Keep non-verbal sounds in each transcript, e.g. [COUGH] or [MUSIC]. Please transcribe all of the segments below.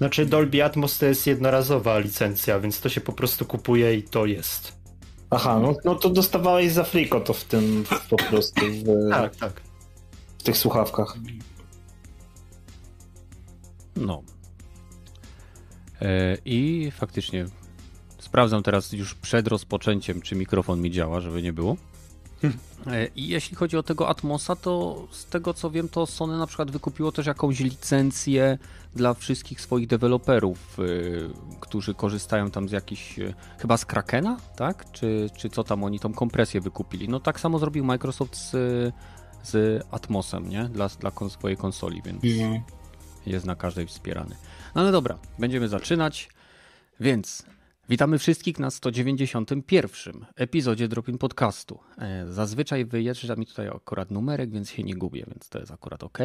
Znaczy Dolby Atmos to jest jednorazowa licencja, więc to się po prostu kupuje i to jest. Aha, no, no to dostawałeś za friko to w tym po prostu w, Tak, tak. w tych słuchawkach. No. E, I faktycznie sprawdzam teraz już przed rozpoczęciem, czy mikrofon mi działa, żeby nie było. E, I jeśli chodzi o tego Atmosa, to z tego co wiem, to Sony na przykład wykupiło też jakąś licencję dla wszystkich swoich deweloperów, y, którzy korzystają tam z jakichś, y, chyba z Krakena, tak? Czy, czy co tam oni tą kompresję wykupili. No tak samo zrobił Microsoft z, z Atmosem, nie? Dla, dla kon- swojej konsoli, więc Mhm. jest na każdej wspierany. No ale dobra, będziemy zaczynać. Więc witamy wszystkich na 191 epizodzie Dropin Podcastu. E, Zazwyczaj wyjeżdża mi tutaj akurat numerek, więc się nie gubię, więc to jest akurat ok.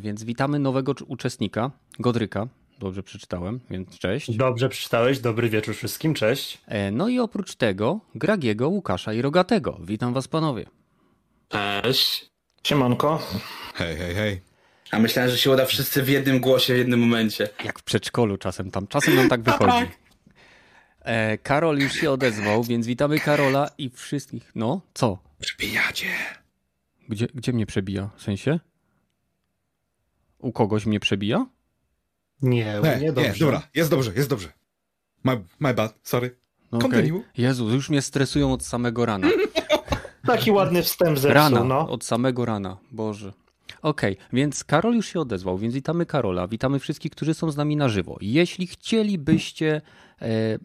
Więc witamy nowego cz- uczestnika, Godryka. Dobrze przeczytałem, więc cześć. Dobrze przeczytałeś, dobry wieczór wszystkim, cześć. E, No i oprócz tego Gragiego, Łukasza i Rogatego. Witam was panowie. Cześć. Siemanko. Hej, hej, hej. A myślałem, że się uda wszyscy w jednym głosie, w jednym momencie. Jak w przedszkolu czasem tam, czasem nam tak wychodzi. E, Karol już się odezwał, więc witamy Karola i wszystkich. No, co? Przebijacie. Gdzie, gdzie mnie przebija? W sensie? U kogoś mnie przebija? Nie, Nie, nie nie, dobrze. dobra, jest dobrze, jest dobrze. My, my bad, sorry. No. Continue. Jezu, już mnie stresują od samego rana. [LAUGHS] Taki ładny wstęp zepsuł, Rana, no. od samego rana, Boże. Okej, więc Karol już się odezwał, więc witamy Karola, witamy wszystkich, którzy są z nami na żywo. Jeśli chcielibyście e,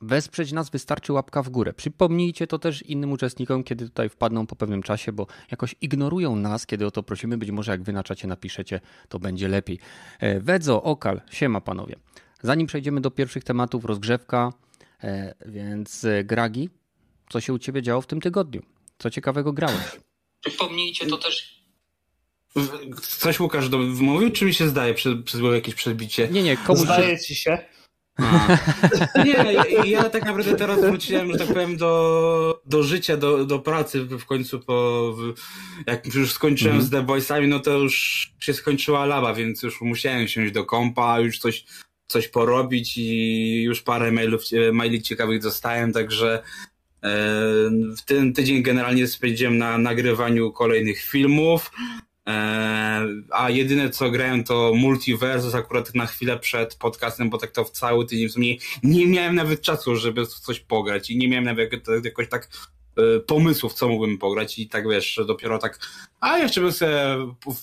wesprzeć nas, wystarczy łapka w górę. Przypomnijcie to też innym uczestnikom, kiedy tutaj wpadną po pewnym czasie, bo jakoś ignorują nas, kiedy o to prosimy. Być może jak wy na czacie napiszecie, to będzie lepiej. E, Wedzo, Okal, siema panowie. Zanim przejdziemy do pierwszych tematów, rozgrzewka, e, więc e, Gragi, co się u ciebie działo w tym tygodniu? Co ciekawego grałeś? Przypomnijcie to też. Coś Łukasz do- mówił, czy mi się zdaje, przez, przez było jakieś przebicie? Nie, nie, komuś się... Zdaje ci się? [LAUGHS] Nie, ja, ja tak naprawdę teraz wróciłem, że tak powiem, do, do życia, do, do pracy w końcu po, jak już skończyłem Mhm. z The Boysami, no to już się skończyła laba, więc już musiałem siąść do kompa, już coś, coś porobić i już parę mailów, maili ciekawych dostałem, także e, w ten tydzień generalnie spędziłem na nagrywaniu kolejnych filmów, e, a jedyne co grałem to Multiversus akurat na chwilę przed podcastem, bo tak to w cały tydzień w sumie nie miałem nawet czasu, żeby coś pograć i nie miałem nawet jak- jakoś tak e, pomysłów, co mógłbym pograć i tak wiesz, dopiero tak, a jeszcze bym sobie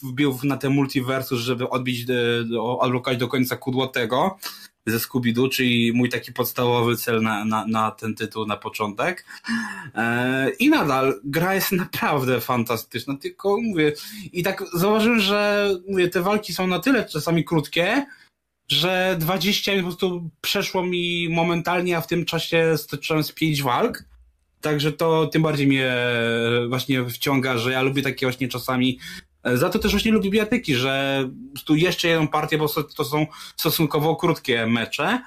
wbił na ten multiversus, żeby odbić, e, odblokać do końca kudłotego ze Scooby-Doo, czyli mój taki podstawowy cel na, na, na ten tytuł na początek. E, I nadal gra jest naprawdę fantastyczna, tylko mówię, i tak zauważyłem, że mówię, te walki są na tyle czasami krótkie, że 20 minut po prostu przeszło mi momentalnie, a w tym czasie stoczyłem z 5 walk. Także to tym bardziej mnie właśnie wciąga, że ja lubię takie właśnie czasami. E, Za to też właśnie lubię bijatyki, że tu jeszcze jedną partię, bo to są stosunkowo krótkie mecze.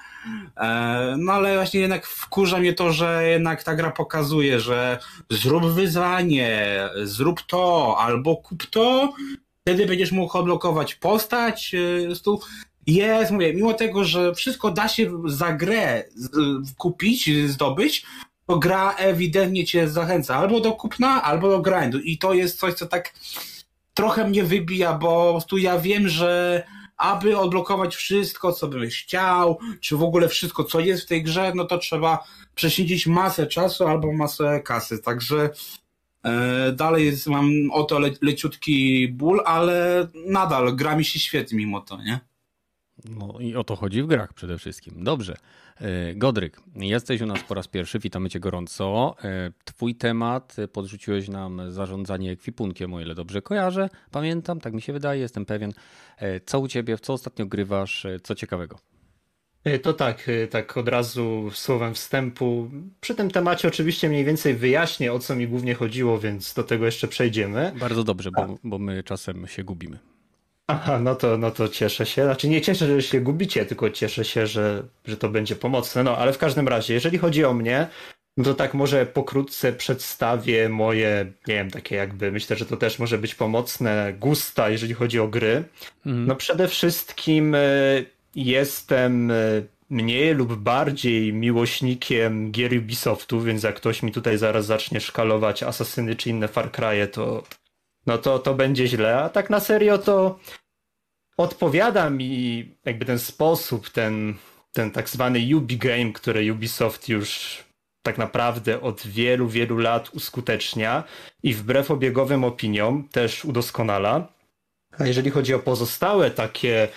E, No ale właśnie jednak wkurza mnie to, że jednak ta gra pokazuje, że zrób wyzwanie, zrób to, albo kup to, wtedy będziesz mógł odblokować postać. e, prostu jest, mówię, mimo tego, że wszystko da się za grę kupić, zdobyć, to gra ewidentnie cię zachęca albo do kupna, albo do grindu. I to jest coś, co tak trochę mnie wybija, bo prostu ja wiem, że aby odblokować wszystko, co bym chciał, czy w ogóle wszystko, co jest w tej grze, no to trzeba prześwięcić masę czasu albo masę kasy. Także e, dalej mam o to le, leciutki ból, ale nadal gra mi się świetnie mimo to, nie? No i o to chodzi w grach przede wszystkim. Dobrze. E, Godryk, jesteś u nas po raz pierwszy, witamy cię gorąco. E, Twój temat, e, podrzuciłeś nam zarządzanie ekwipunkiem, o ile dobrze kojarzę. Pamiętam, tak mi się wydaje, jestem pewien. Co u ciebie, w co ostatnio grywasz, co ciekawego? To tak, tak od razu słowem wstępu. Przy tym temacie oczywiście mniej więcej wyjaśnię, o co mi głównie chodziło, więc do tego jeszcze przejdziemy. Bardzo dobrze, bo, bo my czasem się gubimy. Aha, no to, no to cieszę się. Znaczy nie cieszę, że się gubicie, tylko cieszę się, że, że to będzie pomocne. No ale w każdym razie, jeżeli chodzi o mnie, no to tak może pokrótce przedstawię moje, nie wiem, takie jakby, myślę, że to też może być pomocne, gusta, jeżeli chodzi o gry. Mhm. No przede wszystkim e, jestem e, mniej lub bardziej miłośnikiem gier Ubisoftu, więc jak ktoś mi tutaj zaraz zacznie szkalować Asasyny czy inne Far Cry'e, to no to, to będzie źle. A tak na serio to odpowiada mi jakby ten sposób, ten, ten tak zwany Ubi Game, który Ubisoft już tak naprawdę od wielu, wielu lat uskutecznia i wbrew obiegowym opiniom też udoskonala. A jeżeli chodzi o pozostałe takie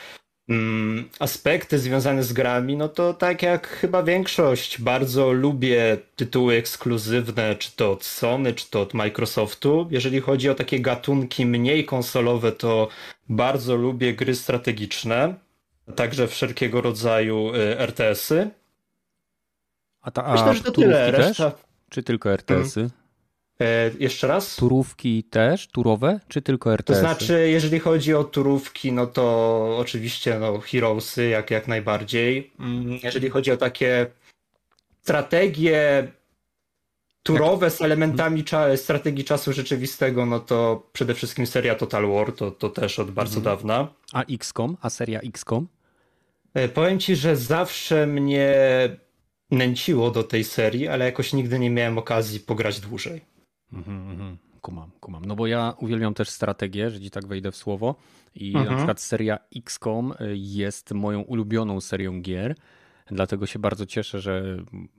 aspekty związane z grami, no to tak jak chyba większość, bardzo lubię tytuły ekskluzywne, czy to od Sony, czy to od Microsoftu. Jeżeli chodzi o takie gatunki mniej konsolowe, to bardzo lubię gry strategiczne, także wszelkiego rodzaju y, RTS-y. A, ta, a Myślę, że to tyle. też? Reszta. Czy tylko RTS-y? E, jeszcze raz? Turówki też? Turowe? Czy tylko To RTS-y? znaczy, jeżeli chodzi o turówki, no to oczywiście no, Heroesy jak, jak najbardziej. Mm, Jeżeli chodzi o takie strategie turowe z elementami cza- strategii czasu rzeczywistego, no to przede wszystkim seria Total War, to, to też od bardzo Mhm. dawna. A XCOM? A seria XCOM? E, Powiem ci, że zawsze mnie nęciło do tej serii, ale jakoś nigdy nie miałem okazji pograć dłużej. Mhm, mhm. Kumam, kumam. No bo ja uwielbiam też strategię, że ci tak wejdę w słowo. I Mhm. na przykład seria XCOM y, jest moją ulubioną serią gier. Dlatego się bardzo cieszę, że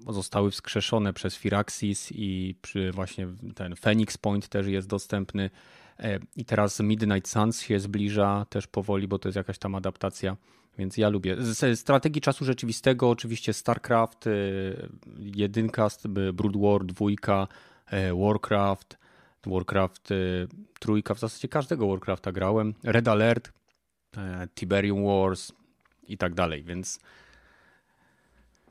zostały wskrzeszone przez Firaxis i przy właśnie ten Phoenix Point też jest dostępny. E, I teraz Midnight Suns się zbliża też powoli, bo to jest jakaś tam adaptacja. Więc ja lubię. Z strategii czasu rzeczywistego oczywiście StarCraft, y, jedynka, y, Brood War, dwójka, Warcraft, Warcraft y, trójka, w zasadzie każdego Warcrafta grałem, Red Alert, e, Tiberium Wars i tak dalej, więc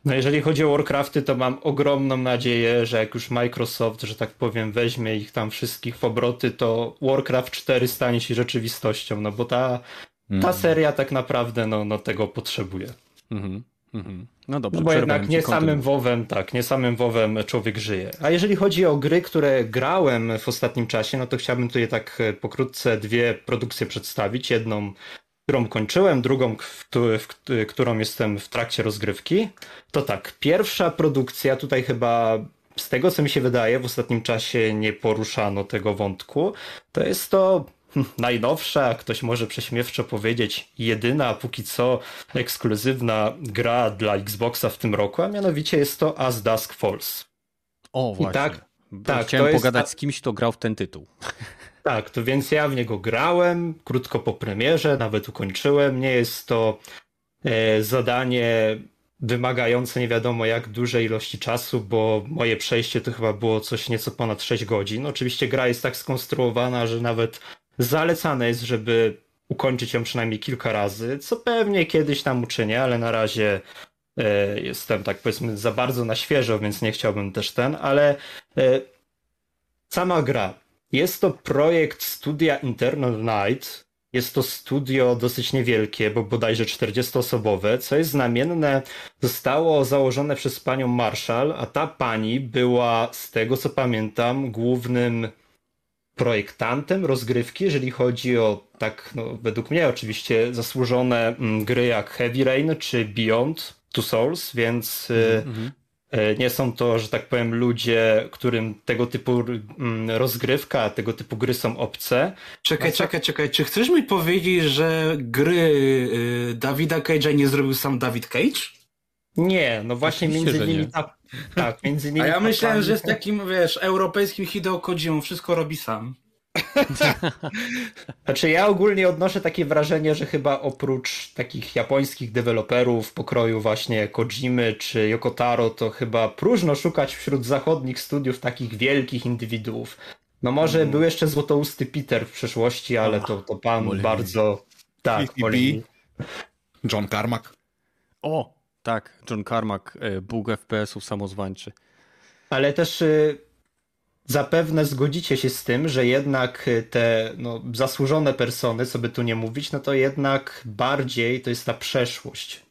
No jeżeli chodzi o Warcrafty, to mam ogromną nadzieję, że jak już Microsoft, że tak powiem, weźmie ich tam wszystkich w obroty, to Warcraft 4 stanie się rzeczywistością, no bo ta, ta Mm. seria tak naprawdę no, no tego potrzebuje. mhm, mhm. no dobrze, No bo jednak nie samym. WoWem, tak, nie samym WoWem człowiek żyje. A jeżeli chodzi o gry, które grałem w ostatnim czasie, no to chciałbym tutaj tak e, pokrótce dwie produkcje przedstawić. Jedną, którą kończyłem, drugą, w, w, któ- którą jestem w trakcie rozgrywki. To tak, pierwsza produkcja, tutaj chyba z tego co mi się wydaje, w ostatnim czasie nie poruszano tego wątku. To jest to [LAUGHS] najnowsza, ktoś może prześmiewczo powiedzieć, jedyna póki co ekskluzywna gra dla Xboxa w tym roku, a mianowicie jest to As Dusk Falls. O, właśnie. tak, tak, Chciałem jest pogadać ta- z kimś, kto grał w ten tytuł. [LAUGHS] Tak, to więc ja w niego grałem, krótko po premierze, nawet ukończyłem. Nie jest to e, zadanie wymagające nie wiadomo jak dużej ilości czasu, bo moje przejście to chyba było coś nieco ponad 6 godzin. Oczywiście gra jest tak skonstruowana, że nawet zalecane jest, żeby ukończyć ją przynajmniej kilka razy, co pewnie kiedyś tam uczynię, ale na razie e, jestem tak powiedzmy za bardzo na świeżo, więc nie chciałbym też ten, ale e, sama gra. Jest to projekt studia Internal Night. Jest to studio dosyć niewielkie, bo bodajże 40-osobowe, co jest znamienne, zostało założone przez panią Marshall, a ta pani była, z tego co pamiętam, głównym projektantem rozgrywki, jeżeli chodzi o tak, no, według mnie oczywiście zasłużone mm, gry jak Heavy Rain czy Beyond Two Souls, więc. E, Nie są to, że tak powiem, ludzie, którym tego typu mm, rozgrywka, tego typu gry są obce. Czekaj, No czekaj, czekaj. Czy chcesz mi powiedzieć, że gry y, Dawida Cage'a nie zrobił sam David Cage? Nie, no właśnie Oczywiście, między nie. ta, tak, między nimi A ja myślałem, że jest takim, wiesz, europejskim Hideo Kojimą, wszystko robi sam. [LAUGHS] Znaczy ja ogólnie odnoszę takie wrażenie, że chyba oprócz takich japońskich deweloperów pokroju właśnie Kojimy czy Yokotaro, to chyba próżno szukać wśród zachodnich studiów takich wielkich indywiduów. No może Mhm. był jeszcze złotousty Peter w przeszłości, ale to, to pan Moliny. bardzo... Tak, PPP. Moliny. John Carmack. O, tak, John Carmack, e, Bóg FPS-ów samozwańczy. Ale też y, zapewne zgodzicie się z tym, że jednak y, te no, zasłużone persony, co by tu nie mówić, no to jednak bardziej to jest ta przeszłość.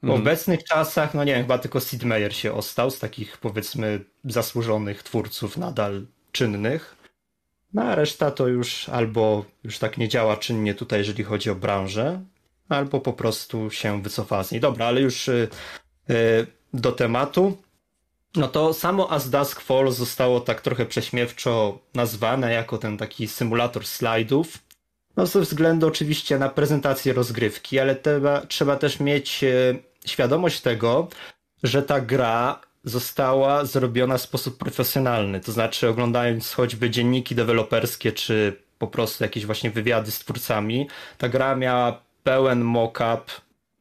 W Mhm. obecnych czasach, no nie wiem, chyba tylko Sid Meier się ostał z takich powiedzmy zasłużonych twórców nadal czynnych. No a reszta to już albo już tak nie działa czynnie tutaj, jeżeli chodzi o branżę, albo po prostu się wycofała z niej. Dobra, ale już y, y, do tematu. No to samo As Dusk Falls zostało tak trochę prześmiewczo nazwane jako ten taki symulator slajdów. No ze względu oczywiście na prezentację rozgrywki, ale trzeba, trzeba też mieć y, świadomość tego, że ta gra została zrobiona w sposób profesjonalny. To znaczy, oglądając choćby dzienniki deweloperskie, czy po prostu jakieś właśnie wywiady z twórcami, ta gra miała pełen mock-up,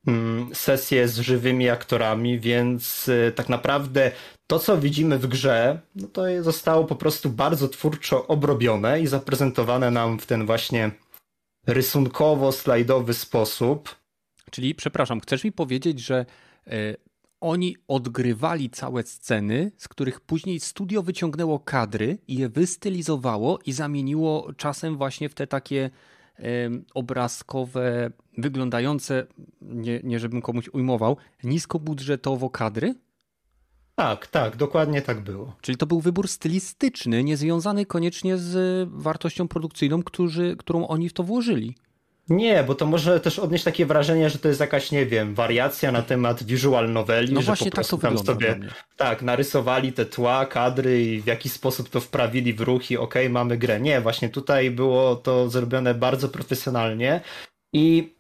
mm, sesje z żywymi aktorami, więc y, tak naprawdę to, co widzimy w grze, no to zostało po prostu bardzo twórczo obrobione i zaprezentowane nam w ten właśnie rysunkowo-slajdowy sposób. Czyli, przepraszam, chcesz mi powiedzieć, że y, oni odgrywali całe sceny, z których później studio wyciągnęło kadry i je wystylizowało i zamieniło czasem właśnie w te takie obrazkowe, wyglądające, nie, nie żebym komuś ujmował, niskobudżetowo kadry? Tak, tak, dokładnie tak było. Czyli to był wybór stylistyczny, niezwiązany koniecznie z wartością produkcyjną, którzy, którą oni w to włożyli. Nie, bo to może też odnieść takie wrażenie, że to jest jakaś, nie wiem, wariacja na temat visual noveli, no że właśnie po prostu tak tam sobie tak, narysowali te tła, kadry i w jaki sposób to wprawili w ruch i okej, okay, mamy grę. Nie, właśnie tutaj było to zrobione bardzo profesjonalnie i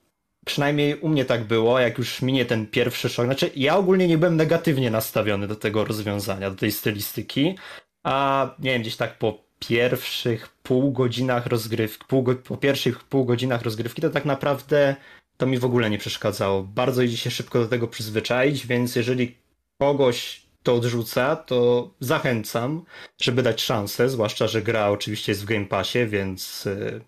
przynajmniej u mnie tak było, jak już minie ten pierwszy szok. Znaczy, ja ogólnie nie byłem negatywnie nastawiony do tego rozwiązania, do tej stylistyki, a nie wiem, gdzieś tak po pierwszych pół godzinach rozgrywki, pół, po pierwszych pół godzinach rozgrywki, to tak naprawdę to mi w ogóle nie przeszkadzało. Bardzo idzie się szybko do tego przyzwyczaić, więc jeżeli kogoś to odrzuca, to zachęcam, żeby dać szansę, zwłaszcza, że gra oczywiście jest w Game Passie, więc y,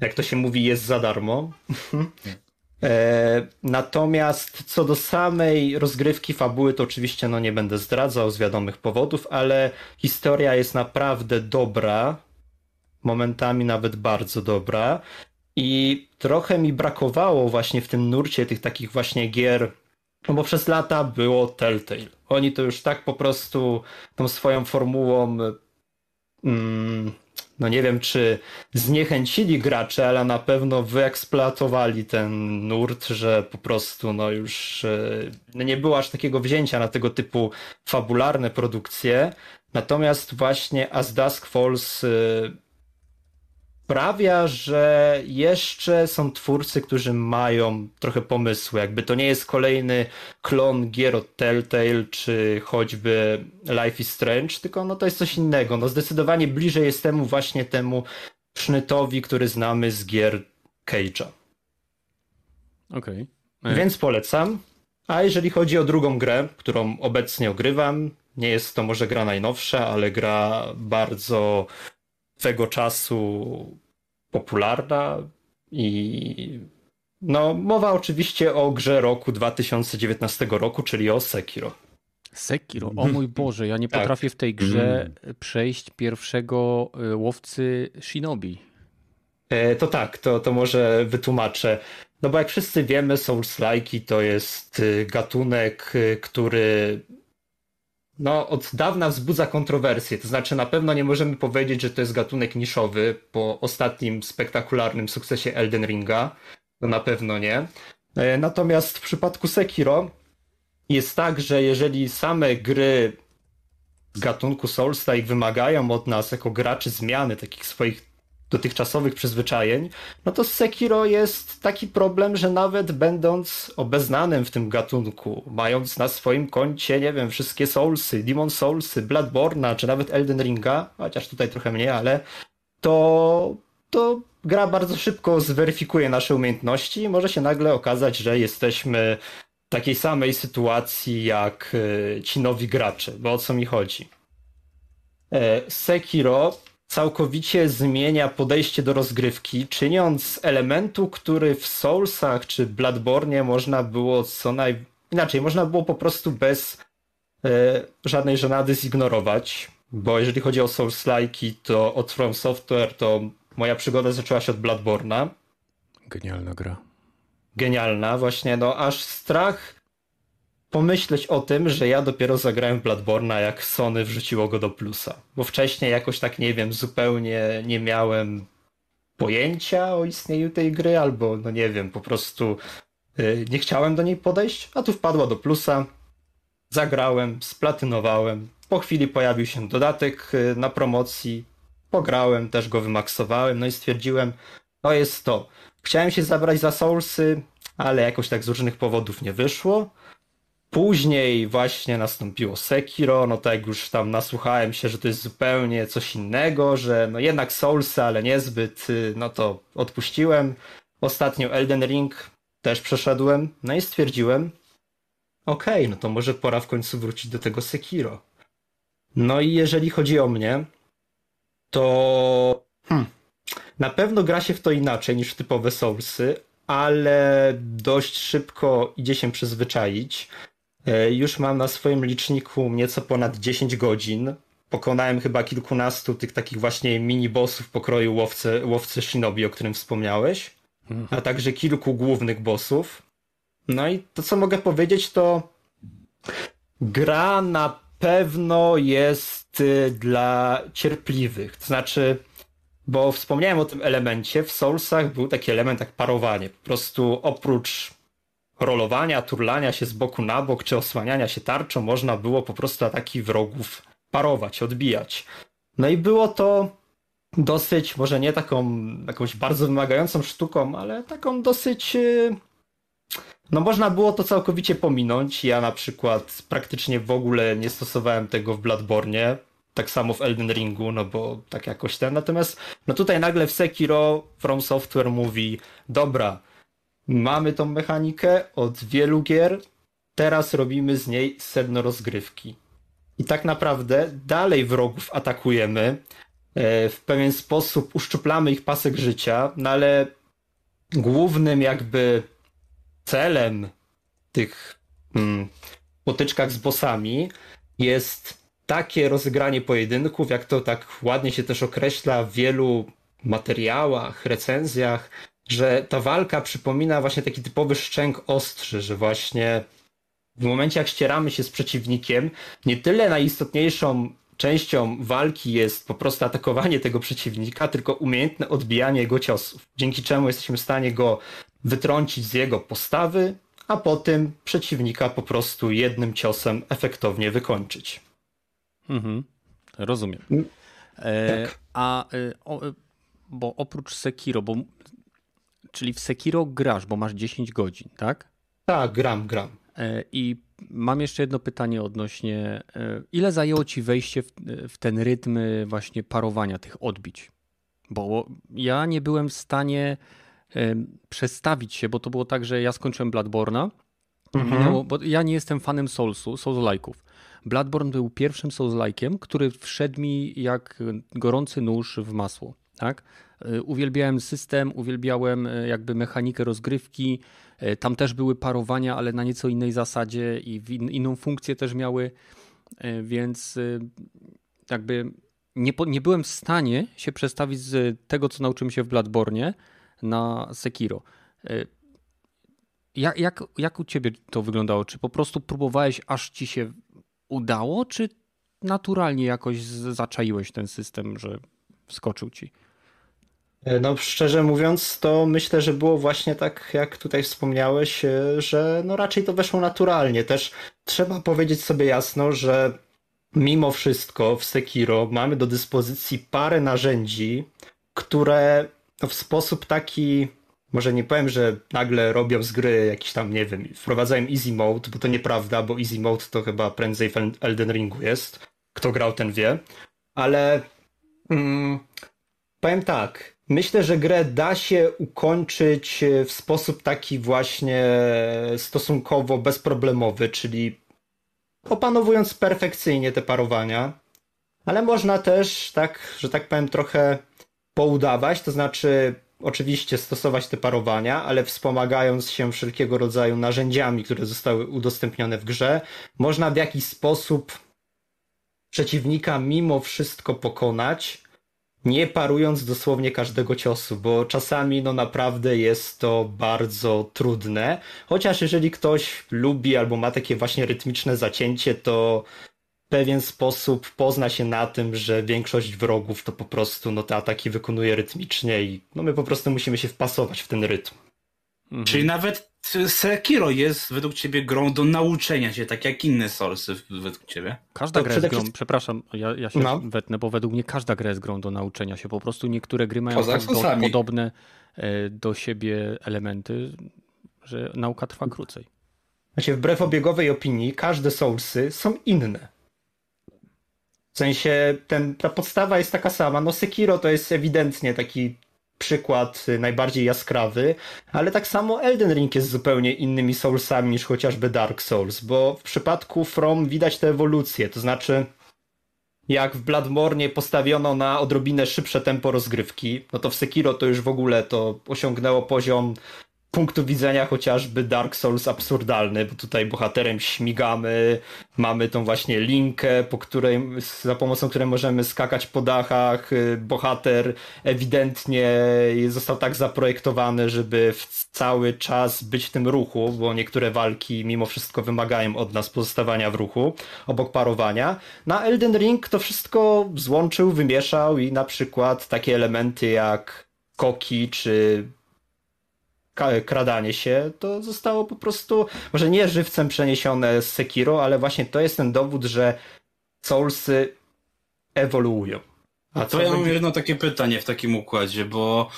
jak to się mówi, jest za darmo. [LAUGHS] E, natomiast co do samej rozgrywki fabuły, to oczywiście no nie będę zdradzał z wiadomych powodów, ale historia jest naprawdę dobra, momentami nawet bardzo dobra. I trochę mi brakowało właśnie w tym nurcie tych takich właśnie gier, no bo przez lata było Telltale. Oni to już tak po prostu tą swoją formułą mm, no nie wiem, czy zniechęcili gracze, ale na pewno wyeksploatowali ten nurt, że po prostu no już no nie było aż takiego wzięcia na tego typu fabularne produkcje. Natomiast właśnie As Dusk Falls y, sprawia, że jeszcze są twórcy, którzy mają trochę pomysłu. Jakby to nie jest kolejny klon gier od Telltale, czy choćby Life is Strange, tylko no to jest coś innego. No zdecydowanie bliżej jest temu właśnie temu sznytowi, który znamy z gier Cage'a. Okej. Okay. Więc polecam. A jeżeli chodzi o drugą grę, którą obecnie ogrywam, nie jest to może gra najnowsza, ale gra bardzo swego czasu popularna i no mowa oczywiście o grze roku 2019 roku, czyli o Sekiro. Sekiro, o mój Boże, ja nie [LAUGHS] tak. potrafię w tej grze mm. przejść pierwszego e, łowcy Shinobi. E, to tak, to, to może wytłumaczę. No bo jak wszyscy wiemy, Souls-like to jest e, gatunek, który no, od dawna wzbudza kontrowersje. To znaczy, na pewno nie możemy powiedzieć, że to jest gatunek niszowy po ostatnim spektakularnym sukcesie Elden Ringa. To na pewno nie. E, natomiast w przypadku Sekiro jest tak, że jeżeli same gry z gatunku Souls-like wymagają od nas jako graczy zmiany takich swoich dotychczasowych przyzwyczajeń, no to Sekiro jest taki problem, że nawet będąc obeznanym w tym gatunku, mając na swoim koncie, nie wiem, wszystkie Soulsy, Demon Soulsy, Bloodborne'a, czy nawet Elden Ringa, chociaż tutaj trochę mniej, ale to, to gra bardzo szybko zweryfikuje nasze umiejętności i może się nagle okazać, że jesteśmy w takiej samej sytuacji jak e, ci nowi gracze, bo o co mi chodzi? E, Sekiro całkowicie zmienia podejście do rozgrywki, czyniąc elementu, który w Soulsach czy Bloodborne można było co naj... Inaczej, można było po prostu bez e, żadnej żenady zignorować, bo jeżeli chodzi o Souls-like'i, to od From Software to moja przygoda zaczęła się od Bloodborne'a. Genialna gra. Genialna, właśnie, no aż strach pomyśleć o tym, że ja dopiero zagrałem Bloodborne'a, jak Sony wrzuciło go do plusa. Bo wcześniej jakoś tak, nie wiem, zupełnie nie miałem pojęcia o istnieniu tej gry, albo, no nie wiem, po prostu y, nie chciałem do niej podejść, a tu wpadła do plusa. Zagrałem, splatynowałem. Po chwili pojawił się dodatek y, na promocji. Pograłem, też go wymaksowałem, no i stwierdziłem, to jest to. Chciałem się zabrać za Soulsy, ale jakoś tak z różnych powodów nie wyszło. Później właśnie nastąpiło Sekiro, no tak już tam nasłuchałem się, że to jest zupełnie coś innego, że no jednak Soulsy, ale niezbyt, y, no to odpuściłem. Ostatnio Elden Ring też przeszedłem, no i stwierdziłem, okej, okay, no to może pora w końcu wrócić do tego Sekiro. No i jeżeli chodzi o mnie, to hmm, na pewno gra się w to inaczej niż typowe Soulsy, ale dość szybko idzie się przyzwyczaić. E, już mam na swoim liczniku nieco ponad 10 godzin. Pokonałem chyba kilkunastu tych takich właśnie mini-bossów pokroju łowcy, łowcy Shinobi, o którym wspomniałeś, mhm. a także kilku głównych bossów. No i to, co mogę powiedzieć, to gra na pewno jest y, dla cierpliwych. To znaczy, bo wspomniałem o tym elemencie, w Soulsach był taki element jak parowanie. Po prostu oprócz rolowania, turlania się z boku na bok, czy osłaniania się tarczą, można było po prostu ataki wrogów parować, odbijać. No i było to dosyć, może nie taką jakąś bardzo wymagającą sztuką, ale taką dosyć. Y, no można było to całkowicie pominąć. Ja na przykład praktycznie w ogóle nie stosowałem tego w Bloodborne. Tak samo w Elden Ringu, no bo tak jakoś ten. Natomiast no tutaj nagle w Sekiro From Software mówi, dobra, Mamy tą mechanikę od wielu gier, teraz robimy z niej sedno rozgrywki. I tak naprawdę dalej wrogów atakujemy, e, w pewien sposób uszczuplamy ich pasek życia, no ale głównym jakby celem tych hmm, potyczkach z bossami jest takie rozegranie pojedynków, jak to tak ładnie się też określa w wielu materiałach, recenzjach, że ta walka przypomina właśnie taki typowy szczęk ostrzy, że właśnie w momencie jak ścieramy się z przeciwnikiem, nie tyle najistotniejszą częścią walki jest po prostu atakowanie tego przeciwnika, tylko umiejętne odbijanie jego ciosów, dzięki czemu jesteśmy w stanie go wytrącić z jego postawy, a potem przeciwnika po prostu jednym ciosem efektownie wykończyć. Mhm, rozumiem. Mm, e, tak. A e, o, bo oprócz Sekiro, bo Czyli w Sekiro grasz, bo masz 10 godzin, tak? Tak, gram, gram. E, I mam jeszcze jedno pytanie odnośnie, e, ile zajęło ci wejście w, w ten rytm właśnie parowania tych odbić? Bo ja nie byłem w stanie e, przestawić się, bo to było tak, że ja skończyłem Bloodborne'a, mhm. bo ja nie jestem fanem Soulsu, Souls-like'ów. Bloodborne był pierwszym Souls-like'iem, który wszedł mi jak gorący nóż w masło, tak? E, uwielbiałem system, uwielbiałem e, jakby mechanikę rozgrywki. E, tam też były parowania, ale na nieco innej zasadzie i inną funkcję też miały, więc jakby nie, nie byłem w stanie się przestawić z tego, co nauczyłem się w Bloodborne na Sekiro. Jak, jak, jak u ciebie to wyglądało? Czy po prostu próbowałeś, aż ci się udało, czy naturalnie jakoś zaczaiłeś ten system, że wskoczył ci? E, no, szczerze mówiąc, to myślę, że było właśnie tak, jak tutaj wspomniałeś, e, że no raczej to weszło naturalnie. Też trzeba powiedzieć sobie jasno, że mimo wszystko w Sekiro mamy do dyspozycji parę narzędzi, które w sposób taki, może nie powiem, że nagle robią z gry jakiś tam, nie wiem, wprowadzają easy mode, bo to nieprawda, bo easy mode to chyba prędzej w Elden Ringu jest. Kto grał, ten wie. Ale mm, powiem tak, Myślę, że grę da się ukończyć e, w sposób taki właśnie stosunkowo bezproblemowy, czyli opanowując perfekcyjnie te parowania, ale można też tak, że tak powiem, trochę poudawać, to znaczy oczywiście stosować te parowania, ale wspomagając się wszelkiego rodzaju narzędziami, które zostały udostępnione w grze, można w jakiś sposób przeciwnika mimo wszystko pokonać, nie parując dosłownie każdego ciosu, bo czasami no naprawdę jest to bardzo trudne. Chociaż jeżeli ktoś lubi albo ma takie właśnie rytmiczne zacięcie, to w pewien sposób pozna się na tym, że większość wrogów to po prostu no te ataki wykonuje rytmicznie i no my po prostu musimy się wpasować w ten rytm. Mhm. Czyli nawet Sekiro jest według ciebie grą do nauczenia się, tak jak inne Soulsy według ciebie? Każda To gra jest grą, wszystkim- przepraszam, ja, ja się No. wetnę, bo według mnie każda gra jest grą do nauczenia się. Po prostu niektóre gry mają tak do, podobne e, do siebie elementy, że nauka trwa krócej. Znaczy, wbrew obiegowej opinii, każde Soulsy są inne. W sensie, ten, ta podstawa jest taka sama. No, Sekiro to jest ewidentnie taki przykład y, najbardziej jaskrawy, ale tak samo Elden Ring jest zupełnie innymi Soulsami niż chociażby Dark Souls, bo w przypadku From widać tę ewolucję, to znaczy jak w Bloodborne postawiono na odrobinę szybsze tempo rozgrywki, no to w Sekiro to już w ogóle to osiągnęło poziom punktu widzenia chociażby Dark Souls absurdalny, bo tutaj bohaterem śmigamy, mamy tą właśnie linkę, po której, za pomocą której możemy skakać po dachach. y, Bohater ewidentnie został tak zaprojektowany, żeby cały czas być w tym ruchu, bo niektóre walki mimo wszystko wymagają od nas pozostawania w ruchu, obok parowania. Na Elden Ring to wszystko złączył, wymieszał i na przykład takie elementy jak koki czy kradanie się, to zostało po prostu, może nie żywcem przeniesione z Sekiro, ale właśnie to jest ten dowód, że Soulsy ewoluują. A to ja mam jedno takie pytanie w takim układzie, bo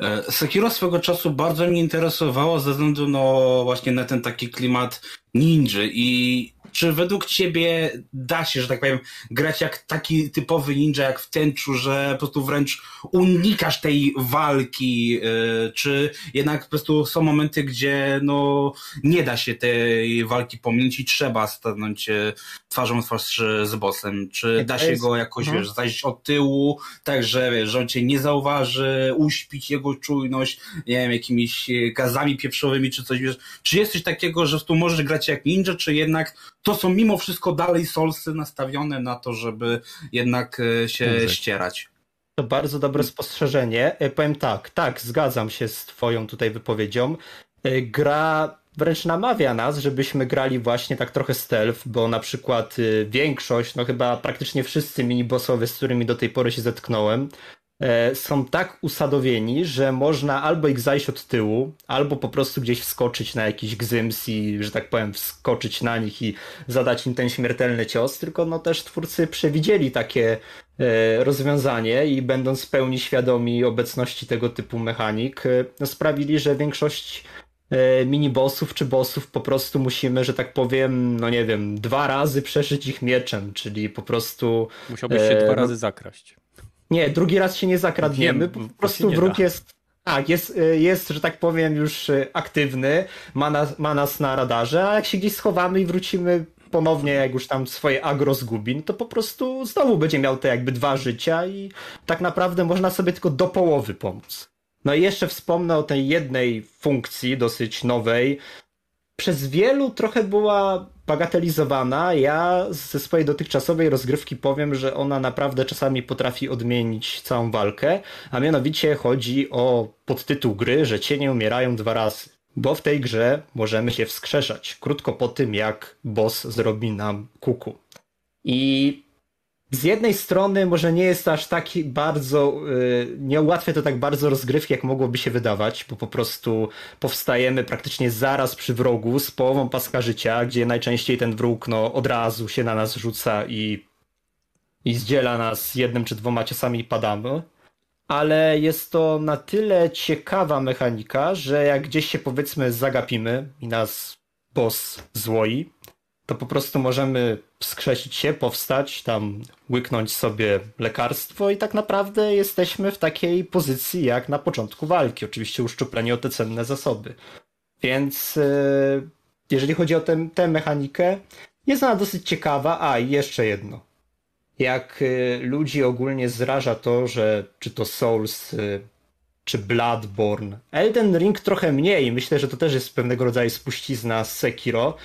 e, Sekiro swego czasu bardzo mnie interesowało ze względu no właśnie na ten taki klimat ninja i czy według ciebie da się, że tak powiem, grać jak taki typowy ninja jak w tęczu, że po prostu wręcz unikasz tej walki, e, czy jednak po prostu są momenty, gdzie no nie da się tej walki pominąć i trzeba stanąć e, twarzą w twarz z bossem, czy Nie, da się go jakoś, Mhm. wiesz, zajść od tyłu, tak, że, wiesz, że on cię nie zauważy, uśpić jego czujność, nie wiem, jakimiś gazami pieprzowymi czy coś, wiesz. Czy jest coś takiego, że tu możesz grać jak ninja, czy jednak to są mimo wszystko dalej solsy nastawione na to, żeby jednak e, się Umrzeć. ścierać? To bardzo dobre spostrzeżenie. E, Powiem tak, tak, zgadzam się z Twoją tutaj wypowiedzią. E, Gra wręcz namawia nas, żebyśmy grali właśnie tak trochę stealth, bo na przykład większość, no chyba praktycznie wszyscy minibossowie, z którymi do tej pory się zetknąłem, są tak usadowieni, że można albo ich zajść od tyłu, albo po prostu gdzieś wskoczyć na jakiś gzyms i, że tak powiem, wskoczyć na nich i zadać im ten śmiertelny cios, tylko no też twórcy przewidzieli takie e, rozwiązanie i będąc w pełni świadomi obecności tego typu mechanik, e, no sprawili, że większość e, minibossów czy bossów po prostu musimy, że tak powiem, no nie wiem, dwa razy przeżyć ich mieczem, czyli po prostu Musiałbyś się E, dwa no- razy zakraść. Nie, drugi raz się nie zakradniemy, Wiem, po prostu wróg da. jest tak, jest, y, jest, że tak powiem, już y, aktywny, ma nas, ma nas na radarze, a jak się gdzieś schowamy i wrócimy ponownie, jak już tam swoje agro zgubi, no to po prostu znowu będzie miał te jakby dwa życia i tak naprawdę można sobie tylko do połowy pomóc. No i jeszcze wspomnę o tej jednej funkcji, dosyć nowej. Przez wielu trochę była bagatelizowana. Ja ze swojej dotychczasowej rozgrywki powiem, że ona naprawdę czasami potrafi odmienić całą walkę, a mianowicie chodzi o podtytuł gry, że cienie umierają dwa razy. Bo w tej grze możemy się wskrzeszać krótko po tym, jak boss zrobi nam kuku. I z jednej strony może nie jest aż tak bardzo, yy, nie ułatwia to tak bardzo rozgrywki, jak mogłoby się wydawać, bo po prostu powstajemy praktycznie zaraz przy wrogu z połową paska życia, gdzie najczęściej ten wróg no, od razu się na nas rzuca i, i zdziela nas jednym czy dwoma ciosami i padamy. Ale jest to na tyle ciekawa mechanika, że jak gdzieś się powiedzmy zagapimy i nas boss złoi, to po prostu możemy wskrzesić się, powstać, tam łyknąć sobie lekarstwo i tak naprawdę jesteśmy w takiej pozycji jak na początku walki. Oczywiście uszczupleni o te cenne zasoby. Więc e, jeżeli chodzi o tę, tę mechanikę, jest ona dosyć ciekawa. A, i jeszcze jedno. Jak e, ludzi ogólnie zraża to, że czy to Souls, e, czy Bloodborne, Elden Ring trochę mniej, myślę, że to też jest pewnego rodzaju spuścizna z Sekiro,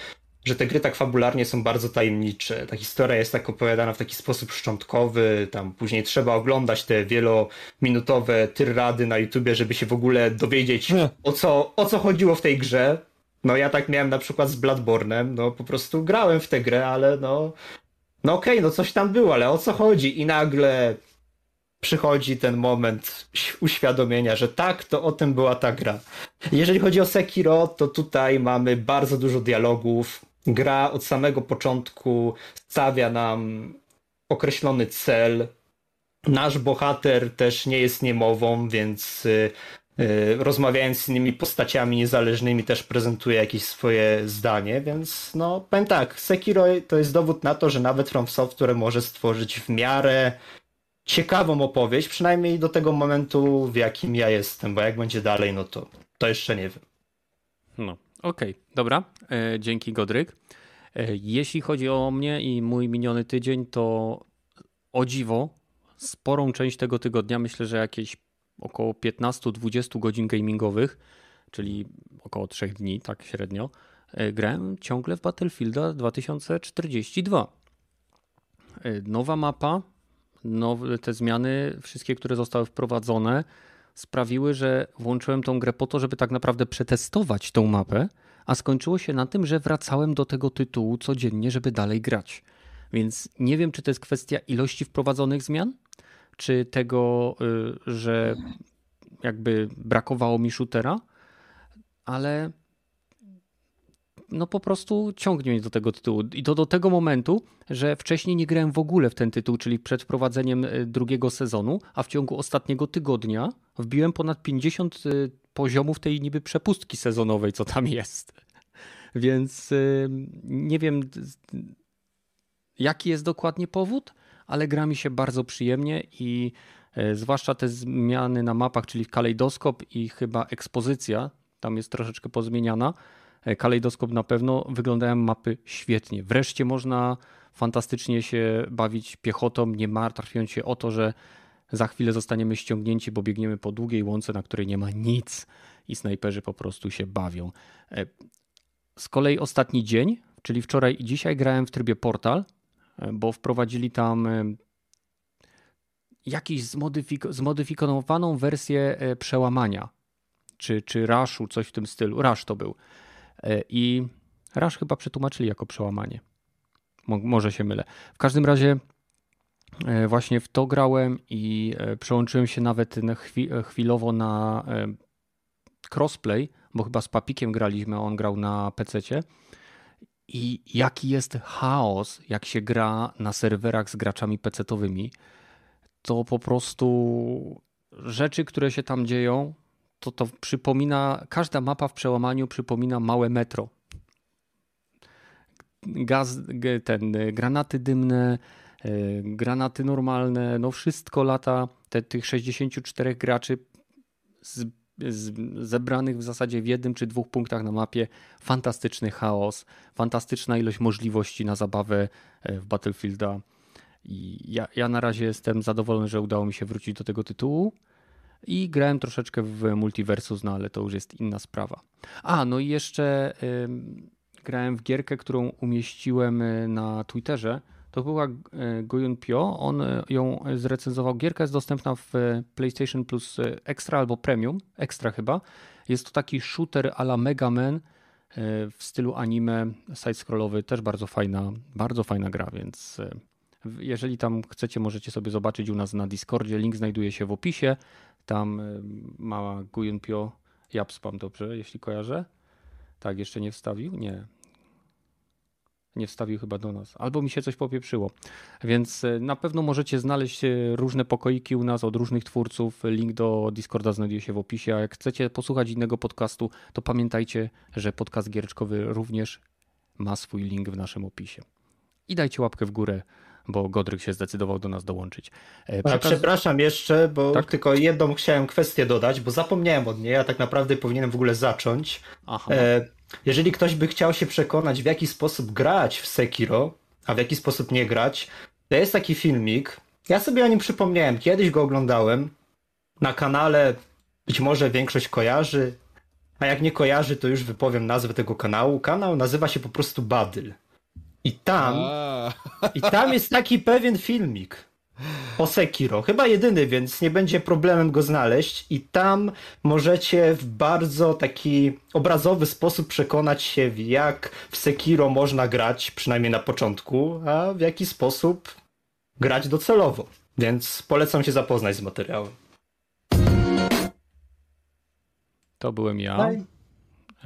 że te gry tak fabularnie są bardzo tajemnicze. Ta historia jest tak opowiadana w taki sposób szczątkowy, tam później trzeba oglądać te wielominutowe tyrady na YouTubie, żeby się w ogóle dowiedzieć o co, o co chodziło w tej grze. No ja tak miałem na przykład z Bloodborne'em, no po prostu grałem w tę grę, ale no no okej, no coś tam było, ale o co chodzi? I nagle przychodzi ten moment uświadomienia, że tak, to o tym była ta gra. Jeżeli chodzi o Sekiro, to tutaj mamy bardzo dużo dialogów. Gra od samego początku stawia nam określony cel. Nasz bohater też nie jest niemową, więc y, y, rozmawiając z innymi postaciami niezależnymi też prezentuje jakieś swoje zdanie, więc no powiem tak, Sekiro to jest dowód na to, że nawet From Software może stworzyć w miarę ciekawą opowieść, przynajmniej do tego momentu, w jakim ja jestem, bo jak będzie dalej, no to, to jeszcze nie wiem. No, okej, okay. dobra. E, dzięki Godryk. E, jeśli chodzi o mnie i mój miniony tydzień, to o dziwo, sporą część tego tygodnia, myślę, że jakieś około 15-20 godzin gamingowych, czyli około 3 dni, tak średnio, e, grałem ciągle w Battlefielda 2042. E, nowa mapa, te zmiany, wszystkie, które zostały wprowadzone, sprawiły, że włączyłem tą grę po to, żeby tak naprawdę przetestować tą mapę, a skończyło się na tym, że wracałem do tego tytułu codziennie, żeby dalej grać. Więc nie wiem, czy to jest kwestia ilości wprowadzonych zmian, czy tego, y, że jakby brakowało mi shootera, ale no po prostu ciągnie mnie do tego tytułu. I to do tego momentu, że wcześniej nie grałem w ogóle w ten tytuł, czyli przed wprowadzeniem y, drugiego sezonu, a w ciągu ostatniego tygodnia wbiłem ponad 50 y, poziomów tej niby przepustki sezonowej, co tam jest. [LAUGHS] Więc nie wiem jaki jest dokładnie powód, ale gra mi się bardzo przyjemnie i e, zwłaszcza te zmiany na mapach, czyli kalejdoskop i chyba ekspozycja, tam jest troszeczkę pozmieniana. E, kalejdoskop na pewno wyglądają mapy świetnie. Wreszcie można fantastycznie się bawić piechotą, nie martwiąc się o to, że za chwilę zostaniemy ściągnięci, bo biegniemy po długiej łące, na której nie ma nic i snajperzy po prostu się bawią. E, z kolei ostatni dzień, czyli wczoraj i dzisiaj grałem w trybie portal bo wprowadzili tam e, jakąś zmodyfik zmodyfikowaną wersję e, przełamania, czy, czy raszu, coś w tym stylu. Rasz to był. E, I rasz chyba przetłumaczyli jako przełamanie. Może się mylę. W każdym razie właśnie w to grałem i przełączyłem się nawet chwilowo na crossplay, bo chyba z Papikiem graliśmy, a on grał na PC-cie i jaki jest chaos, jak się gra na serwerach z graczami PC-towymi, to po prostu rzeczy, które się tam dzieją, to to przypomina, każda mapa w przełamaniu przypomina małe metro. Gaz, ten, granaty dymne, e, granaty normalne, no wszystko lata, te, tych 64 graczy z zebranych w zasadzie w jednym czy dwóch punktach na mapie. Fantastyczny chaos, fantastyczna ilość możliwości na zabawę e, w Battlefielda. I ja, ja na razie jestem zadowolony, że udało mi się wrócić do tego tytułu. I grałem troszeczkę w Multiversus, no ale to już jest inna sprawa. A, no i jeszcze grałem w gierkę, którą umieściłem e, na Twitterze to była e, Guyun Pio. On e, ją zrecenzował. Gierka jest dostępna w PlayStation Plus Extra albo Premium. Extra chyba. Jest to taki shooter a la Mega Man w stylu anime, side-scrollowy. Też bardzo fajna, bardzo fajna gra, więc jeżeli tam chcecie, możecie sobie zobaczyć u nas na Discordzie. Link znajduje się w opisie. Tam mała Guyun Pio, Japspam dobrze, jeśli kojarzę. Tak, jeszcze nie wstawił? Nie, nie wstawił chyba do nas, albo mi się coś popieprzyło. Więc e, na pewno możecie znaleźć e, różne pokoiki u nas od różnych twórców. Link do Discorda znajduje się w opisie. A jak chcecie posłuchać innego podcastu, to pamiętajcie, że podcast giereczkowy również ma swój link w naszym opisie. I dajcie łapkę w górę, bo Godryk się zdecydował do nas dołączyć. E, przekaz... Przepraszam jeszcze, bo tak? tylko jedną chciałem kwestię dodać, bo zapomniałem od niej, a tak naprawdę powinienem w ogóle zacząć. Aha. E jeżeli ktoś by chciał się przekonać, w jaki sposób grać w Sekiro, a w jaki sposób nie grać, to jest taki filmik. Ja sobie o nim przypomniałem, kiedyś go oglądałem na kanale, być może większość kojarzy, a jak nie kojarzy, to już wypowiem nazwę tego kanału. Kanał nazywa się po prostu Badyl. I tam, i tam jest taki pewien filmik o Sekiro. Chyba jedyny, więc nie będzie problemem go znaleźć. I tam możecie w bardzo taki obrazowy sposób przekonać się, jak w Sekiro można grać, przynajmniej na początku, a w jaki sposób grać docelowo. Więc polecam się zapoznać z materiałem. To byłem ja.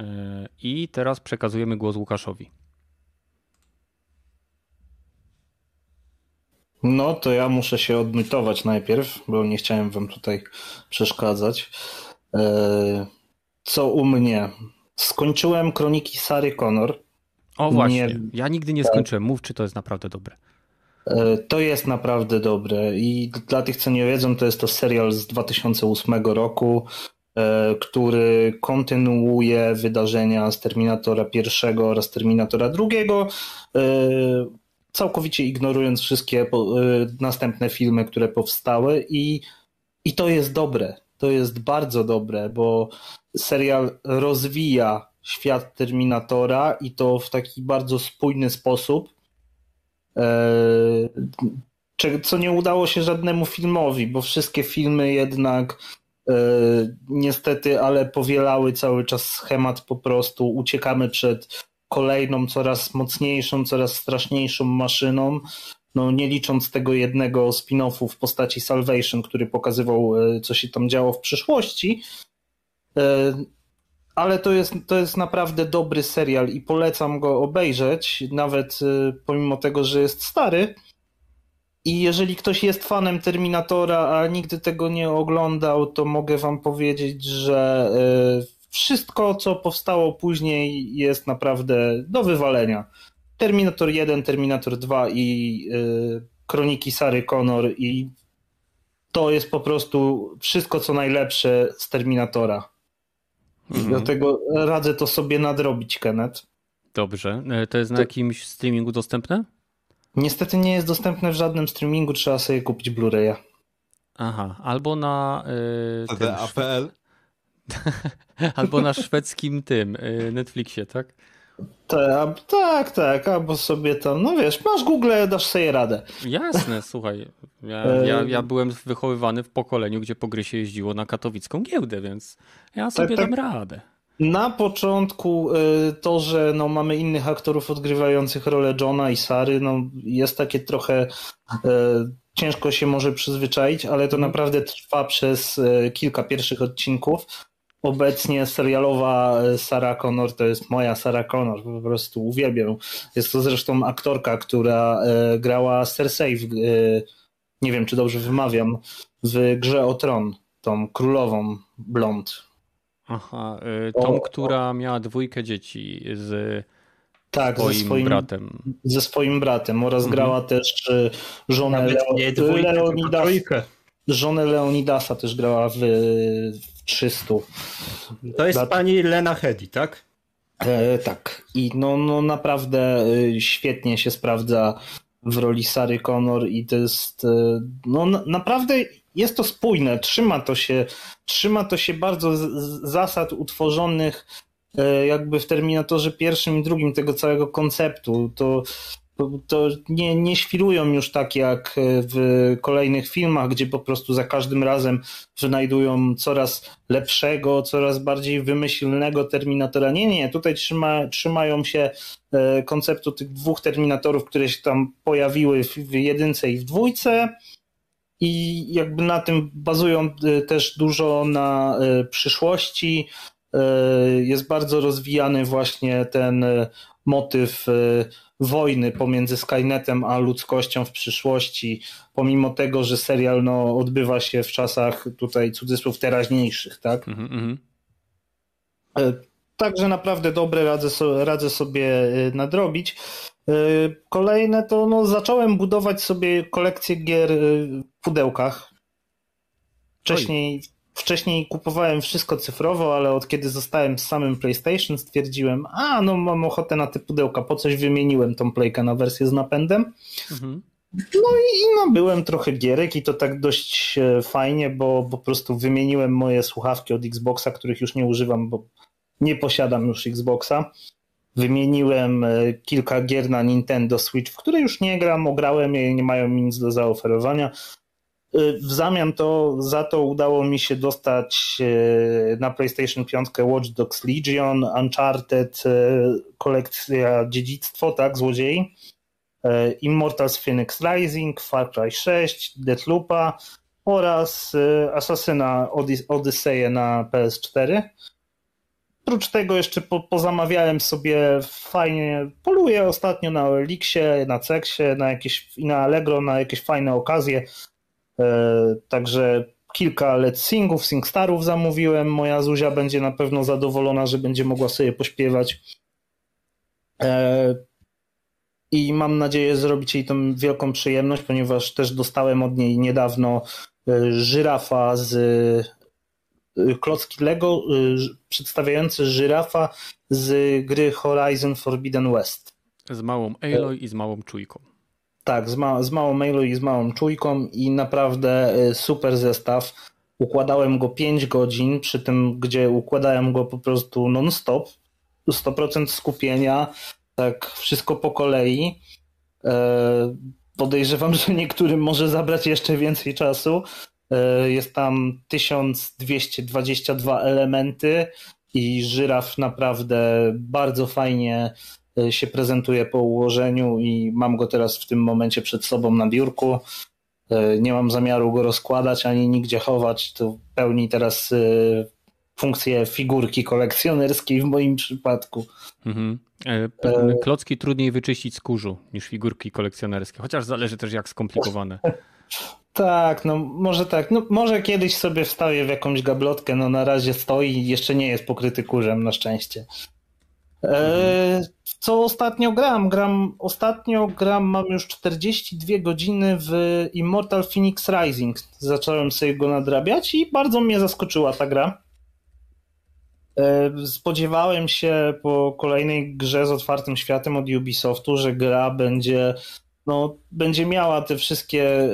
E, I teraz przekazujemy głos Łukaszowi. No to ja muszę się odmytować najpierw, bo nie chciałem wam tutaj przeszkadzać. E, co u mnie? Skończyłem kroniki Sary Connor. O właśnie, nie... ja nigdy nie skończyłem. Mów, czy to jest naprawdę dobre. E, to jest naprawdę dobre i dla tych, co nie wiedzą, to jest to serial z 2008 roku, e, który kontynuuje wydarzenia z Terminatora pierwszego oraz Terminatora drugiego, e, całkowicie ignorując wszystkie następne filmy, które powstały i, i to jest dobre. To jest bardzo dobre, bo serial rozwija świat Terminatora i to w taki bardzo spójny sposób E, co nie udało się żadnemu filmowi, bo wszystkie filmy jednak e, niestety, ale powielały cały czas schemat po prostu. Uciekamy przed kolejną, coraz mocniejszą, coraz straszniejszą maszyną. No, nie licząc tego jednego spin-offu w postaci Salvation, który pokazywał, e, co się tam działo w przyszłości. Ale to jest, to jest naprawdę dobry serial i polecam go obejrzeć, nawet y, pomimo tego, że jest stary. I jeżeli ktoś jest fanem Terminatora, a nigdy tego nie oglądał, to mogę wam powiedzieć, że wszystko, co powstało później, jest naprawdę do wywalenia. Terminator 1, Terminator 2 i y, Kroniki Sary Connor i to jest po prostu wszystko, co najlepsze z Terminatora. Mhm. Dlatego radzę to sobie nadrobić, Kenneth. Dobrze. E, to jest na to... jakimś streamingu dostępne? Niestety nie jest dostępne w żadnym streamingu, trzeba sobie kupić Blu-raya. Aha, albo na. Yy, APL? [LAUGHS] albo na szwedzkim tym yy, Netflixie, tak? Tak, tak, tak, albo sobie tam, no wiesz, masz Google, dasz sobie radę. Jasne, słuchaj, ja, [LAUGHS] ja, ja byłem wychowywany w pokoleniu, gdzie po gry się jeździło na katowicką giełdę, więc ja tak, sobie tak, dam tak. radę. Na początku y, to, że no, mamy innych aktorów odgrywających rolę Johna i Sary, no, jest takie trochę y, ciężko się może przyzwyczaić, ale to mhm. naprawdę trwa przez y, kilka pierwszych odcinków obecnie serialowa e, Sarah Connor to jest moja Sarah Connor, po prostu uwielbiam. Jest to zresztą aktorka, która e, grała Cersei, w, e, nie wiem czy dobrze wymawiam, w grze o tron, tą królową blond. Aha, tą, o, która o. miała dwójkę dzieci z tak, swoim ze swoim bratem. Ze swoim bratem oraz mhm. grała też żonę Leo, Leonidas, żonę Leonidasa też grała w, 300. To jest pani Lena Hedy, tak? E, tak. I no, no naprawdę e, świetnie się sprawdza w roli Sary Connor i to jest e, no naprawdę jest to spójne, trzyma to się, trzyma to się bardzo z, zasad utworzonych e, jakby w Terminatorze pierwszym i drugim tego całego konceptu. To to nie, nie świrują już tak jak w kolejnych filmach, gdzie po prostu za każdym razem wynajdują coraz lepszego, coraz bardziej wymyślnego Terminatora. Nie, nie, tutaj trzyma, trzymają się e, konceptu tych dwóch Terminatorów, które się tam pojawiły w jedynce i w dwójce i jakby na tym bazują e, też dużo na e, przyszłości. Jest bardzo rozwijany właśnie ten motyw wojny pomiędzy Skynetem a ludzkością w przyszłości, pomimo tego, że serial no, odbywa się w czasach tutaj cudzysłów teraźniejszych, tak? Mm -hmm. Także naprawdę dobre radzę, so, radzę sobie e, nadrobić. E, kolejne to no, zacząłem budować sobie kolekcję gier w pudełkach. Wcześniej, Oj. Wcześniej kupowałem wszystko cyfrowo, ale od kiedy zostałem z samym PlayStation stwierdziłem, a no mam ochotę na te pudełka, po coś wymieniłem tą playkę na wersję z napędem. Mhm. No i nabyłem trochę gierek i to tak dość e, fajnie, bo po prostu wymieniłem moje słuchawki od Xboxa, których już nie używam, bo nie posiadam już Xboxa. Wymieniłem e, kilka gier na Nintendo Switch, w które już nie gram, ograłem je i nie mają mi nic do zaoferowania. W zamian to, za to udało mi się dostać e, na PlayStation 5 Watch Dogs Legion, Uncharted, e, kolekcja Dziedzictwo, tak, Złodziei. Immortals Phoenix Rising, Far Cry 6, Deathloopa oraz Assassina Odyssey na PS4. Oprócz tego jeszcze po, pozamawiałem sobie fajnie, poluję ostatnio na Elixie, na Ceksie, na jakieś, na Allegro, na jakieś fajne okazje. E, także kilka LED singów, singstarów zamówiłem. Moja Zuzia będzie na pewno zadowolona, że będzie mogła sobie pośpiewać. E, I mam nadzieję zrobić jej tą wielką przyjemność, ponieważ też dostałem od niej niedawno e, żyrafa z klocki Lego przedstawiający żyrafa z gry Horizon Forbidden West. Z małą Aloy i z małą czujką. Tak, z, ma z małą Aloy i z małą czujką i naprawdę super zestaw. Układałem go 5 godzin, przy tym gdzie układałem go po prostu non-stop, 100% skupienia, tak wszystko po kolei. E, podejrzewam, [LAUGHS] że niektórym może zabrać jeszcze więcej czasu. E, jest tam 1222 elementy i żyraf naprawdę bardzo fajnie się prezentuje po ułożeniu i mam go teraz w tym momencie przed sobą na biurku. Nie mam zamiaru go rozkładać ani nigdzie chować. To pełni teraz funkcję figurki kolekcjonerskiej w moim przypadku. Mhm. E, e, klocki trudniej wyczyścić z kurzu niż figurki kolekcjonerskie, chociaż zależy też jak skomplikowane. [LAUGHS] Tak, no może tak. No, może kiedyś sobie wstawię w jakąś gablotkę, no na razie stoi i jeszcze nie jest pokryty kurzem na szczęście. E, co ostatnio gram? Gram ostatnio gram, mam już 42 godziny w Immortal Phoenix Rising. Zacząłem sobie go nadrabiać i bardzo mnie zaskoczyła ta gra. E, spodziewałem się po kolejnej grze z otwartym światem od Ubisoftu, że gra będzie, no, będzie miała te wszystkie e,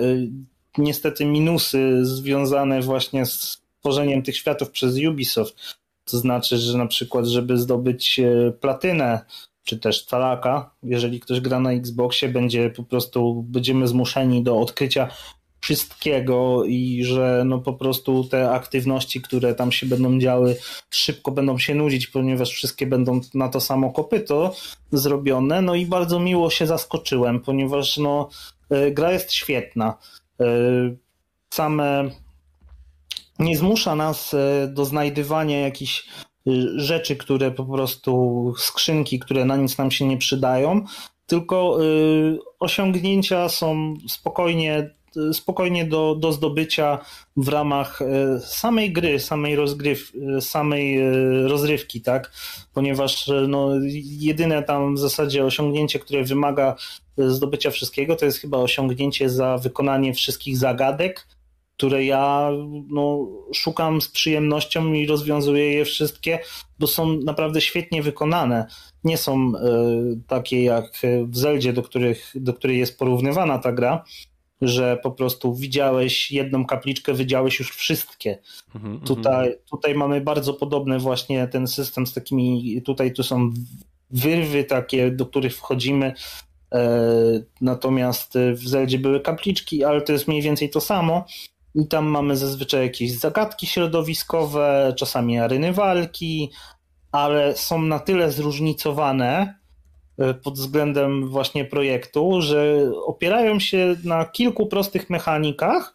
niestety minusy związane właśnie z tworzeniem tych światów przez Ubisoft. To znaczy, że na przykład, żeby zdobyć e, platynę, czy też talaka, jeżeli ktoś gra na Xboxie, będzie po prostu, będziemy zmuszeni do odkrycia wszystkiego i że no po prostu te aktywności, które tam się będą działy, szybko będą się nudzić, ponieważ wszystkie będą na to samo kopyto zrobione. No i bardzo miło się zaskoczyłem, ponieważ no, e, gra jest świetna. E, same nie zmusza nas e, do znajdywania jakichś rzeczy, które po prostu skrzynki, które na nic nam się nie przydają, tylko osiągnięcia są spokojnie spokojnie do, do zdobycia w ramach e, samej gry, samej rozgryw, e, samej e, rozrywki, tak? Ponieważ no, jedyne tam w zasadzie osiągnięcie, które wymaga zdobycia wszystkiego, to jest chyba osiągnięcie za wykonanie wszystkich zagadek, które ja no, szukam z przyjemnością i rozwiązuję je wszystkie, bo są naprawdę świetnie wykonane. Nie są y, takie jak w Zeldzie, do, których, do której jest porównywana ta gra, że po prostu widziałeś jedną kapliczkę, widziałeś już wszystkie. Mhm, tutaj, tutaj mamy bardzo podobny właśnie ten system z takimi, tutaj tu są wyrwy takie, do których wchodzimy, e, natomiast w Zeldzie były kapliczki, ale to jest mniej więcej to samo. I tam mamy zazwyczaj jakieś zagadki środowiskowe, czasami aryny walki, ale są na tyle zróżnicowane, E, pod względem właśnie projektu, że opierają się na kilku prostych mechanikach,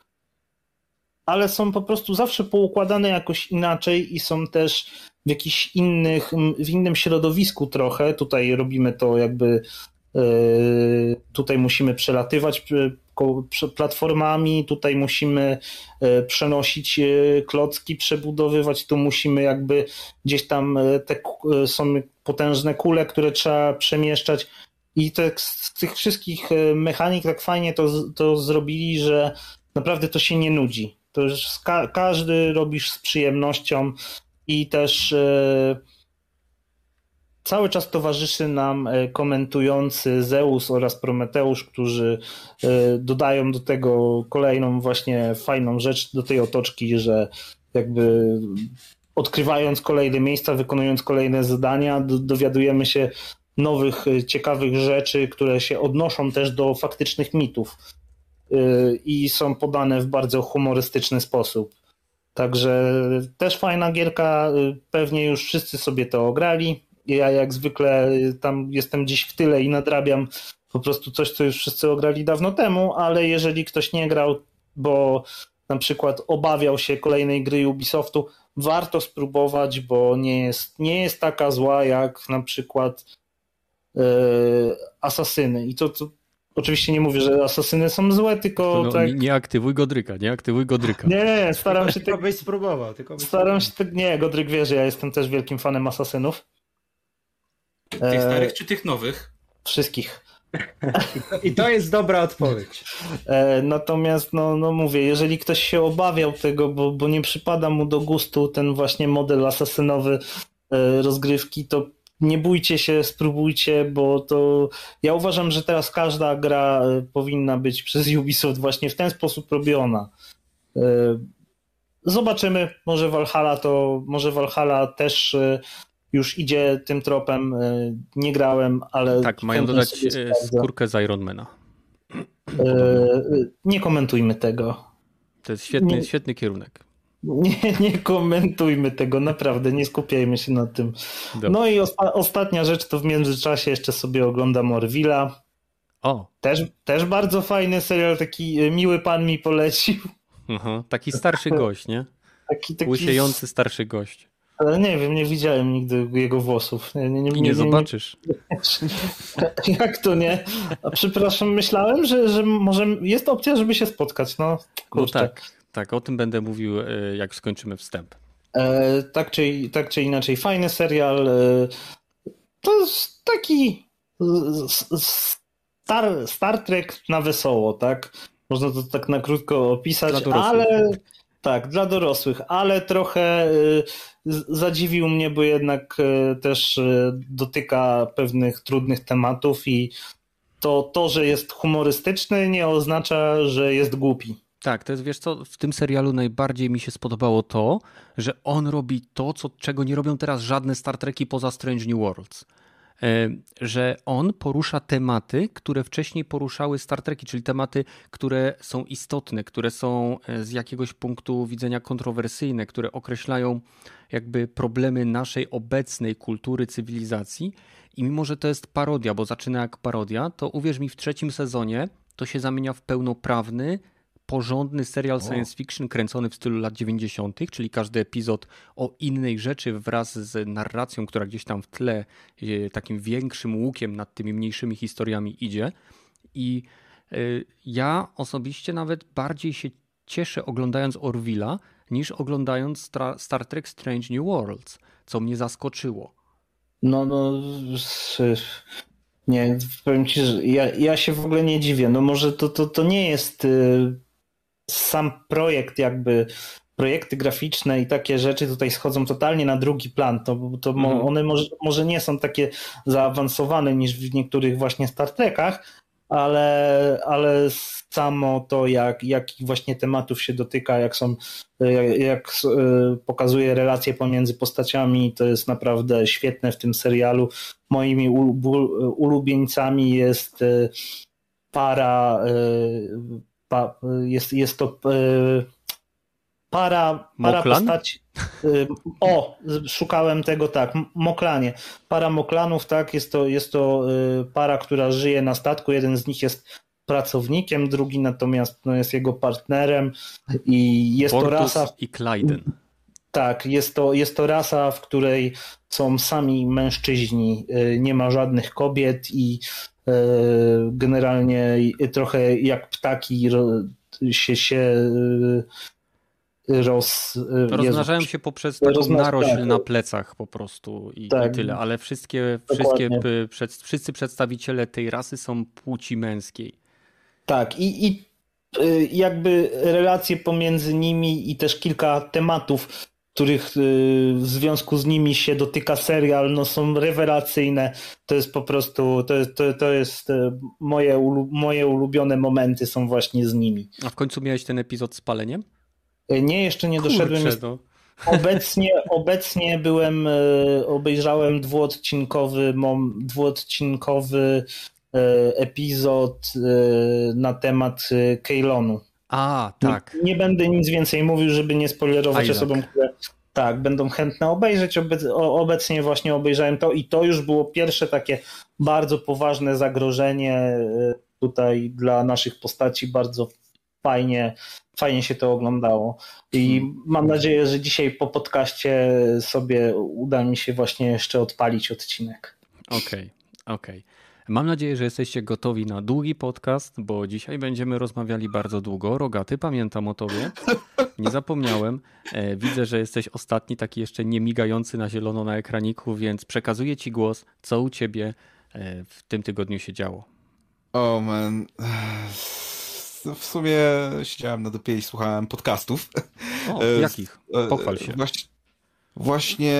ale są po prostu zawsze poukładane jakoś inaczej i są też w jakichś innych, w innym środowisku trochę. Tutaj robimy to jakby e, tutaj musimy przelatywać platformami, tutaj musimy e, przenosić klocki, przebudowywać, tu musimy jakby gdzieś tam te są potężne kule, które trzeba przemieszczać. I te, z tych wszystkich e, mechanik tak fajnie to, to zrobili, że naprawdę to się nie nudzi. To już ka każdy robisz z przyjemnością i też e, cały czas towarzyszy nam e, komentujący Zeus oraz Prometeusz, którzy e, dodają do tego kolejną właśnie fajną rzecz do tej otoczki, że jakby odkrywając kolejne miejsca, wykonując kolejne zadania, dowiadujemy się nowych, e, ciekawych rzeczy, które się odnoszą też do faktycznych mitów i są podane w bardzo humorystyczny sposób. Także też fajna gierka, pewnie już wszyscy sobie to ograli. Ja jak zwykle tam jestem gdzieś w tyle i nadrabiam po prostu coś, co już wszyscy ograli dawno temu, ale jeżeli ktoś nie grał, bo na przykład obawiał się kolejnej gry Ubisoftu, warto spróbować, bo nie jest, nie jest taka zła jak na przykład yy, Asasyny. I to, to oczywiście nie mówię, że Asasyny są złe, tylko No, tak... nie, nie aktywuj Godryka, nie aktywuj Godryka. Nie, nie, staram się... Tylko byś spróbował. Tylko byś Staram się... Nie, Godryk wie, że ja jestem też wielkim fanem Asasynów. Tych E, starych czy tych nowych? Wszystkich. I to jest dobra odpowiedź. E, natomiast, no, no mówię, jeżeli ktoś się obawiał tego, bo, bo nie przypada mu do gustu ten właśnie model asasynowy e, rozgrywki, to nie bójcie się, spróbujcie, bo to ja uważam, że teraz każda gra powinna być przez Ubisoft właśnie w ten sposób robiona. E, Zobaczymy, może Valhalla to, może Valhalla też e, już idzie tym tropem. e, Nie grałem, ale. Tak, mają dodać sprawdzę. skórkę z Ironmana. E, Nie komentujmy tego. To jest świetny, Nie. świetny kierunek. Nie, nie komentujmy tego, naprawdę, nie skupiajmy się na tym. Dobra. No i osta- ostatnia rzecz, to w międzyczasie jeszcze sobie oglądam Orwilla. O, Też, też bardzo fajny serial, taki miły pan mi polecił. aha, taki starszy gość, nie? Taki, taki Łysiejący starszy gość. Ale nie wiem, nie widziałem nigdy jego włosów. Nie, nie, nie, I nie zobaczysz. [LAUGHS] Jak to nie? A przepraszam, myślałem, że, że może jest opcja, żeby się spotkać. No, No tak, tak, o tym będę mówił, e, jak skończymy wstęp. E, tak, czy, tak czy inaczej, fajny serial. E, to jest taki s- Star, Star Trek na wesoło, tak? Można to tak na krótko opisać, ale tak, dla dorosłych, ale trochę z- zadziwił mnie, bo jednak e, też e, dotyka pewnych trudnych tematów i to, to, że jest humorystyczny, nie oznacza, że jest głupi. Tak, to jest, wiesz co, w tym serialu najbardziej mi się spodobało to, że on robi to, co, czego nie robią teraz żadne Star Treki poza Strange New Worlds. E, Że on porusza tematy, które wcześniej poruszały Star Treki, czyli tematy, które są istotne, które są e, z jakiegoś punktu widzenia kontrowersyjne, które określają jakby problemy naszej obecnej kultury, cywilizacji. I mimo, że to jest parodia, bo zaczyna jak parodia, to uwierz mi, w trzecim sezonie to się zamienia w pełnoprawny, porządny serial science fiction kręcony w stylu lat 90., czyli każdy epizod o innej rzeczy wraz z narracją, która gdzieś tam w tle e, takim większym łukiem nad tymi mniejszymi historiami idzie. I e, ja osobiście nawet bardziej się cieszę oglądając Orwilla niż oglądając Star Trek Strange New Worlds, co mnie zaskoczyło. No, no, nie, powiem ci, że ja, ja się w ogóle nie dziwię. No może to, to, to nie jest y, sam projekt jakby, projekty graficzne i takie rzeczy tutaj schodzą totalnie na drugi plan. To, to Mhm. one może, może nie są takie zaawansowane niż w niektórych właśnie Star Trekach, ale, ale samo to, jak, jakich właśnie tematów się dotyka, jak są, jak, jak y, pokazuje relacje pomiędzy postaciami, to jest naprawdę świetne w tym serialu. Moimi ulubieńcami jest y, para, y, pa, jest, jest to y, para, para Moklan? postaci. y, O, szukałem tego tak, Moklanie. Para Moklanów, tak, jest to, jest to y, para, która żyje na statku. Jeden z nich jest pracownikiem, drugi natomiast no, jest jego partnerem i jest to Portus rasa, i Clyden. tak, jest to, jest to rasa, w której są sami mężczyźni, nie ma żadnych kobiet i generalnie y, trochę jak ptaki się, się y, roz... Jezu, Rozmnażają się poprzez taką Rozmnaż- narośl tak. na plecach po prostu i, Tak. i tyle, ale wszystkie, Dokładnie. wszystkie przed, wszyscy przedstawiciele tej rasy są płci męskiej. Tak, i, i jakby relacje pomiędzy nimi i też kilka tematów, których y, w związku z nimi się dotyka serial, no są rewelacyjne. To jest po prostu, to, jest- to, to jest y, moje, moje ulubione momenty są właśnie z nimi. A w końcu miałeś ten epizod z paleniem? Y, Nie, jeszcze nie doszedłem. Kurczę, Jest, no. obecnie, obecnie byłem, obejrzałem dwuodcinkowy, mom, dwuodcinkowy epizod na temat Keylonu. A, tak. Nie, nie będę nic więcej mówił, żeby nie spoilerować Isaac. osobom, które tak, będą chętne obejrzeć. Obecnie właśnie obejrzałem to i to już było pierwsze takie bardzo poważne zagrożenie e, tutaj dla naszych postaci. Bardzo fajnie, fajnie się to oglądało. I hmm. mam nadzieję, że dzisiaj po podcaście sobie uda mi się właśnie jeszcze odpalić odcinek. Okej, okay, okej. Okay. Mam nadzieję, że jesteście gotowi na długi podcast, bo dzisiaj będziemy rozmawiali bardzo długo. Rogaty, pamiętam o tobie. Nie zapomniałem. E, widzę, że jesteś ostatni, taki jeszcze nie migający na zielono na ekraniku, więc przekazuję ci głos. Co u ciebie e, w tym tygodniu się działo? O oh man. W sumie siedziałem na dupie i słuchałem podcastów. O, jakich? Pochwal się. Właśnie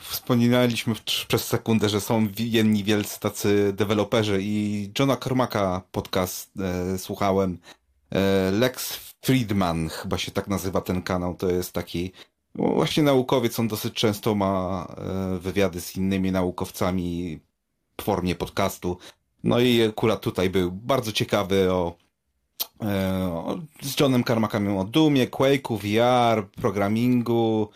wspominaliśmy przez sekundę, że są jedni wielcy tacy deweloperzy i Johna Cormacka podcast e, słuchałem. E, Lex Friedman chyba się tak nazywa ten kanał. To jest taki no właśnie naukowiec. On dosyć często ma e, wywiady z innymi naukowcami w formie podcastu. No i akurat tutaj był bardzo ciekawy o, e, z Johnem Carmackiem o Dumie, Quake'u, VR, programingu,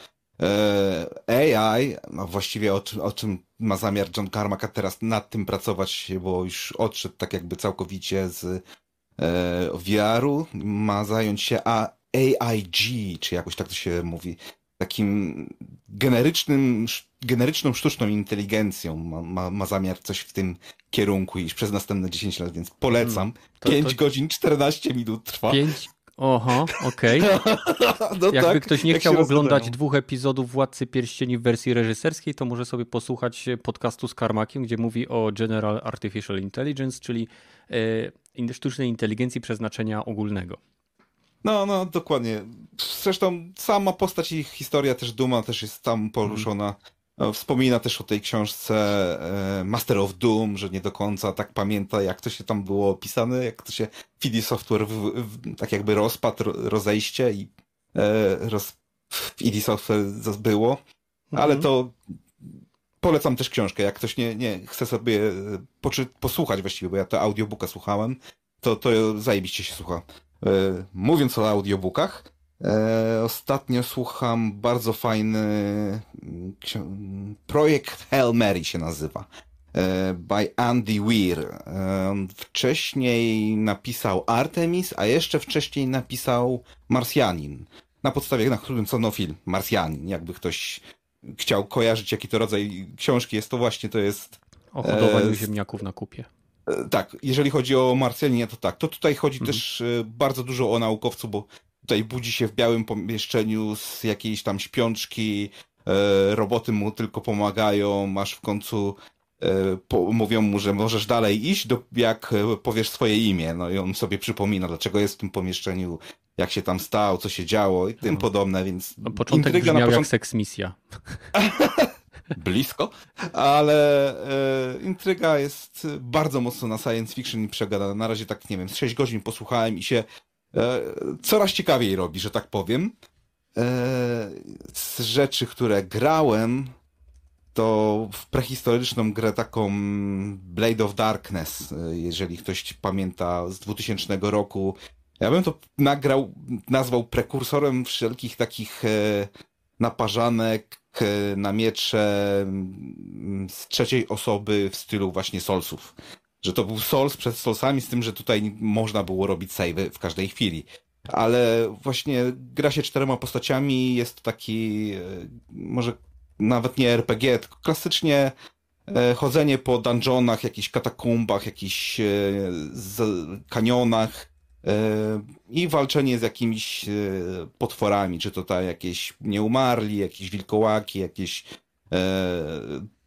AI, no właściwie o czym, o czym ma zamiar John Carmack teraz nad tym pracować, bo już odszedł tak jakby całkowicie z e, VR-u, ma zająć się AIG, czy jakoś tak to się mówi, takim generycznym, generyczną sztuczną inteligencją ma, ma, ma zamiar coś w tym kierunku iść przez następne 10 lat, więc polecam. Hmm, to, 5 to... godzin 14 minut trwa. 5, Oho, okej. Okay. [LAUGHS] no Jakby tak, ktoś nie chciał oglądać dwóch epizodów Władcy Pierścieni w wersji reżyserskiej, to może sobie posłuchać podcastu z Karmakiem, gdzie mówi o General Artificial Intelligence, czyli e, sztucznej inteligencji przeznaczenia ogólnego. No, no, dokładnie. Zresztą sama postać i historia też Duma też jest tam poruszona. Mm. No, wspomina też o tej książce e, Master of Doom, że nie do końca tak pamięta, jak to się tam było opisane, jak to się CD Software w, w, tak jakby rozpadł, rozejście i e, roz, w ID Software było. Mhm. Ale to polecam też książkę, jak ktoś nie, nie chce sobie poczy, posłuchać właściwie, bo ja to audiobooka słuchałem, to, to zajebiście się słucha. E, mówiąc o audiobookach, E, ostatnio słucham bardzo fajny mm, projekt Hail Mary się nazywa. E, by Andy Weir. E, wcześniej napisał Artemis, a jeszcze wcześniej napisał Marsjanin. Na podstawie, na którym co no film, Marsjanin. Jakby ktoś chciał kojarzyć, jaki to rodzaj książki jest, to właśnie to jest... O hodowaniu ziemniaków na kupie. Tak, jeżeli chodzi o Marsjaninie, to tak. To tutaj chodzi mhm. też bardzo dużo o naukowcu, bo tutaj budzi się w białym pomieszczeniu z jakiejś tam śpiączki, e, roboty mu tylko pomagają, masz w końcu e, po, mówią mu, że możesz dalej iść, do, jak e, powiesz swoje imię. No i on sobie przypomina, dlaczego jest w tym pomieszczeniu, jak się tam stał, co się działo i tym no. podobne, więc... No, początek brzmiał na początku... jak seksmisja. [LAUGHS] Blisko, ale e, intryga jest bardzo mocno na science fiction i przegadana. Na razie tak, nie wiem, z 6 godzin posłuchałem i się coraz ciekawiej robi, że tak powiem. E, z rzeczy, które grałem, to w prehistoryczną grę taką Blade of Darkness, e, jeżeli ktoś pamięta z 2000 roku. Ja bym to nagrał, nazwał prekursorem wszelkich takich naparzanek na miecze mm, z trzeciej osoby w stylu właśnie Solsów że to był Souls przed Soulsami, z tym, że tutaj można było robić savey w każdej chwili. Ale właśnie gra się czterema postaciami, jest taki, e, może nawet nie RPG, tylko klasycznie e, chodzenie po dungeonach, jakichś katakumbach, jakichś e, kanionach i walczenie z jakimiś potworami, czy to ta jakieś nieumarli, jakieś wilkołaki, jakieś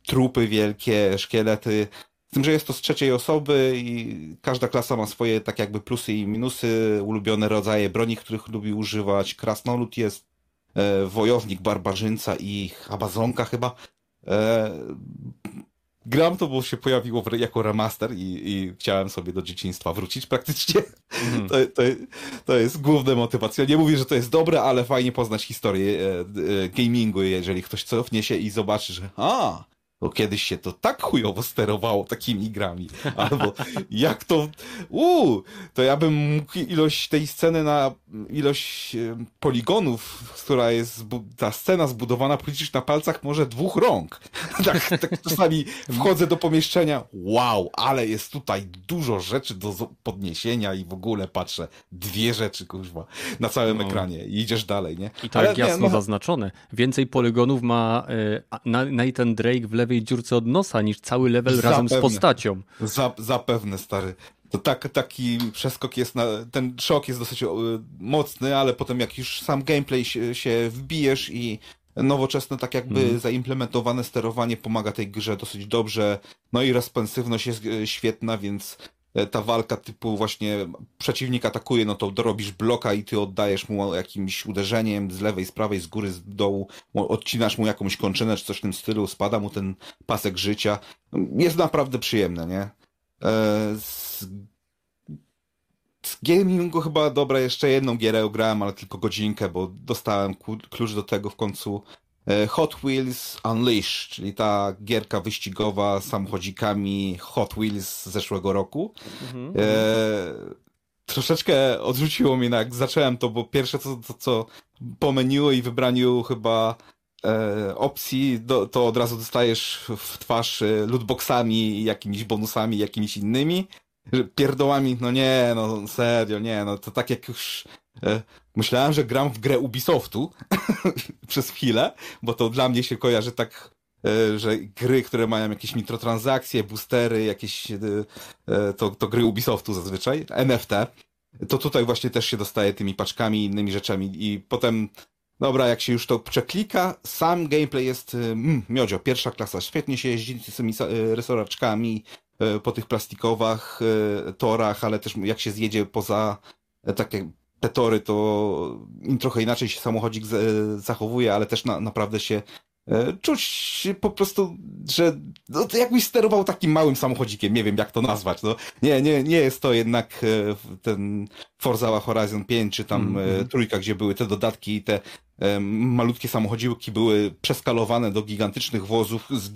trupy wielkie, szkielety. Z tym, że jest to z trzeciej osoby i każda klasa ma swoje tak jakby plusy i minusy, ulubione rodzaje broni, których lubi używać. Krasnolud jest, e, wojownik, barbarzyńca i abazonka chyba. E, gram to, bo się pojawiło jako remaster i, i chciałem sobie do dzieciństwa wrócić praktycznie. Mm. [LAUGHS] To, to, to jest główna motywacja. Nie mówię, że to jest dobre, ale fajnie poznać historię e, e, gamingu, jeżeli ktoś cofnie się i zobaczy, że a, bo kiedyś się to tak chujowo sterowało takimi grami. Albo jak to, uuu, to ja bym mógł ilość tej sceny na ilość e, poligonów, która jest, ta scena zbudowana policzyć na palcach może dwóch rąk. [LAUGHS] tak, tak czasami wchodzę do pomieszczenia, wow, ale jest tutaj dużo rzeczy do podniesienia i w ogóle patrzę, dwie rzeczy, kurwa, na całym no. ekranie i idziesz dalej, nie? I ale, jest jasno nie, no... zaznaczone. Więcej poligonów ma y, Nathan Drake w lewej dziurce od nosa niż cały level zapewne, razem z postacią. Za, zapewne, stary. To tak, taki przeskok jest, na, ten szok jest dosyć mocny, ale potem jak już sam gameplay się, się wbijesz i nowoczesne, tak jakby mm. zaimplementowane sterowanie pomaga tej grze dosyć dobrze. No i responsywność jest e, świetna, więc e, ta walka typu właśnie przeciwnik atakuje, no to dorobisz bloka i ty oddajesz mu jakimś uderzeniem z lewej, z prawej, z góry, z dołu, odcinasz mu jakąś kończynę czy coś w tym stylu, spada mu ten pasek życia. Jest naprawdę przyjemne, nie? E, z z gamingu chyba dobra, jeszcze jedną gierę grałem, ale tylko godzinkę, bo dostałem klucz do tego w końcu. E, Hot Wheels Unleashed, czyli ta gierka wyścigowa z samochodzikami Hot Wheels z zeszłego roku. Mhm. E, troszeczkę odrzuciło mnie, jak zacząłem to, bo pierwsze co, to, co po menu i wybraniu chyba e, opcji, do, to od razu dostajesz w twarz e, lootboxami, jakimiś bonusami, jakimiś innymi pierdołami, no nie, no serio, nie, no to tak jak już myślałem, że gram w grę Ubisoftu [LAUGHS] przez chwilę, bo to dla mnie się kojarzy tak, e, że gry, które mają jakieś mikrotransakcje, boostery, jakieś, e, e to, to gry Ubisoftu zazwyczaj, NFT, to tutaj właśnie też się dostaje tymi paczkami i innymi rzeczami i potem Dobra, jak się już to przeklika, sam gameplay jest mm, miodzio, pierwsza klasa. Świetnie się jeździ z tymi e, resoraczkami, E, po tych plastikowych e, torach, ale też jak się zjedzie poza e, takie te tory, to im trochę inaczej się samochodzik zachowuje, ale też na, naprawdę się czuć po prostu, że no, jakbyś sterował takim małym samochodzikiem, nie wiem jak to nazwać. No, nie, nie, nie jest to jednak ten Forza Horizon 5 czy tam mm -hmm. trójka, gdzie były te dodatki i te malutkie samochodziłki były przeskalowane do gigantycznych wozów z,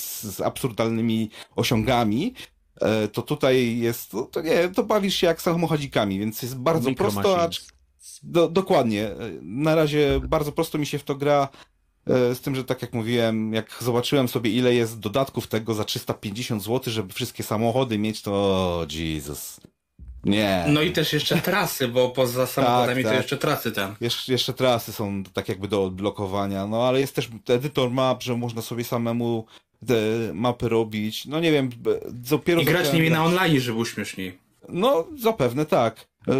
z absurdalnymi osiągami, e, to tutaj jest, no, to nie, to bawisz się jak samochodzikami, więc jest bardzo prosto, acz, do, dokładnie. E, na razie bardzo prosto mi się w to gra, e, z tym, że tak jak mówiłem, jak zobaczyłem sobie ile jest dodatków tego za 350 zł, żeby wszystkie samochody mieć, to Jesus. Nie. No i też jeszcze trasy, bo poza samochodami tak, tak. to jeszcze trasy tam. Jeszcze, jeszcze trasy są tak jakby do odblokowania, no ale jest też edytor map, że można sobie samemu te mapy robić. No nie wiem, dopiero... I grać nimi na online, żeby było śmieszniej. No, zapewne tak. E,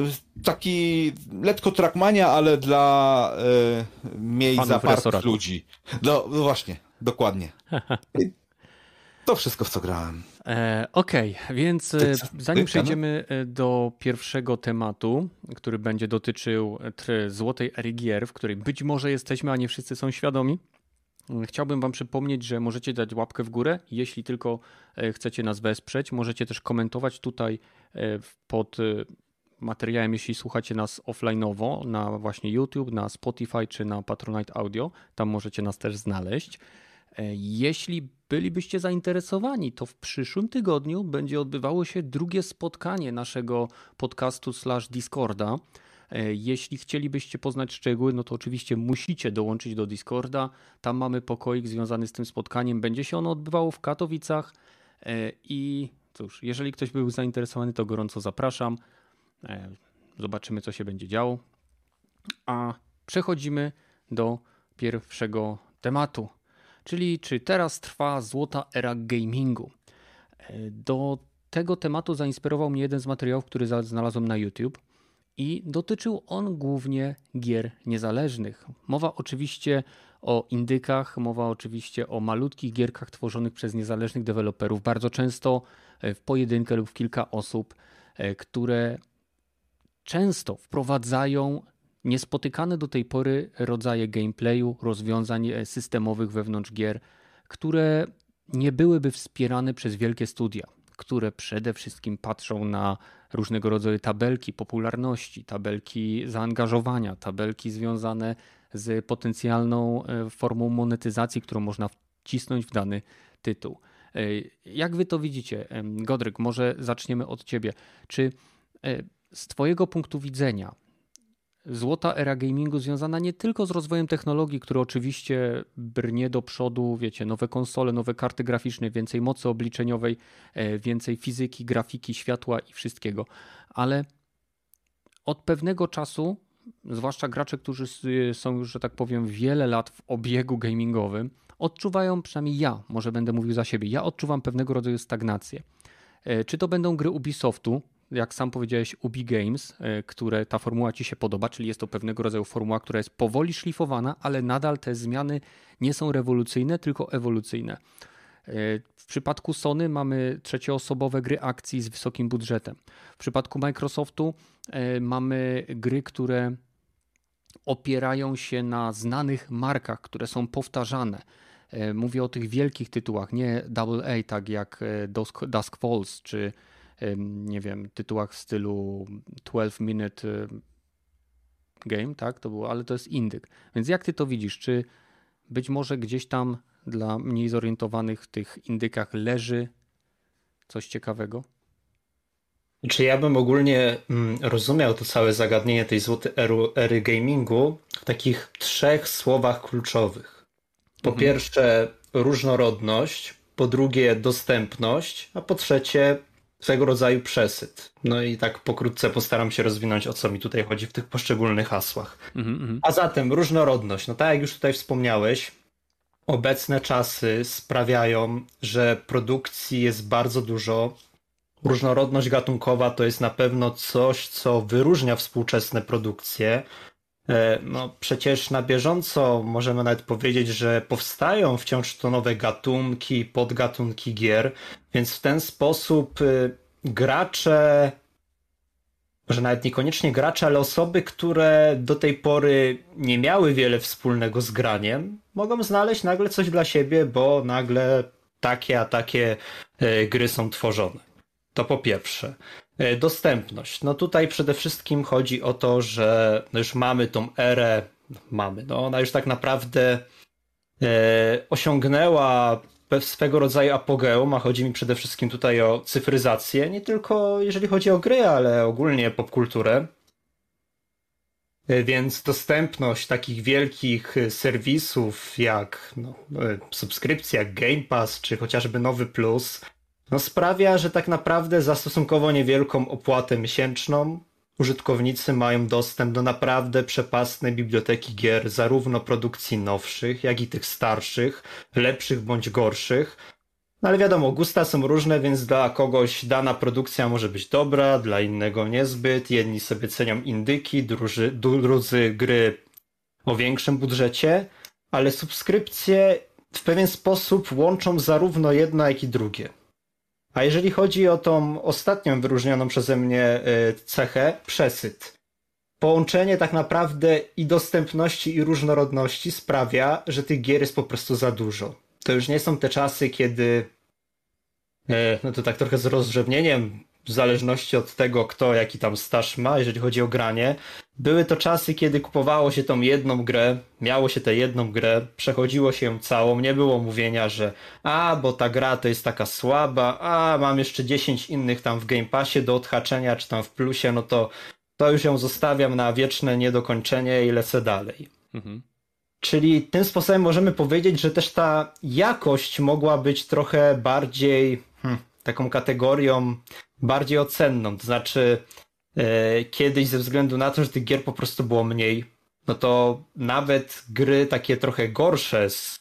taki lekko trackmania, ale dla e, miejsc zapartych ludzi. No, no właśnie, dokładnie. [LAUGHS] to wszystko, w co grałem. E, Okej, okay, więc e, zanim przejdziemy e, do pierwszego tematu, który będzie dotyczył złotej ery gier, w której być może jesteśmy, a nie wszyscy są świadomi, chciałbym Wam przypomnieć, że możecie dać łapkę w górę, jeśli tylko chcecie nas wesprzeć. Możecie też komentować tutaj pod materiałem, jeśli słuchacie nas offline'owo na właśnie YouTube, na Spotify czy na Patronite Audio. Tam możecie nas też znaleźć. Jeśli bylibyście zainteresowani, to w przyszłym tygodniu będzie odbywało się drugie spotkanie naszego podcastu slash Discorda. E, jeśli chcielibyście poznać szczegóły, no to oczywiście musicie dołączyć do Discorda. Tam mamy pokoik związany z tym spotkaniem. Będzie się ono odbywało w Katowicach. E, I cóż, jeżeli ktoś był zainteresowany, to gorąco zapraszam. E, zobaczymy, co się będzie działo. A przechodzimy do pierwszego tematu czyli czy teraz trwa złota era gamingu. Do tego tematu zainspirował mnie jeden z materiałów, który znalazłem na YouTube i dotyczył on głównie gier niezależnych. Mowa oczywiście o indykach, mowa oczywiście o malutkich gierkach tworzonych przez niezależnych deweloperów, bardzo często e, w pojedynkę lub w kilka osób, e, które często wprowadzają niespotykane do tej pory rodzaje gameplayu, rozwiązań e, systemowych wewnątrz gier, które nie byłyby wspierane przez wielkie studia, które przede wszystkim patrzą na różnego rodzaju tabelki popularności, tabelki zaangażowania, tabelki związane z potencjalną e, formą monetyzacji, którą można wcisnąć w dany tytuł. E, jak wy to widzicie? Godryk, może zaczniemy od ciebie. Czy e, z twojego punktu widzenia złota era gamingu związana nie tylko z rozwojem technologii, który oczywiście brnie do przodu, wiecie, nowe konsole, nowe karty graficzne, więcej mocy obliczeniowej, e, więcej fizyki, grafiki, światła i wszystkiego, ale od pewnego czasu, zwłaszcza gracze, którzy są już, że tak powiem, wiele lat w obiegu gamingowym, odczuwają, przynajmniej ja, może będę mówił za siebie, ja odczuwam pewnego rodzaju stagnację. E, czy to będą gry Ubisoftu, jak sam powiedziałeś, Ubi Games, e, które ta formuła ci się podoba, czyli jest to pewnego rodzaju formuła, która jest powoli szlifowana, ale nadal te zmiany nie są rewolucyjne, tylko ewolucyjne. E, w przypadku Sony mamy trzecioosobowe gry akcji z wysokim budżetem. W przypadku Microsoftu mamy gry, które opierają się na znanych markach, które są powtarzane. E, mówię o tych wielkich tytułach, nie Double A, tak jak e, Dusk Falls, czy nie wiem, tytułach w stylu 12 Minute Game, tak to było, ale to jest indyk. Więc jak ty to widzisz? Czy być może gdzieś tam dla mniej zorientowanych w tych indykach leży coś ciekawego? Czy ja bym ogólnie mm, rozumiał to całe zagadnienie tej złotej ery, ery gamingu w takich trzech słowach kluczowych. Po mhm. pierwsze różnorodność, po drugie dostępność, a po trzecie swego rodzaju przesyt. No i tak pokrótce postaram się rozwinąć, o co mi tutaj chodzi w tych poszczególnych hasłach. Mhm, mhm. a zatem różnorodność. No tak jak już tutaj wspomniałeś, obecne czasy sprawiają, że produkcji jest bardzo dużo. Różnorodność gatunkowa to jest na pewno coś, co wyróżnia współczesne produkcje. E, no przecież na bieżąco możemy nawet powiedzieć, że powstają wciąż to nowe gatunki, podgatunki gier, więc w ten sposób y, gracze, może nawet niekoniecznie gracze, ale osoby, które do tej pory nie miały wiele wspólnego z graniem, mogą znaleźć nagle coś dla siebie, bo nagle takie a takie e, gry są tworzone. To po pierwsze. E, dostępność. No tutaj przede wszystkim chodzi o to, że no już mamy tą erę, mamy, no ona już tak naprawdę e, osiągnęła swego rodzaju apogeum, a chodzi mi przede wszystkim tutaj o cyfryzację, nie tylko jeżeli chodzi o gry, ale ogólnie popkulturę. E, więc dostępność takich wielkich serwisów jak no, subskrypcja, Game Pass czy chociażby Nowy Plus no sprawia, że tak naprawdę za stosunkowo niewielką opłatę miesięczną użytkownicy mają dostęp do naprawdę przepastnej biblioteki gier, zarówno produkcji nowszych, jak i tych starszych, lepszych bądź gorszych. No ale wiadomo, gusta są różne, więc dla kogoś dana produkcja może być dobra, dla innego niezbyt. Jedni sobie cenią indyki, drudzy, drudzy gry o większym budżecie, ale subskrypcje w pewien sposób łączą zarówno jedno, jak i drugie. A jeżeli chodzi o tą ostatnią wyróżnioną przeze mnie e, cechę, przesyt. Połączenie tak naprawdę i dostępności, i różnorodności sprawia, że tych gier jest po prostu za dużo. To już nie są te czasy, kiedy e, no to tak trochę z rozrzewnieniem w zależności od tego, kto jaki tam staż ma, jeżeli chodzi o granie. Były to czasy, kiedy kupowało się tą jedną grę, miało się tę jedną grę, przechodziło się ją całą, nie było mówienia, że a, bo ta gra to jest taka słaba, a, mam jeszcze 10 innych tam w Game Passie do odhaczenia, czy tam w plusie, no to to już ją zostawiam na wieczne niedokończenie i lecę dalej. Mhm. Czyli tym sposobem możemy powiedzieć, że też ta jakość mogła być trochę bardziej hmm, taką kategorią bardziej ocenną. To znaczy, e, kiedyś ze względu na to, że tych gier po prostu było mniej, no to nawet gry takie trochę gorsze z,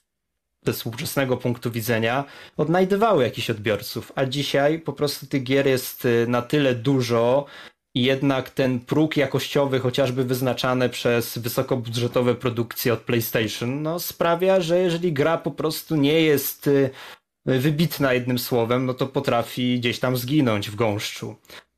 ze współczesnego punktu widzenia odnajdywały jakichś odbiorców, a dzisiaj po prostu tych gier jest e, na tyle dużo, i jednak ten próg jakościowy, chociażby wyznaczany przez wysokobudżetowe produkcje od PlayStation, no sprawia, że jeżeli gra po prostu nie jest e, wybitna jednym słowem, no to potrafi gdzieś tam zginąć w gąszczu.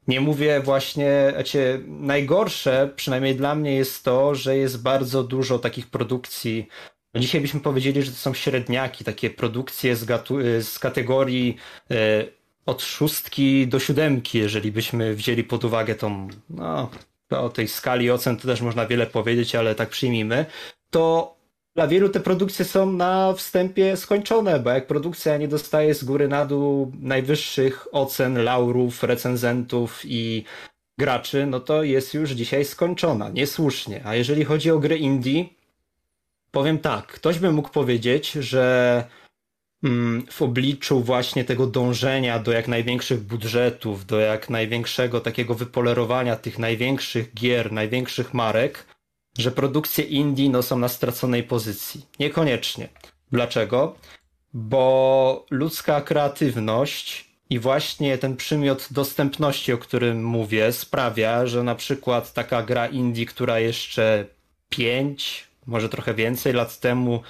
Nie mówię właśnie, znaczy najgorsze, przynajmniej dla mnie jest to, że jest bardzo dużo takich produkcji. No dzisiaj byśmy powiedzieli, że to są średniaki, takie produkcje z, z kategorii e, od szóstki do siódemki, jeżeli byśmy wzięli pod uwagę tą, no, o tej skali ocen to też można wiele powiedzieć, ale tak przyjmijmy, to dla wielu te produkcje są na wstępie skończone, bo jak produkcja nie dostaje z góry na dół najwyższych ocen, laurów, recenzentów i graczy, no to jest już dzisiaj skończona, niesłusznie. A jeżeli chodzi o gry indie, powiem tak, ktoś by mógł powiedzieć, że mm, w obliczu właśnie tego dążenia do jak największych budżetów, do jak największego takiego wypolerowania tych największych gier, największych marek, że produkcje indie no, są na straconej pozycji. Niekoniecznie. Dlaczego? Bo ludzka kreatywność i właśnie ten przymiot dostępności, o którym mówię, sprawia, że na przykład taka gra indie, która jeszcze 5, może trochę więcej lat temu,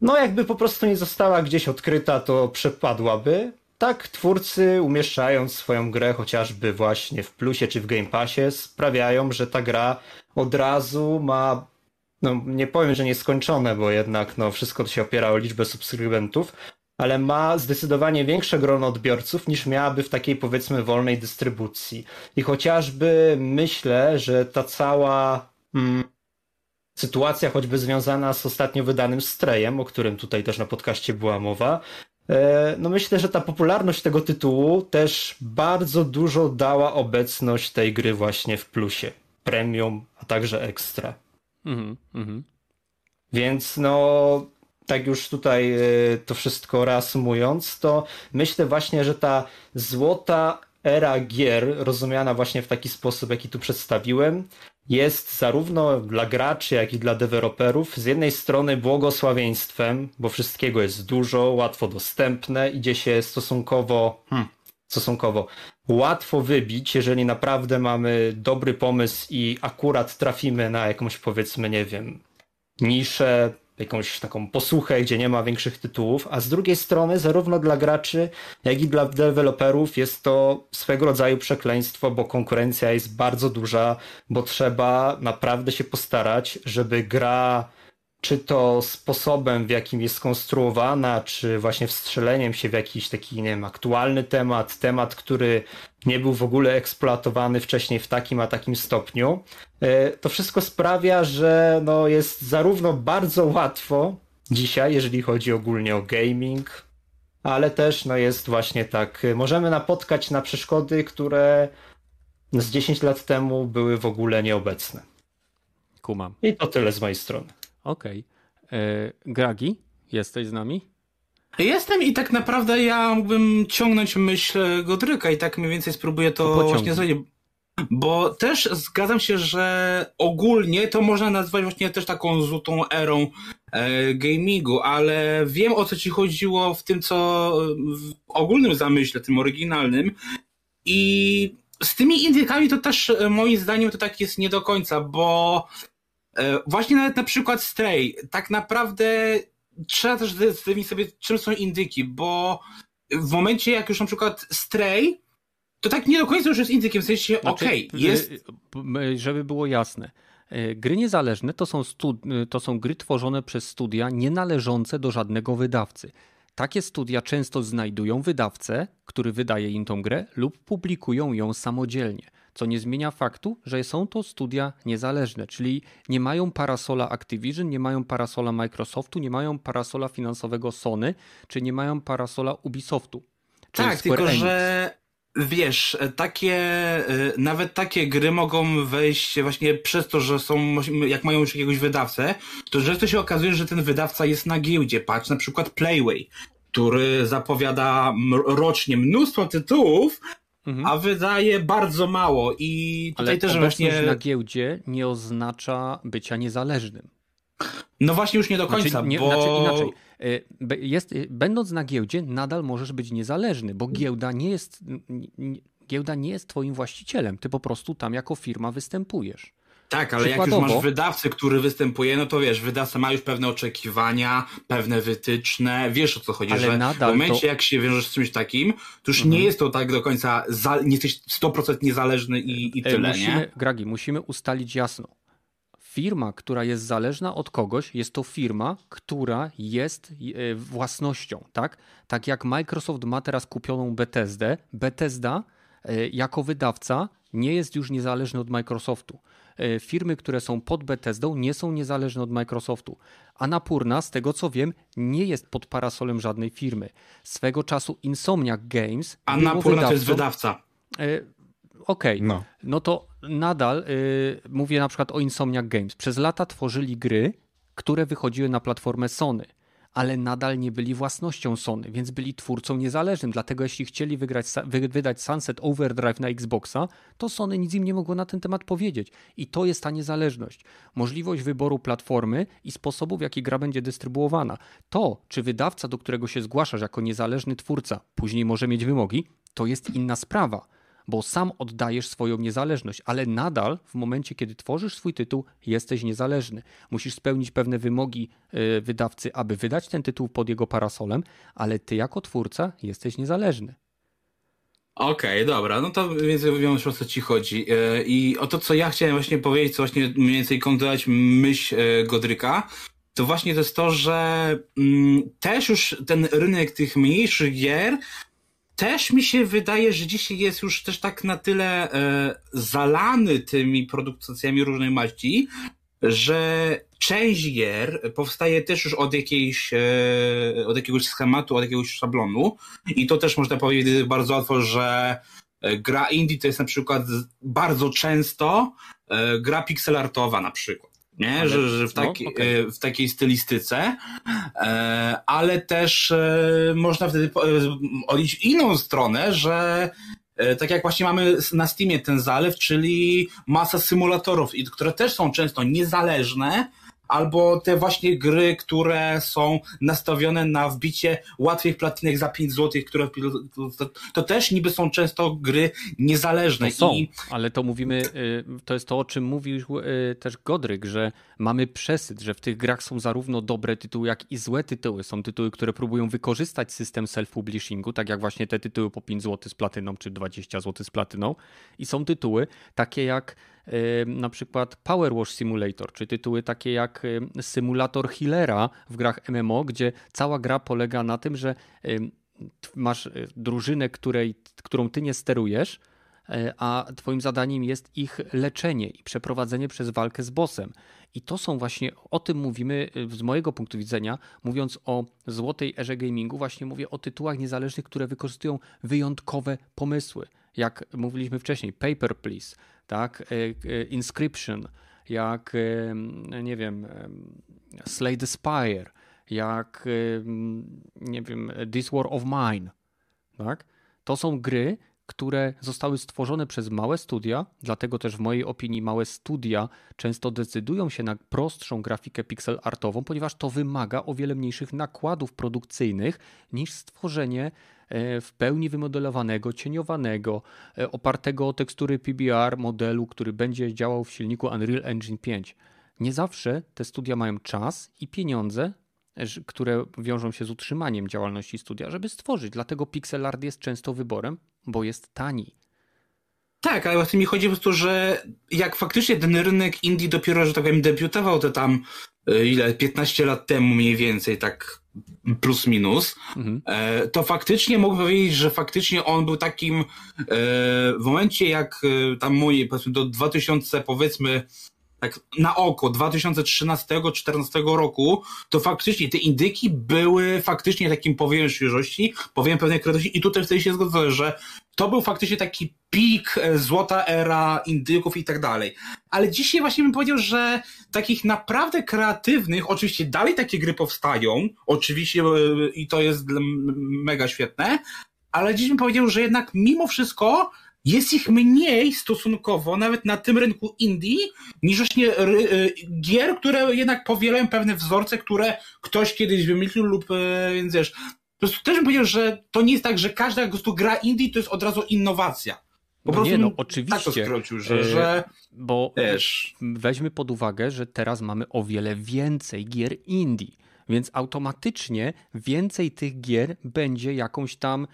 no jakby po prostu nie została gdzieś odkryta, to przepadłaby. Tak twórcy umieszczając swoją grę chociażby właśnie w plusie czy w Game Passie sprawiają, że ta gra od razu ma no nie powiem, że nieskończone, bo jednak no, wszystko to się opiera o liczbę subskrybentów, ale ma zdecydowanie większe grono odbiorców niż miałaby w takiej powiedzmy wolnej dystrybucji. I chociażby myślę, że ta cała mm, sytuacja, choćby związana z ostatnio wydanym Strejem, o którym tutaj też na podcaście była mowa, e, no myślę, że ta popularność tego tytułu też bardzo dużo dała obecność tej gry właśnie w plusie, premium, a także ekstra. Mhm, mhm. Więc no, tak już tutaj e, to wszystko reasumując, to myślę właśnie, że ta złota era gier, rozumiana właśnie w taki sposób, jaki tu przedstawiłem, jest zarówno dla graczy, jak i dla deweloperów z jednej strony błogosławieństwem, bo wszystkiego jest dużo, łatwo dostępne, idzie się stosunkowo, hmm, stosunkowo łatwo wybić, jeżeli naprawdę mamy dobry pomysł i akurat trafimy na jakąś powiedzmy, nie wiem, niszę, jakąś taką posłuchę, gdzie nie ma większych tytułów, a z drugiej strony zarówno dla graczy, jak i dla deweloperów jest to swego rodzaju przekleństwo, bo konkurencja jest bardzo duża, bo trzeba naprawdę się postarać, żeby gra czy to sposobem, w jakim jest skonstruowana, czy właśnie wstrzeleniem się w jakiś taki, nie wiem, aktualny temat, temat, który nie był w ogóle eksploatowany wcześniej w takim a takim stopniu. E, to wszystko sprawia, że no jest zarówno bardzo łatwo dzisiaj, jeżeli chodzi ogólnie o gaming, ale też no jest właśnie tak, możemy napotkać na przeszkody, które z 10 lat temu były w ogóle nieobecne. Kumam. I to tyle z mojej strony. Okej. Okay. E, Gragi, jesteś z nami? Jestem i tak naprawdę ja mógłbym ciągnąć myśl Godryka i tak mniej więcej spróbuję to, to właśnie zrobić. Bo też zgadzam się, że ogólnie to można nazwać właśnie też taką złotą erą e, gamingu, ale wiem o co ci chodziło w tym, co w ogólnym zamyśle, tym oryginalnym. I z tymi indykami to też e, moim zdaniem to tak jest nie do końca, bo właśnie nawet na przykład Stray, tak naprawdę trzeba też zdefiniować sobie, czym są indyki, bo w momencie, jak już na przykład Stray, to tak nie do końca już jest indykiem, w sensie, znaczy, okej, okay, jest... Żeby było jasne, e, gry niezależne to są, to są gry tworzone przez studia nienależące do żadnego wydawcy. Takie studia często znajdują wydawcę, który wydaje im tą grę lub publikują ją samodzielnie co nie zmienia faktu, że są to studia niezależne, czyli nie mają parasola Activision, nie mają parasola Microsoftu, nie mają parasola finansowego Sony, czy nie mają parasola Ubisoftu. Tak, Square tylko Enix. że wiesz, takie, y, nawet takie gry mogą wejść właśnie przez to, że są, jak mają już jakiegoś wydawcę, to często się okazuje, że ten wydawca jest na giełdzie. Patrz na przykład Playway, który zapowiada rocznie mnóstwo tytułów, mhm. a wydaje bardzo mało i tutaj Ale też właśnie... na giełdzie nie oznacza bycia niezależnym. No właśnie już nie do końca, znaczy, nie, bo... Znaczy inaczej. E, jest, e, będąc na giełdzie nadal możesz być niezależny, bo giełda nie jest, giełda nie jest twoim właścicielem. Ty po prostu tam jako firma występujesz. Tak, ale jak już masz wydawcę, który występuje, no to wiesz, wydawca ma już pewne oczekiwania, pewne wytyczne, wiesz o co chodzi, ale że w momencie to... jak się wiążesz z czymś takim, to już mhm. nie jest to tak do końca, za, nie jesteś 100% niezależny i, i tyle, musimy, nie? Gragi, musimy ustalić jasno. Firma, która jest zależna od kogoś, jest to firma, która jest e, własnością, tak? Tak jak Microsoft ma teraz kupioną Bethesdę, Bethesda e, jako wydawca nie jest już niezależny od Microsoftu. E, firmy, które są pod Bethesdą, nie są niezależne od Microsoftu. Anapurna, z tego co wiem, nie jest pod parasolem żadnej firmy. Swego czasu Insomniac Games. Anapurna to jest wydawca. E, okej, okay. no. no to nadal y, mówię na przykład o Insomniac Games. Przez lata tworzyli gry, które wychodziły na platformę Sony ale nadal nie byli własnością Sony, więc byli twórcą niezależnym. Dlatego jeśli chcieli wygrać, wy, wydać Sunset Overdrive na Xboxa, to Sony nic im nie mogło na ten temat powiedzieć. I to jest ta niezależność. Możliwość wyboru platformy i sposobu, w jaki gra będzie dystrybuowana. To, czy wydawca, do którego się zgłaszasz jako niezależny twórca, później może mieć wymogi, to jest inna sprawa bo sam oddajesz swoją niezależność, ale nadal w momencie, kiedy tworzysz swój tytuł, jesteś niezależny. Musisz spełnić pewne wymogi e, wydawcy, aby wydać ten tytuł pod jego parasolem, ale ty jako twórca jesteś niezależny. Okej, okay, dobra, no to więc wiem o co ci chodzi. E, I o to, co ja chciałem właśnie powiedzieć, co właśnie mniej więcej kontynuować myśl e, Godryka, to właśnie to jest to, że mm, też już ten rynek tych mniejszych gier też mi się wydaje, że dzisiaj jest już też tak na tyle e, zalany tymi produkcjami różnej maści, że część gier powstaje też już od jakiejś, e, od jakiegoś schematu, od jakiegoś szablonu. I to też można powiedzieć bardzo łatwo, że e, gra indie to jest na przykład bardzo często e, gra pixelartowa na przykład nie? Ale, że, że w, no, taki, no, okay. w takiej stylistyce, e, ale też e, można wtedy odnieść inną stronę, że tak jak właśnie mamy na Steamie ten zalew, czyli masa symulatorów, które też są często niezależne, albo te właśnie gry, które są nastawione na wbicie łatwych platinek za 5 zł, które to, to też niby są często gry niezależne. No są, I... ale to mówimy, y, to jest to, o czym mówił y, też Godryk, że mamy przesyt, że w tych grach są zarówno dobre tytuły, jak i złe tytuły. Są tytuły, które próbują wykorzystać system self-publishingu, tak jak właśnie te tytuły po 5 zł z platyną, czy 20 zł z platyną. I są tytuły takie jak na przykład Power Wash Simulator, czy tytuły takie jak Symulator Healera w grach MMO, gdzie cała gra polega na tym, że masz e, drużynę, której, którą ty nie sterujesz, e, a twoim zadaniem jest ich leczenie i przeprowadzenie przez walkę z bossem. I to są właśnie, o tym mówimy e, z mojego punktu widzenia, mówiąc o złotej erze gamingu, właśnie mówię o tytułach niezależnych, które wykorzystują wyjątkowe pomysły. Jak mówiliśmy wcześniej, Paper Please, tak? E, e, Inscription, jak e, nie wiem, Slay the Spire, jak nie wiem, This War of Mine, tak? To są gry, które zostały stworzone przez małe studia, dlatego też w mojej opinii małe studia często decydują się na prostszą grafikę pixel artową, ponieważ to wymaga o wiele mniejszych nakładów produkcyjnych niż stworzenie E, w pełni wymodelowanego, cieniowanego, e, opartego o tekstury PBR modelu, który będzie działał w silniku Unreal Engine 5. Nie zawsze te studia mają czas i pieniądze, które wiążą się z utrzymaniem działalności studia, żeby stworzyć. Dlatego pixel art jest często wyborem, bo jest tani. Tak, ale właśnie mi chodzi po prostu, że jak faktycznie ten rynek indie dopiero, że tak powiem, debiutował to tam e, ile, 15 lat temu mniej więcej, tak plus minus, mhm. E, to faktycznie mogę powiedzieć, że faktycznie on był takim e, w momencie jak tam mój, powiedzmy do 2000 powiedzmy tak na oko 2013-2014 roku, to faktycznie te indyki były faktycznie takim powiem świeżości, powiem pewnej kreatywności i tutaj wtedy się zgodzę, że to był faktycznie taki pik, e, złota era indyków i tak dalej. Ale dzisiaj właśnie bym powiedział, że takich naprawdę kreatywnych, oczywiście dalej takie gry powstają, oczywiście e, i to jest mega świetne, ale dziś bym powiedział, że jednak mimo wszystko jest ich mniej stosunkowo, nawet na tym rynku Indii, niż właśnie e, gier, które jednak powielają pewne wzorce, które ktoś kiedyś wymyślił lub, więc wiesz, po prostu też bym powiedział, że to nie jest tak, że każda po prostu gra indie to jest od razu innowacja. Po no nie, no oczywiście. Tak to skrócił, że, że bo wiesz. weźmy pod uwagę, że teraz mamy o wiele więcej gier indie, więc automatycznie więcej tych gier będzie jakąś tam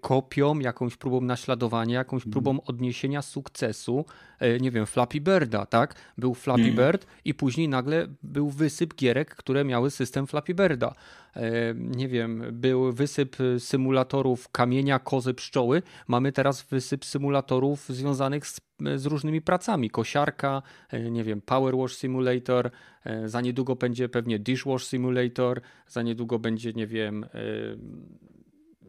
kopią, jakąś próbą naśladowania, jakąś Mhm. próbą odniesienia sukcesu, e, nie wiem, Flappy Birda, tak? Był Flappy Mhm. Bird i później nagle był wysyp gierek, które miały system Flappy Birda. E, Nie wiem, był wysyp e, symulatorów kamienia, kozy, pszczoły. Mamy teraz wysyp symulatorów związanych z, z różnymi pracami. Kosiarka, e, nie wiem, Power Wash Simulator, e, za niedługo będzie pewnie Dishwash Simulator, za niedługo będzie, nie wiem, e,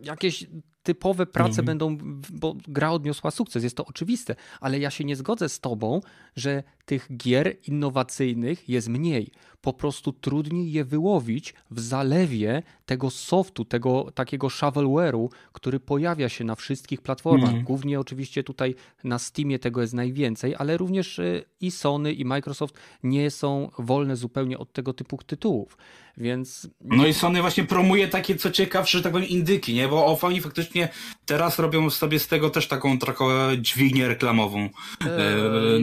jakieś typowe prace Mhm. będą, bo gra odniosła sukces, jest to oczywiste, ale ja się nie zgodzę z tobą, że tych gier innowacyjnych jest mniej. Po prostu trudniej je wyłowić w zalewie tego softu, tego takiego shovelware'u, który pojawia się na wszystkich platformach. Mhm. Głównie oczywiście tutaj na Steamie tego jest najwięcej, ale również y, i Sony i Microsoft nie są wolne zupełnie od tego typu tytułów. Więc No i Sony właśnie promuje takie, co ciekawsze, że tak powiem, indyki, nie? Bo o, oni faktycznie teraz robią sobie z tego też taką trochę dźwignię reklamową. e,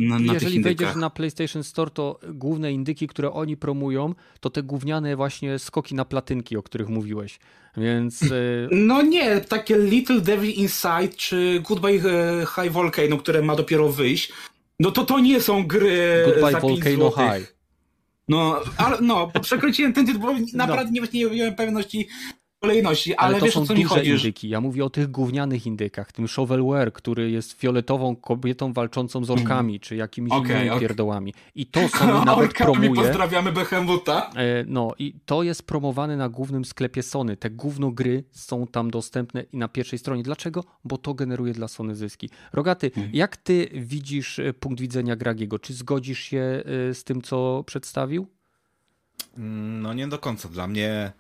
na- na Jeżeli wejdziesz na PlayStation Store, to główne indyki, które oni promują, to te gówniane właśnie skoki na platynki, o których mówiłeś. Więc y, No nie, takie Little Devil Inside czy Goodbye e, High Volcano, które ma dopiero wyjść, no to to nie są gry Goodbye za 5 Volcano. High. No, ale no, przekręciłem ten tytuł, bo naprawdę nie, nie miałem pewności kolejności, ale, Ale to wiesz są o co mi duże chodzi. indyki. Ja mówię o tych gównianych indykach, tym shovelware, który jest fioletową kobietą walczącą z orkami, czy jakimiś. Okej, innymi okej. pierdołami. I to [LAUGHS] Sony nawet Orkami promuje. pozdrawiamy Behemoota. E, No i to jest promowane na głównym sklepie Sony. Te gówno gry są tam dostępne i na pierwszej stronie. Dlaczego? Bo to generuje dla Sony zyski. Rogaty, Hmm. jak ty widzisz e, punkt widzenia Gragiego? Czy zgodzisz się e, z tym, co przedstawił? Mm, No nie do końca. Dla mnie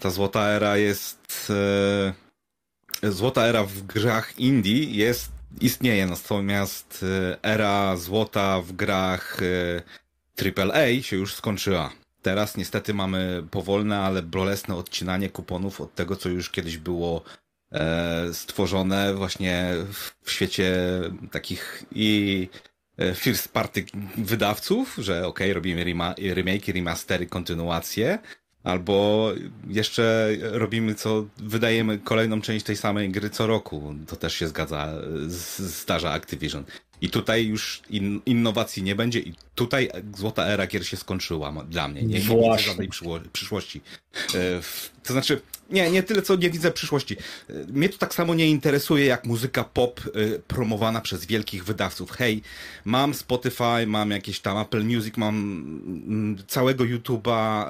ta złota era jest. e, Złota era w grach indie jest, istnieje, natomiast e, era złota w grach e, AAA się już skończyła. Teraz niestety mamy powolne, ale bolesne odcinanie kuponów od tego, co już kiedyś było e, stworzone właśnie w- świecie takich i e, first party wydawców, że okej, robimy rema- remake'i, remastery, kontynuacje, albo jeszcze robimy co, wydajemy kolejną część tej samej gry co roku. To też się zgadza, zdarza Activision. I tutaj już in, innowacji nie będzie i tutaj złota era gier się skończyła dla mnie. Nie, nie widzę żadnej przyszłości. E, To znaczy, nie, nie tyle co nie widzę przyszłości. E, Mnie to tak samo nie interesuje jak muzyka pop e, promowana przez wielkich wydawców. Hej, mam Spotify, mam jakieś tam Apple Music, mam mm, całego YouTube'a,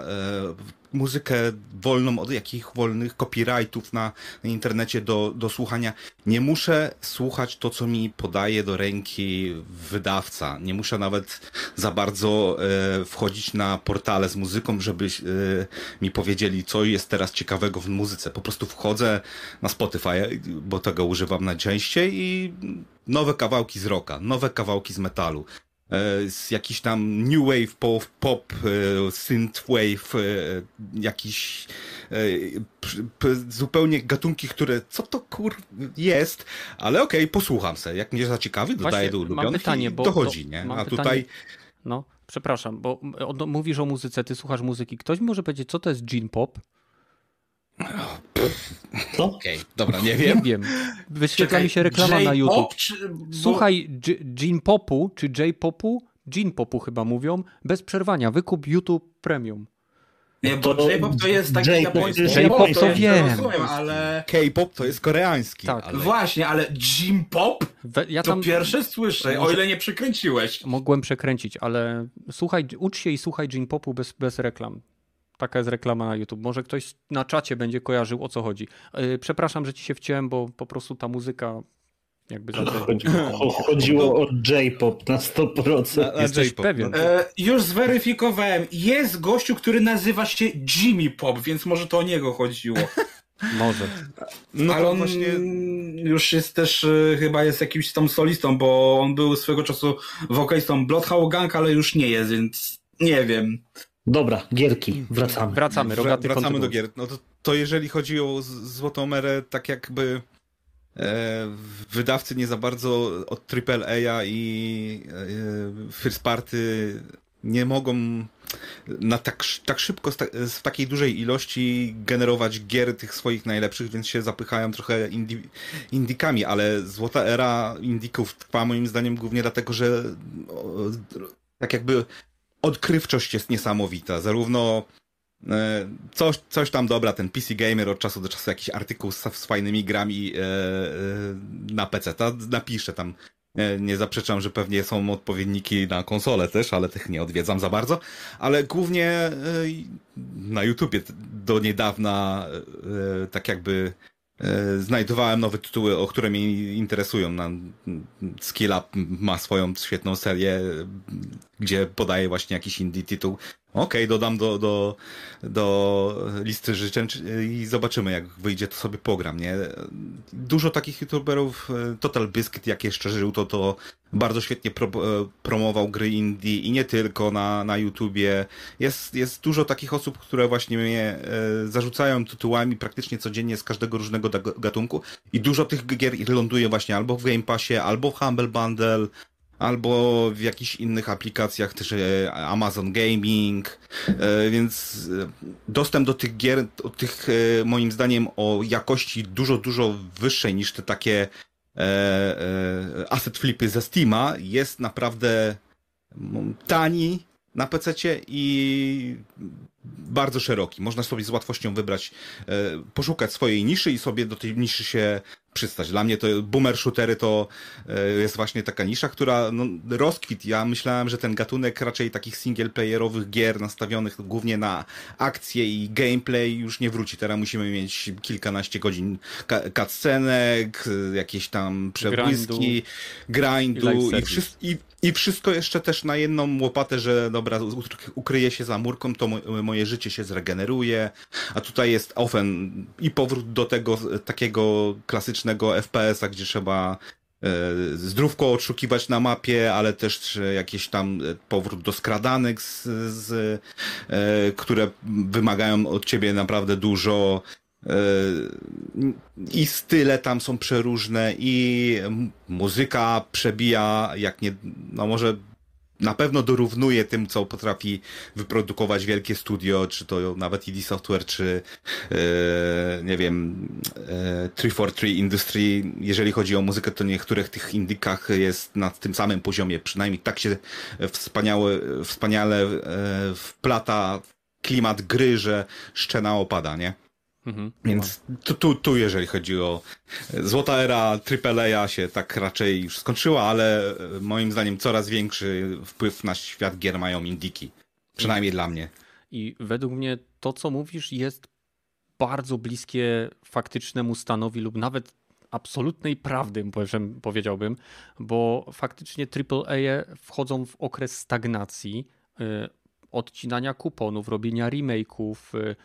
muzykę wolną od jakich wolnych copyrightów na, na internecie do, do słuchania. Nie muszę słuchać to, co mi podaje do ręki wydawca. Nie muszę nawet za bardzo e, wchodzić na portale z muzyką, żeby e, mi powiedzieli, co jest teraz ciekawego w muzyce. Po prostu wchodzę na Spotify, bo tego używam najczęściej i nowe kawałki z rocka, nowe kawałki z metalu. e, Z jakiś tam new wave, pop, pop e, synthwave, e, jakiś zupełnie gatunki, które co to kur jest, ale okej, posłucham se. Jak mnie zaciekawi, dodaję Właśnie, do mam ulubionych pytanie, i bo dochodzi, nie? mam A pytanie- tutaj No, przepraszam, bo o- mówisz o muzyce, ty słuchasz muzyki. Ktoś może powiedzieć, co to jest gin pop? Okej, dobra, nie Nie wiem. wiem. Wyświetla Czekaj, mi się reklama na YouTube. czy- Słuchaj gin popu, czy J-popu, gin popu chyba mówią, bez przerwania. Wykup YouTube Premium. Nie, bo To J-pop to jest taki J-pop japoński J-pop to ja wiem. rozumiem, ale... K-pop to jest koreański. Tak. ale... Właśnie, ale Jim Pop? We, ja To tam pierwsze słyszę, o ile nie przykręciłeś. mogłem przekręcić, ale słuchaj, ucz się i słuchaj gin popu bez, bez reklam. Taka jest reklama na YouTube. Może ktoś na czacie będzie kojarzył o co chodzi. Yy, Przepraszam, że ci się wciąłem, bo po prostu ta muzyka jakby za Chodzi- [LAUGHS] cho- Chodziło o J-pop na 100%. Na- na Jesteś pewien? no. E, już zweryfikowałem. Jest gościu, który nazywa się Jimmy Pop, więc może to o niego chodziło. [LAUGHS] Może. No Ale on właśnie już jest też, e, chyba jest jakimś tam solistą, bo on był swego czasu wokalistą Bloodhound Gang, ale już nie jest, więc nie wiem. Dobra, gierki, wracamy. Wracamy, Wra- rogaty wracamy do gier. No to, to jeżeli chodzi o z- Złotą Erę, tak jakby wydawcy nie za bardzo od AAA i e, first party nie mogą na tak, tak szybko, w takiej dużej ilości generować gier tych swoich najlepszych, więc się zapychają trochę indi, indikami, ale złota era indików trwa moim zdaniem głównie dlatego, że tak jakby odkrywczość jest niesamowita. Zarówno e, Coś, coś tam dobra, ten PC Gamer od czasu do czasu jakiś artykuł z, z fajnymi grami e, e, na PC. Ta, napiszę tam nie zaprzeczam, że pewnie są odpowiedniki na konsolę też, ale tych nie odwiedzam za bardzo. Ale głównie e, na YouTubie do niedawna e, tak jakby e, znajdowałem nowe tytuły, o które mnie interesują. Skill Up ma swoją świetną serię, gdzie podaje właśnie jakiś indie tytuł. Okej, okay, dodam do, do, do listy życzeń i zobaczymy, jak wyjdzie, to sobie pogram, nie? Dużo takich youtuberów, e, Total Biscuit, jak jeszcze żył, to, to bardzo świetnie pro, e, promował gry indie i nie tylko na, na YouTubie. Jest, jest dużo takich osób, które właśnie mnie e, zarzucają tytułami praktycznie codziennie z każdego różnego gatunku i dużo tych gier ląduje właśnie albo w Game Passie, albo w Humble Bundle, albo w jakichś innych aplikacjach, też e, Amazon Gaming, e, więc e, dostęp do tych gier, tych moim zdaniem o jakości dużo, dużo wyższej niż te takie asset flipy ze Steama jest naprawdę tani na PC i bardzo szeroki. Można sobie z łatwością wybrać, poszukać swojej niszy i sobie do tej niszy się przystać. Dla mnie to boomer shootery to e, jest właśnie taka nisza, która no, rozkwit. Ja myślałem, że ten gatunek raczej takich single playerowych gier nastawionych głównie akcje i gameplay już nie wróci. Teraz musimy mieć kilkanaście godzin cutscenek, jakieś tam przebłyski, grindu, grindu i, i, i, wszystko jeszcze też na jedną łopatę, że dobra, ukryje się za murką, to moje życie się zregeneruje, a tutaj jest ofen i powrót do tego takiego klasycznego FPS-a, gdzie trzeba e, zdrówko odszukiwać na mapie, ale też jakiś tam e, powrót do skradanek, z, z, e, które wymagają od ciebie naprawdę dużo. I style tam są przeróżne, i muzyka przebija, jak nie, no może na pewno dorównuje tym, co potrafi wyprodukować wielkie studio, czy to nawet ID Software, czy e, nie wiem, e, 343 Industry. Jeżeli chodzi o muzykę, to niektórych tych indykach jest na tym samym poziomie. Przynajmniej tak się wspaniałe, wspaniale e, wplata klimat gry, że szczena opada, nie? Mhm. Więc tu, tu, tu, jeżeli chodzi o złota era AAA się tak raczej już skończyła, ale e, moim zdaniem coraz większy wpływ na świat gier mają indiki. Przynajmniej dla mnie. I według mnie to, co mówisz, jest bardzo bliskie faktycznemu stanowi lub nawet absolutnej prawdy, powiedziałbym, bo faktycznie AAA wchodzą w okres stagnacji, e, odcinania kuponów, robienia remake'ów e,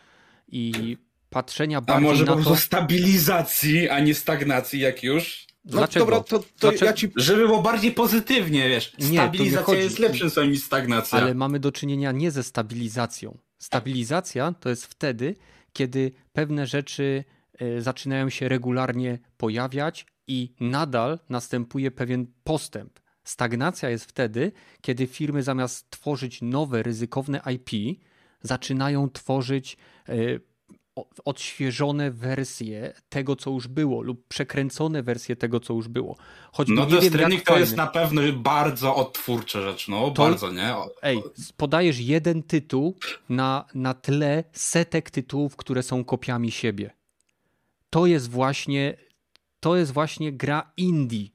i patrzenia bardziej A może na po prostu stabilizacji, a nie stagnacji jak już? No, Dlaczego? Dobra, to, to Dlaczego? ja ci... Żeby było bardziej pozytywnie, wiesz. Nie, Stabilizacja jest lepszym słowem niż stagnacja. Ale mamy do czynienia nie ze stabilizacją. Stabilizacja to jest wtedy, kiedy pewne rzeczy e, zaczynają się regularnie pojawiać i nadal następuje pewien postęp. Stagnacja jest wtedy, kiedy firmy zamiast tworzyć nowe, ryzykowne IP, zaczynają tworzyć e, odświeżone wersje tego, co już było, lub przekręcone wersje tego, co już było. Choć no to streaming to jest na pewno bardzo odtwórcza rzecz, no to, bardzo, nie? Ej, podajesz jeden tytuł na, na tle setek tytułów, które są kopiami siebie. To jest właśnie to jest właśnie gra indie.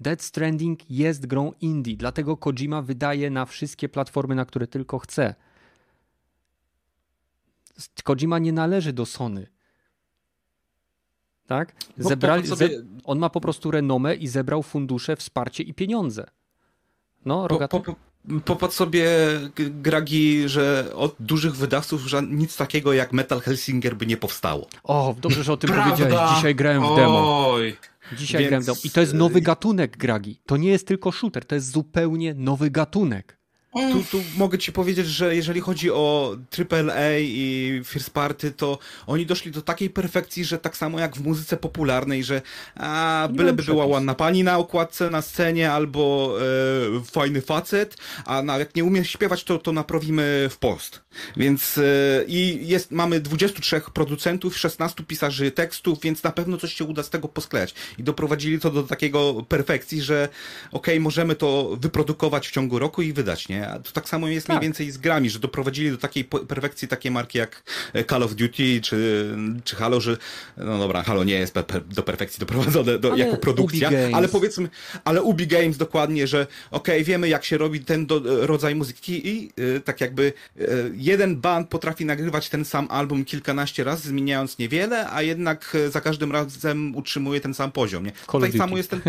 Dead Stranding jest grą indie, dlatego Kojima wydaje na wszystkie platformy, na które tylko chce. Kojima nie należy do Sony. Tak? Zebrali, sobie... ze... On ma po prostu renomę i zebrał fundusze, wsparcie i pieniądze. No, rogaty. Po, po, popatrz sobie, Gragi, że od dużych wydawców nic takiego jak Metal Helsinger by nie powstało. O, dobrze, że o tym [LAUGHS] powiedziałeś. Dzisiaj grałem w demo. Oj. Dzisiaj Więc... grałem w demo. I to jest nowy gatunek, Gragi. To nie jest tylko shooter, to jest zupełnie nowy gatunek. Tu, tu mogę ci powiedzieć, że jeżeli chodzi o AAA i First Party, to oni doszli do takiej perfekcji, że tak samo jak w muzyce popularnej, że a, byleby była ładna pani na okładce, na scenie, albo e, fajny facet, a na, jak nie umie śpiewać, to, to naprawimy w post. Więc e, i jest, mamy 23 producentów, 16 pisarzy tekstów, więc na pewno coś się uda z tego posklejać. I doprowadzili to do takiego perfekcji, że okej, możemy to wyprodukować w ciągu roku i wydać, nie? A to tak samo jest mniej Tak. więcej z grami, że doprowadzili do takiej perfekcji takie marki jak e, Call of Duty czy, czy Halo, że no dobra, Halo nie jest do perfekcji doprowadzone do, jako produkcja, ale powiedzmy, ale Ubi Games dokładnie, że okej, wiemy jak się robi ten do, rodzaj muzyki i e, tak jakby e, jeden band potrafi nagrywać ten sam album kilkanaście razy, zmieniając niewiele, a jednak za każdym razem utrzymuje ten sam poziom, nie? Call Tutaj samo jest ten,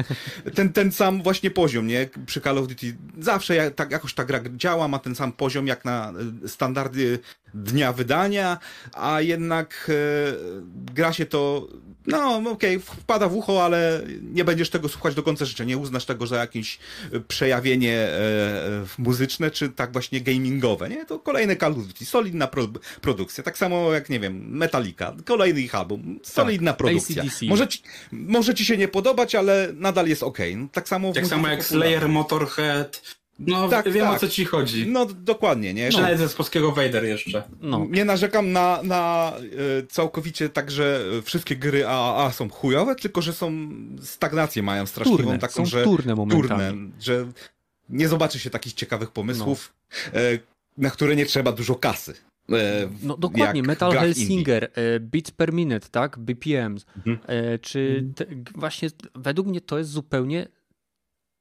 ten, ten sam właśnie poziom, nie? Przy Call of Duty zawsze jak, tak, jakoś ta gra działa, ma ten sam poziom jak na e, standardy dnia wydania, a jednak e, gra się to, no okej, wpada w ucho, ale nie będziesz tego słuchać do końca życia, nie uznasz tego za jakieś e, przejawienie e, muzyczne, czy tak właśnie gamingowe, nie? To kolejny Call of Duty, solidna pro, produkcja, tak samo jak, nie wiem, Metallica, kolejny ich album, solidna produkcja. AC/DC. Może ci, może ci się nie podobać, ale nadal jest okej. No, tak samo Tak samo jak. Slayer, Motorhead. No, Tak, wiem tak. o co ci chodzi. No dokładnie, nie? Czy nawet ze polskiego Vader jeszcze. No. Nie narzekam na, na e, całkowicie tak, że wszystkie gry AAA są chujowe, tylko że są stagnację mają straszliwą Turne, taką, są że turne momentami. turne, że nie zobaczy się takich ciekawych pomysłów, e, na które nie trzeba dużo kasy. E, No dokładnie, Metal Hellsinger, beats per minute, tak, BPMs, Mhm. czy te, właśnie według mnie to jest zupełnie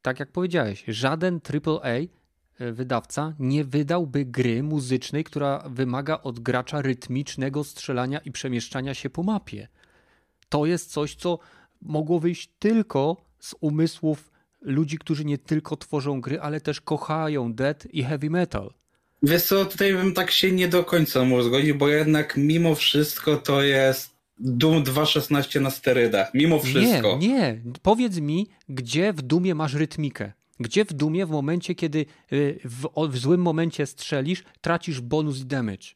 tak jak powiedziałeś, żaden AAA e, wydawca nie wydałby gry muzycznej, która wymaga od gracza rytmicznego strzelania i przemieszczania się po mapie. To jest coś, co mogło wyjść tylko z umysłów ludzi, którzy nie tylko tworzą gry, ale też kochają death i heavy metal. Wiesz co, tutaj bym tak się nie do końca mógł zgodzić, bo jednak mimo wszystko to jest Doom 2.16 na sterydach. Mimo wszystko. Nie, nie. Powiedz mi, gdzie w Dumie masz rytmikę? Gdzie w Dumie w momencie, kiedy y, w, w złym momencie strzelisz, tracisz bonus i damage?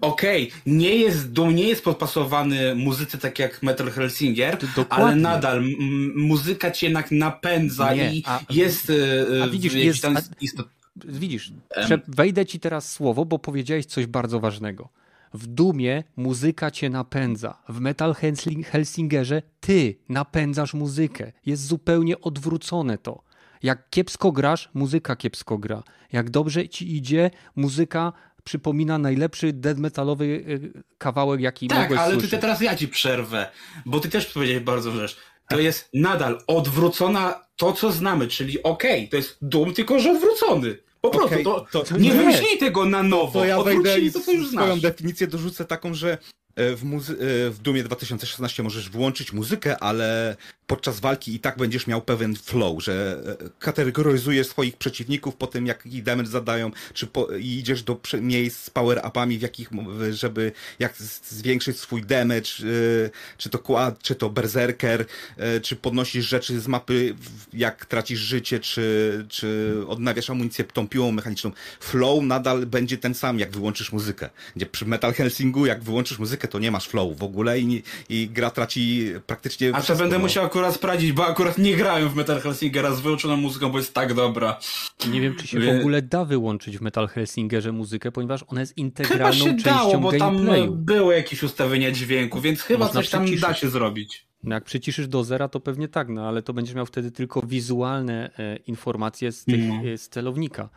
Okej, nie jest Doom, nie jest podpasowany muzyce tak jak Metal Hellsinger, dokładnie. ale nadal m- muzyka cię jednak napędza Nie, i a- jest e, a widzisz, jakiś jest- tam a-. Widzisz, wejdę ci teraz słowo, bo powiedziałeś coś bardzo ważnego. W Dumie muzyka cię napędza. W Metal Helsing- Helsingerze ty napędzasz muzykę. Jest zupełnie odwrócone to. Jak kiepsko grasz, muzyka kiepsko gra. Jak dobrze ci idzie, muzyka przypomina najlepszy death metalowy y, kawałek, jaki Tak, mogłeś ale słyszeć. ty teraz ja ci przerwę, bo ty też powiedziałeś bardzo rzecz. To jest nadal odwrócona to, co znamy, czyli okej, to jest Doom, tylko że odwrócony. Po prostu, Okej, to, to- nie wymyślili tego na nowo. To ja wejdę i to, co już swoją definicję dorzucę taką, że w, muzy- e, w Dumie 2016 możesz włączyć muzykę, ale podczas walki i tak będziesz miał pewien flow, że e, kategoryzujesz swoich przeciwników po tym, jaki damage zadają, czy po, i idziesz do miejsc z power-upami, w jakich, żeby jak zwiększyć swój damage, e, czy to quad, czy to berserker, e, czy podnosisz rzeczy z mapy, jak tracisz życie, czy, czy odnawiasz amunicję tą piłą mechaniczną. Flow nadal będzie ten sam, jak wyłączysz muzykę. Gdzie przy Metal Helsingu, jak wyłączysz muzykę, to nie masz flow w ogóle i, nie- i gra traci praktycznie A to będę no. musiał akurat sprawdzić, bo akurat nie grałem w Metal Hellsingera z wyłączoną muzyką, bo jest tak dobra. Nie wiem, czy się w ogóle da wyłączyć w Metal Helsingerze muzykę, ponieważ ona jest Chyba integralną się częścią dało, bo tam gameplayu. były jakieś ustawienia dźwięku, więc chyba Można coś tam przyciszyć. da się zrobić. No jak przyciszysz do zera, to pewnie tak, no ale to będziesz miał wtedy tylko wizualne e, informacje z, tych, e, z celownika.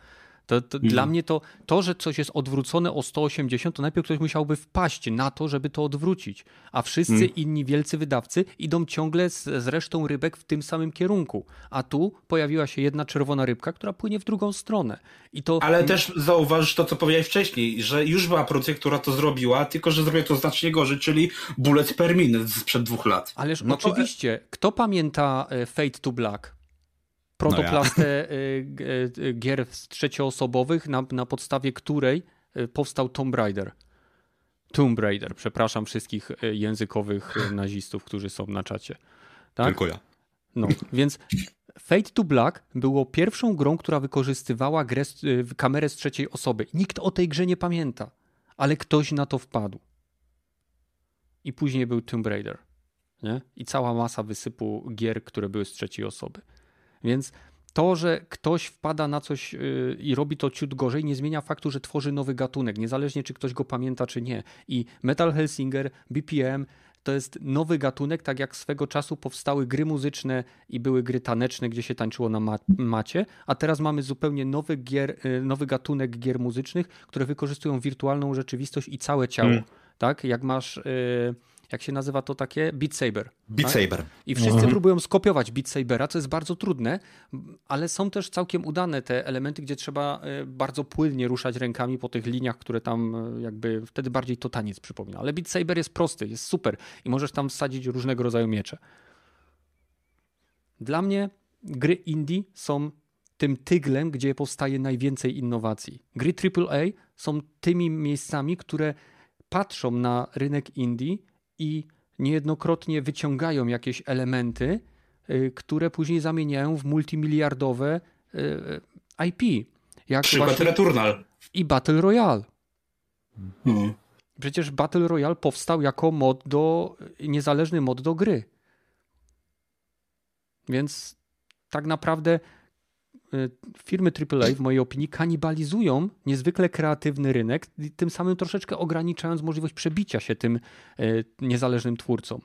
To, to. Dla mnie to, to, że coś jest odwrócone o 180, to najpierw ktoś musiałby wpaść na to, żeby to odwrócić. A wszyscy Mm. inni wielcy wydawcy idą ciągle z, z resztą rybek w tym samym kierunku. A tu pojawiła się jedna czerwona rybka, która płynie w drugą stronę. I to Ale też zauważysz to, co powiedziałeś wcześniej, że już była produkcja, która to zrobiła, tylko że zrobiła to znacznie gorzej, czyli Bullet per Minute sprzed dwóch lat. Ależ No to- oczywiście, kto pamięta e, Fate to Black? Protoplastę e, g- e, gier z trzecioosobowych, na, na podstawie której powstał Tomb Raider. Tomb Raider, przepraszam wszystkich językowych nazistów, którzy są na czacie. Tak? Tylko ja. No, więc Fade to Black było pierwszą grą, która wykorzystywała grę, y, kamerę z trzeciej osoby. Nikt o tej grze nie pamięta, ale ktoś na to wpadł. I później był Tomb Raider. Nie? I cała masa wysypu gier, które były z trzeciej osoby. Więc to, że ktoś wpada na coś yy, i robi to ciut gorzej, nie zmienia faktu, że tworzy nowy gatunek, niezależnie czy ktoś go pamięta, czy nie. I Metal Hellsinger, BPM to jest nowy gatunek, tak jak swego czasu powstały gry muzyczne i były gry taneczne, gdzie się tańczyło na ma macie, a teraz mamy zupełnie nowy, gier, yy, nowy gatunek gier muzycznych, które wykorzystują wirtualną rzeczywistość i całe ciało. Hmm. Tak? Jak masz. Yy, jak się nazywa to takie? Beat Saber. Beat tak? Saber. I wszyscy mhm. próbują skopiować Beat Sabera, co jest bardzo trudne, ale są też całkiem udane te elementy, gdzie trzeba e, bardzo płynnie ruszać rękami po tych liniach, które tam e, jakby wtedy bardziej to taniec przypomina. Ale Beat Saber jest prosty, jest super i możesz tam wsadzić różnego rodzaju miecze. Dla mnie gry indie są tym tyglem, gdzie powstaje najwięcej innowacji. Gry AAA są tymi miejscami, które patrzą na rynek indie i niejednokrotnie wyciągają jakieś elementy, y, które później zamieniają w multimiliardowe y, IP. Jak Przykład Returnal. I Battle Royale. Hmm. Przecież Battle Royale powstał jako mod do, niezależny mod do gry. Więc tak naprawdę firmy AAA, w mojej opinii, kanibalizują niezwykle kreatywny rynek, tym samym troszeczkę ograniczając możliwość przebicia się tym y, niezależnym twórcom.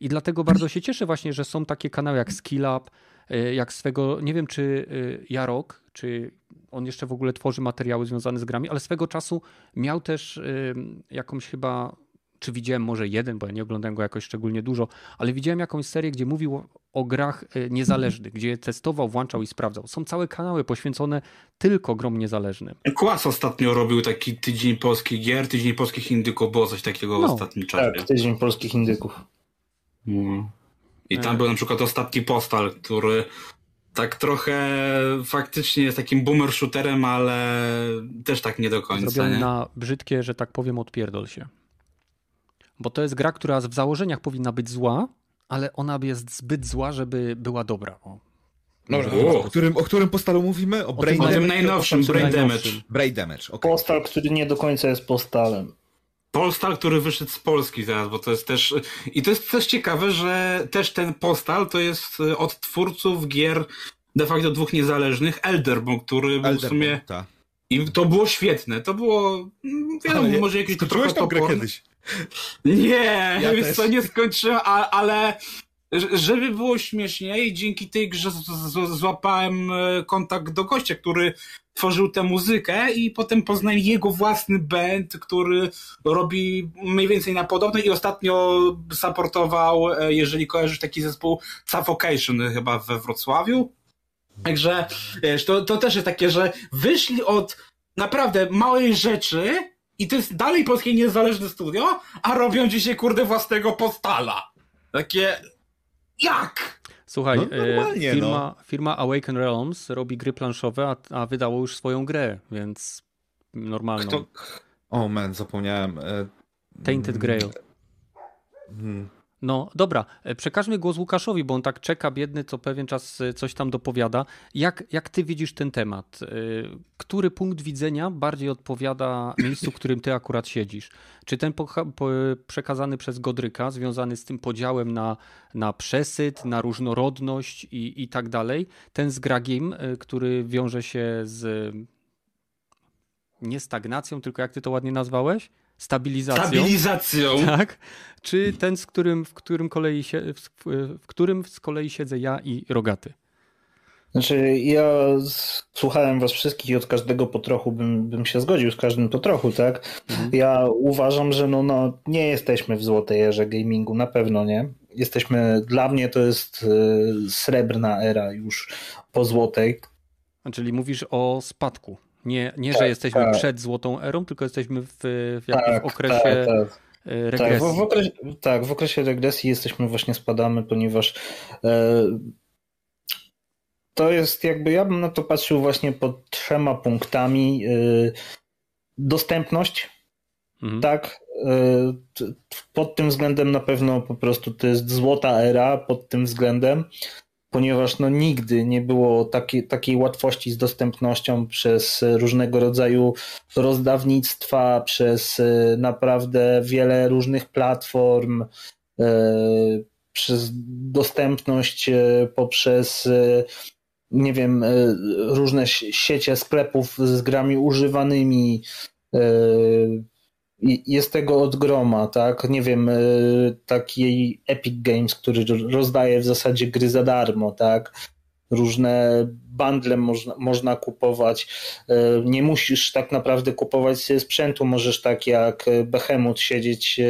I dlatego bardzo się cieszę właśnie, że są takie kanały jak SkillUp, y, jak swego, nie wiem czy Jarok, czy on jeszcze w ogóle tworzy materiały związane z grami, ale swego czasu miał też jakąś chyba czy widziałem może jeden, bo ja nie oglądałem go jakoś szczególnie dużo, ale widziałem jakąś serię, gdzie mówił o grach e, niezależnych, gdzie testował, włączał i sprawdzał. Są całe kanały poświęcone tylko grom niezależnym. Kłas ostatnio robił taki tydzień polskich gier, tydzień polskich indyków, było coś takiego no, w ostatnim czasie. Tak, tydzień polskich indyków. Hmm. I tam e. był na przykład ostatni postal, który tak trochę faktycznie jest takim boomer shooterem, ale też tak nie do końca. Zrobiony nie? na brzydkie, że tak powiem, odpierdol się. Bo to jest gra, która w założeniach powinna być zła, ale ona jest zbyt zła, żeby była dobra. O. No, o, którym, o którym postalu mówimy? O, Brain Damage? najnowszym, Brain Damage. Brain Damage, okay. Postal, który nie do końca jest postalem. Postal, który wyszedł z Polski zaraz, bo to jest też... I to jest też ciekawe, że też ten Postal to jest od twórców gier de facto dwóch niezależnych, Elderborn, który był w sumie... Ta. I to było świetne. To było... Wiadomo, może jakieś trochę toporne. kiedyś? Nie, ja więc to nie skończyłem, ale żeby było śmieszniej, dzięki tej grze złapałem e, kontakt do gościa, który tworzył tę muzykę i potem poznałem jego własny band, który robi mniej więcej na podobne i ostatnio supportował, e, jeżeli kojarzysz taki zespół, Suffocation chyba we Wrocławiu. Także wiesz, to, to też jest takie, że wyszli od naprawdę małej rzeczy, i to jest dalej polskie niezależne studio, a robią dzisiaj kurde własnego postala. Takie. Jak? Słuchaj, no, e, firma, no. firma Awaken Realms robi gry planszowe, a, a wydało już swoją grę, więc normalną. Kto... O man, zapomniałem. E, Tainted Grail. Hmm. No dobra, e, przekażmy głos Łukaszowi, bo on tak czeka, biedny, co pewien czas e, coś tam dopowiada. Jak, jak ty widzisz ten temat? E, który punkt widzenia bardziej odpowiada miejscu, w którym ty akurat siedzisz? Czy ten przekazany przez Godryka, związany z tym podziałem na, na przesyt, na różnorodność i, i tak dalej, ten z który wiąże się z nie stagnacją, tylko jak ty to ładnie nazwałeś? Stabilizacją. Stabilizacją. Tak. Czy ten, z którym, w którym kolei się, w, w którym z kolei siedzę ja i Rogaty? Znaczy, ja słuchałem was wszystkich i od każdego po trochu bym, bym się zgodził, z każdym po trochu, tak? Mhm. Ja uważam, że no, no, nie jesteśmy w złotej erze gamingu, na pewno nie. Jesteśmy, dla mnie to jest y, srebrna era już po złotej. Czyli mówisz o spadku. Nie, nie tak, że jesteśmy tak. przed złotą erą, tylko jesteśmy w, w, tak, w okresie tak, tak. regresji. Tak w, w okresie, tak, w okresie regresji jesteśmy właśnie spadamy, ponieważ e, to jest jakby, ja bym na to patrzył właśnie pod trzema punktami. E, dostępność, mhm. tak, e, pod tym względem na pewno po prostu to jest złota era pod tym względem. Ponieważ no nigdy nie było takiej, łatwości z dostępnością przez różnego rodzaju rozdawnictwa, przez e, naprawdę wiele różnych platform, e, przez dostępność e, poprzez nie wiem, różne siecie sklepów z grami używanymi, jest tego od groma, tak? Nie wiem, e, taki Epic Games, który rozdaje w zasadzie gry za darmo, tak? Różne bundle można, można kupować. E, nie musisz tak naprawdę kupować sobie sprzętu, możesz tak jak Behemoth siedzieć,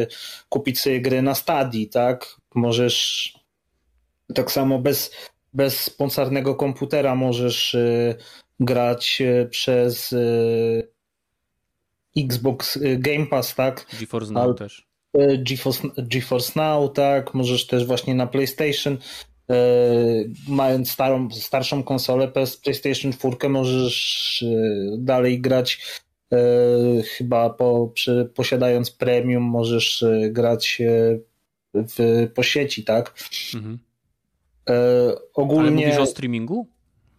kupić sobie gry na stadii, tak? Możesz tak samo bez, bez sponsornego komputera możesz grać przez Xbox y, Game Pass, tak? GeForce Now Al, też. Y, GeForce, GeForce Now, tak? Możesz też właśnie na PlayStation e, mając starą, starszą konsolę PlayStation 4 możesz dalej grać e, chyba po, przy, posiadając premium możesz grać w, po sieci, tak? Mhm. E, ogólnie... Ale mówisz o streamingu?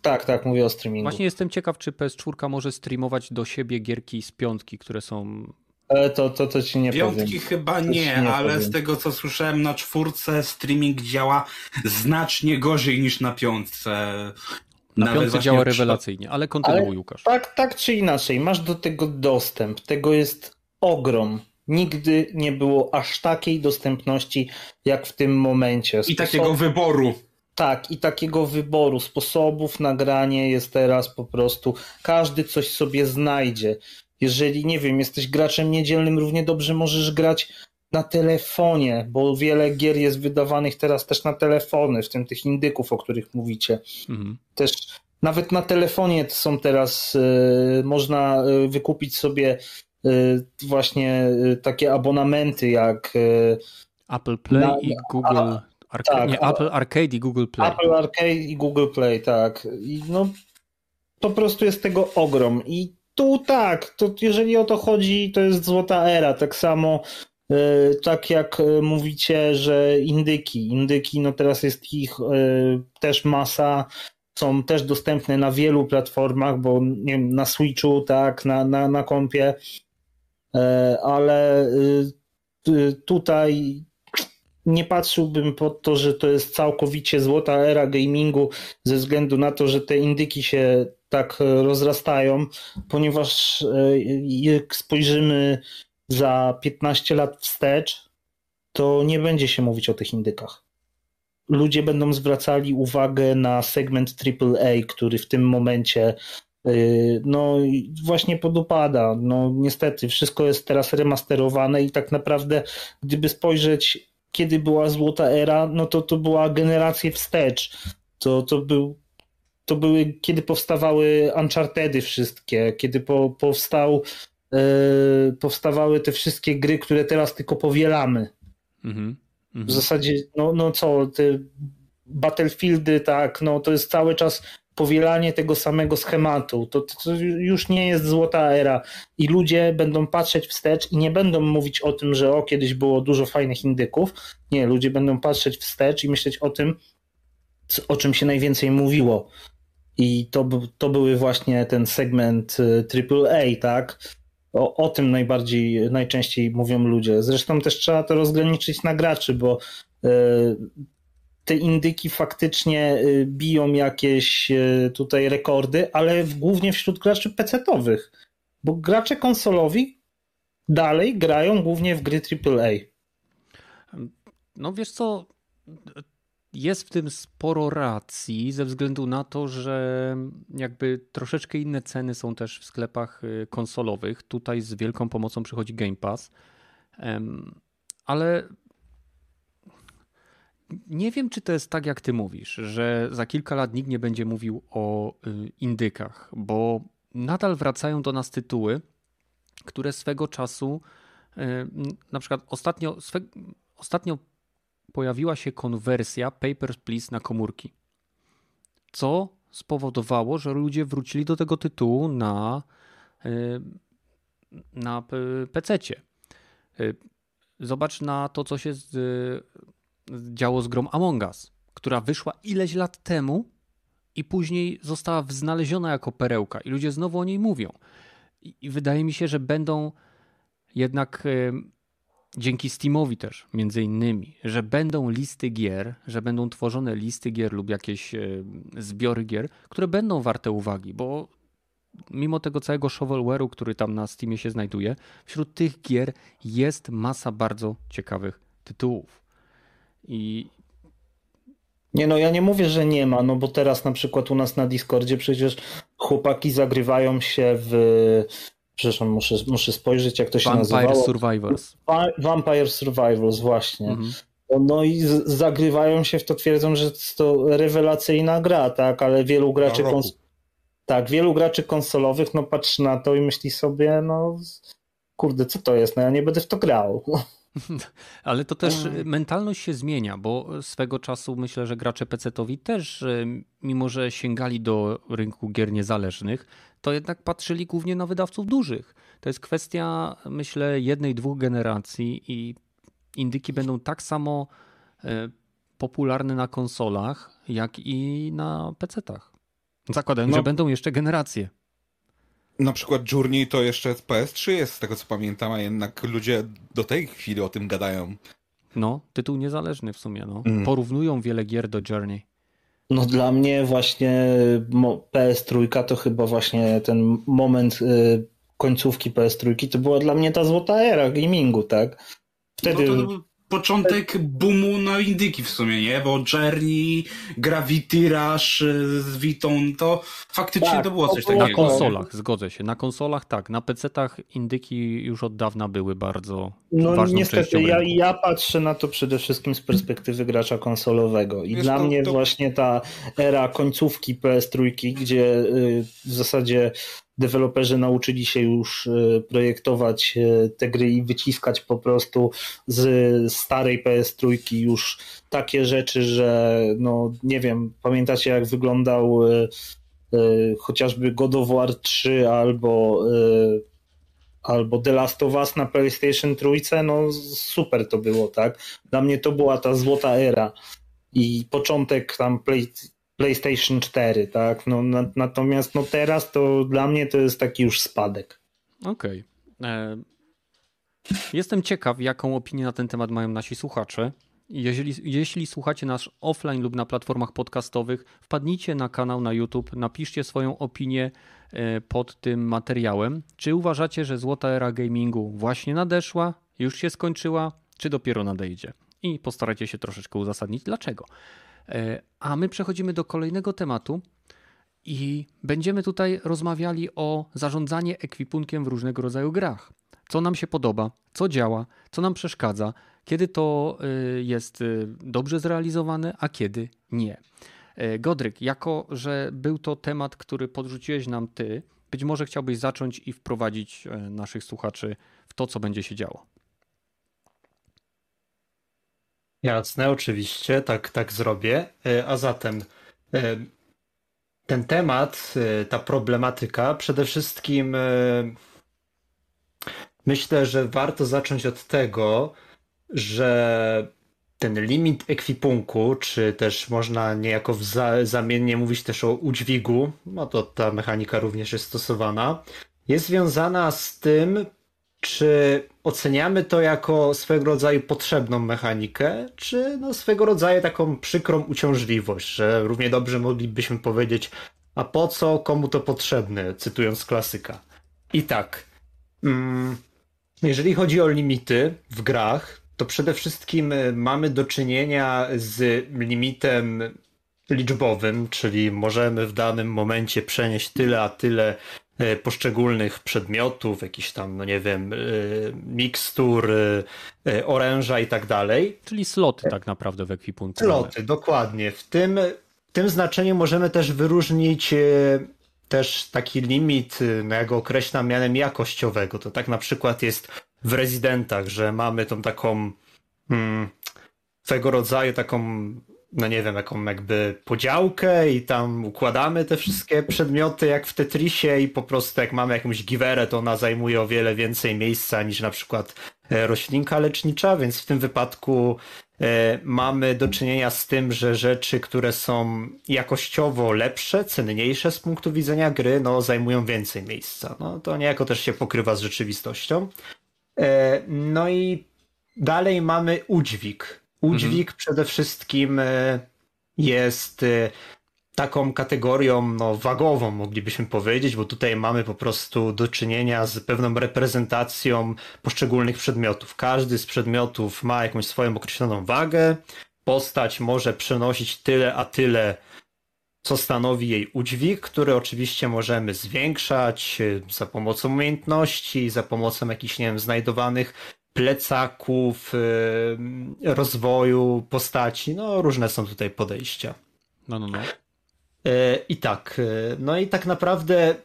Tak, tak, mówię o streamingu. Właśnie jestem ciekaw, czy PS4 może streamować do siebie gierki z piątki, które są e, to, to, to ci nie Piątki powiem. chyba nie, nie ale powiem. z tego co słyszałem na czwórce streaming działa znacznie gorzej niż na piątce. Na Nawet piątce działa rewelacyjnie, ale kontynuuj ale Łukasz. Tak, tak czy inaczej, masz do tego dostęp. Tego jest ogrom. Nigdy nie było aż takiej dostępności jak w tym momencie. I takiego wyboru. Tak, i takiego wyboru sposobów nagrania jest teraz po prostu. Każdy coś sobie znajdzie. Jeżeli, nie wiem, jesteś graczem niedzielnym, równie dobrze możesz grać na telefonie, bo wiele gier jest wydawanych teraz też na telefony, w tym tych indyków, o których mówicie. Mhm. Też nawet na telefonie są teraz, y, można y, wykupić sobie y, właśnie takie abonamenty jak Apple Play na, i Google. A, Arca tak, nie, Apple Arcade i Google Play. Apple Arcade i Google Play, tak. I no, po prostu jest tego ogrom. I tu tak, to jeżeli o to chodzi, to jest złota era. Tak samo yy, tak jak yy, mówicie, że indyki. Indyki, no teraz jest ich yy, też masa. Są też dostępne na wielu platformach, bo nie wiem, na Switchu, tak, na, na, na kompie. Ale tutaj nie patrzyłbym pod to, że to jest całkowicie złota era gamingu ze względu na to, że te indyki się tak rozrastają, ponieważ e, jak spojrzymy za 15 lat wstecz, to nie będzie się mówić o tych indykach. Ludzie będą zwracali uwagę na segment AAA, który w tym momencie e, no właśnie podupada. No niestety, wszystko jest teraz remasterowane i tak naprawdę, gdyby spojrzeć kiedy była złota era, no to to była generacja wstecz. To, to, był, to były, kiedy powstawały Unchartedy wszystkie, kiedy po, powstał, yy, powstawały te wszystkie gry, które teraz tylko powielamy. Mm -hmm. W zasadzie, no, no co, te Battlefieldy, tak, no to jest cały czas powielanie tego samego schematu. To, to, już nie jest złota era i ludzie będą patrzeć wstecz i nie będą mówić o tym, że o, kiedyś było dużo fajnych indyków. Nie, ludzie będą patrzeć wstecz i myśleć o tym, o czym się najwięcej mówiło. I to, to były właśnie ten segment AAA, y, tak? O, o tym najbardziej, najczęściej mówią ludzie. Zresztą też trzeba to rozgraniczyć na graczy, bo y, te indyki faktycznie y, biją jakieś y, tutaj rekordy, ale głównie wśród graczy PC-owych, bo gracze konsolowi dalej grają głównie w gry AAA. No wiesz co, jest w tym sporo racji ze względu na to, że jakby troszeczkę inne ceny są też w sklepach y, konsolowych. Tutaj z wielką pomocą przychodzi Game Pass. Ale nie wiem, czy to jest tak, jak ty mówisz, że za kilka lat nikt nie będzie mówił o y, indykach, bo nadal wracają do nas tytuły, które swego czasu, y, na przykład ostatnio, swe, ostatnio pojawiła się konwersja Papers, Please na komórki, co spowodowało, że ludzie wrócili do tego tytułu na, y, na PC-cie. Zobacz na to, co się z działo z grom Among Us, która wyszła ileś lat temu i później została znaleziona jako perełka i ludzie znowu o niej mówią. I, i wydaje mi się, że będą jednak dzięki Steamowi też, między innymi, że będą listy gier, że będą tworzone listy gier lub jakieś zbiory gier, które będą warte uwagi, bo mimo tego całego shovelware'u, który tam na Steamie się znajduje, wśród tych gier jest masa bardzo ciekawych tytułów. I nie no, ja nie mówię, że nie ma, no bo teraz na przykład u nas na Discordzie przecież chłopaki zagrywają się w Przepraszam, muszę, muszę spojrzeć, jak to się Vampire nazywało. Vampire Survivors. Vampire Survivors, właśnie. Mhm. No i z- zagrywają się w to, twierdzą, że to rewelacyjna gra, tak, ale wielu graczy kons- tak, wielu graczy konsolowych no patrzy na to i myśli sobie, no kurde, co to jest, no ja nie będę w to grał. [LAUGHS] Ale to też mm. mentalność się zmienia, bo swego czasu myślę, że gracze PC-towi też, mimo że sięgali do rynku gier niezależnych, to jednak patrzyli głównie na wydawców dużych. To jest kwestia, myślę, jednej, dwóch generacji i indyki będą tak samo e, popularne na konsolach, jak i na PC-tach. Zakładając, no. że będą jeszcze generacje. Na przykład Journey to jeszcze PS3 jest, z tego co pamiętam, a jednak ludzie do tej chwili o tym gadają. No, tytuł niezależny w sumie. No. Mm. Porównują wiele gier do Journey. No dla mnie właśnie PS3 to chyba właśnie ten moment y, końcówki PS3 to była dla mnie ta złota era gamingu, tak? Wtedy... No to, to początek boomu na indyki w sumie, nie? Bo Journey, Gravity Rush z Vitą, to faktycznie tak, to było coś takiego. Na konsolach, zgodzę się. Na konsolach tak, na PC-tach indyki już od dawna były bardzo no, ważną niestety, ja, ja patrzę na to przede wszystkim z perspektywy gracza konsolowego i Wiesz, dla to, mnie to... właśnie ta era końcówki PS3, gdzie y, w zasadzie deweloperzy nauczyli się już e, projektować e, te gry i wyciskać po prostu z starej PS3 już takie rzeczy, że no nie wiem, pamiętacie jak wyglądał e, chociażby God of War 3 albo albo The Last of Us na PlayStation 3, no super to było, tak? Dla mnie to była ta złota era i początek tam Play, PlayStation 4, tak? No, na, natomiast no teraz to dla mnie to jest taki już spadek. Okej. Okay. E, jestem ciekaw, jaką opinię na ten temat mają nasi słuchacze. Jeżeli, jeśli słuchacie nas offline lub na platformach podcastowych, wpadnijcie na kanał na YouTube, napiszcie swoją opinię e, pod tym materiałem. Czy uważacie, że złota era gamingu właśnie nadeszła, już się skończyła, czy dopiero nadejdzie? I postarajcie się troszeczkę uzasadnić dlaczego. E, a my przechodzimy do kolejnego tematu i będziemy tutaj rozmawiali o zarządzanie ekwipunkiem w różnego rodzaju grach. Co nam się podoba, co działa, co nam przeszkadza, kiedy to e, jest e, dobrze zrealizowane, a kiedy nie. Godryk, jako że był to temat, który podrzuciłeś nam ty, być może chciałbyś zacząć i wprowadzić naszych słuchaczy w to, co będzie się działo. Jasne, oczywiście, tak, tak zrobię. E, a zatem e, ten temat, e, ta problematyka, przede wszystkim myślę, że warto zacząć od tego, że ten limit ekwipunku, czy też można niejako zamiennie mówić też o udźwigu, no to ta mechanika również jest stosowana, jest związana z tym, czy oceniamy to jako swego rodzaju potrzebną mechanikę, czy no swego rodzaju taką przykrą uciążliwość, że równie dobrze moglibyśmy powiedzieć, a po co, komu to potrzebne, cytując klasyka. I tak, mm, jeżeli chodzi o limity w grach, to przede wszystkim y, mamy do czynienia z limitem liczbowym, czyli możemy w danym momencie przenieść tyle a tyle poszczególnych przedmiotów, jakiś tam, no nie wiem, e, mikstur, e, oręża i tak dalej. Czyli sloty tak naprawdę w ekwipunku. Sloty, dokładnie. W tym, w tym znaczeniu możemy też wyróżnić też taki limit, no ja go określam mianem jakościowego. To tak na przykład jest w rezydentach, że mamy tą taką hmm, swego rodzaju taką no nie wiem, jaką jakby podziałkę i tam układamy te wszystkie przedmioty jak w Tetrisie i po prostu jak mamy jakąś giwerę, to ona zajmuje o wiele więcej miejsca niż na przykład roślinka lecznicza, więc w tym wypadku mamy do czynienia z tym, że rzeczy, które są jakościowo lepsze, cenniejsze z punktu widzenia gry, no zajmują więcej miejsca. No to niejako też się pokrywa z rzeczywistością. No i dalej mamy udźwig. Udźwig mhm. przede wszystkim jest taką kategorią no, wagową, moglibyśmy powiedzieć, bo tutaj mamy po prostu do czynienia z pewną reprezentacją poszczególnych przedmiotów. Każdy z przedmiotów ma jakąś swoją określoną wagę. Postać może przenosić tyle a tyle, co stanowi jej udźwig, który oczywiście możemy zwiększać e, za pomocą umiejętności, za pomocą jakichś, nie wiem, znajdowanych plecaków, e, rozwoju postaci. No, różne są tutaj podejścia. No, no, no. E, I tak, e, no i tak naprawdę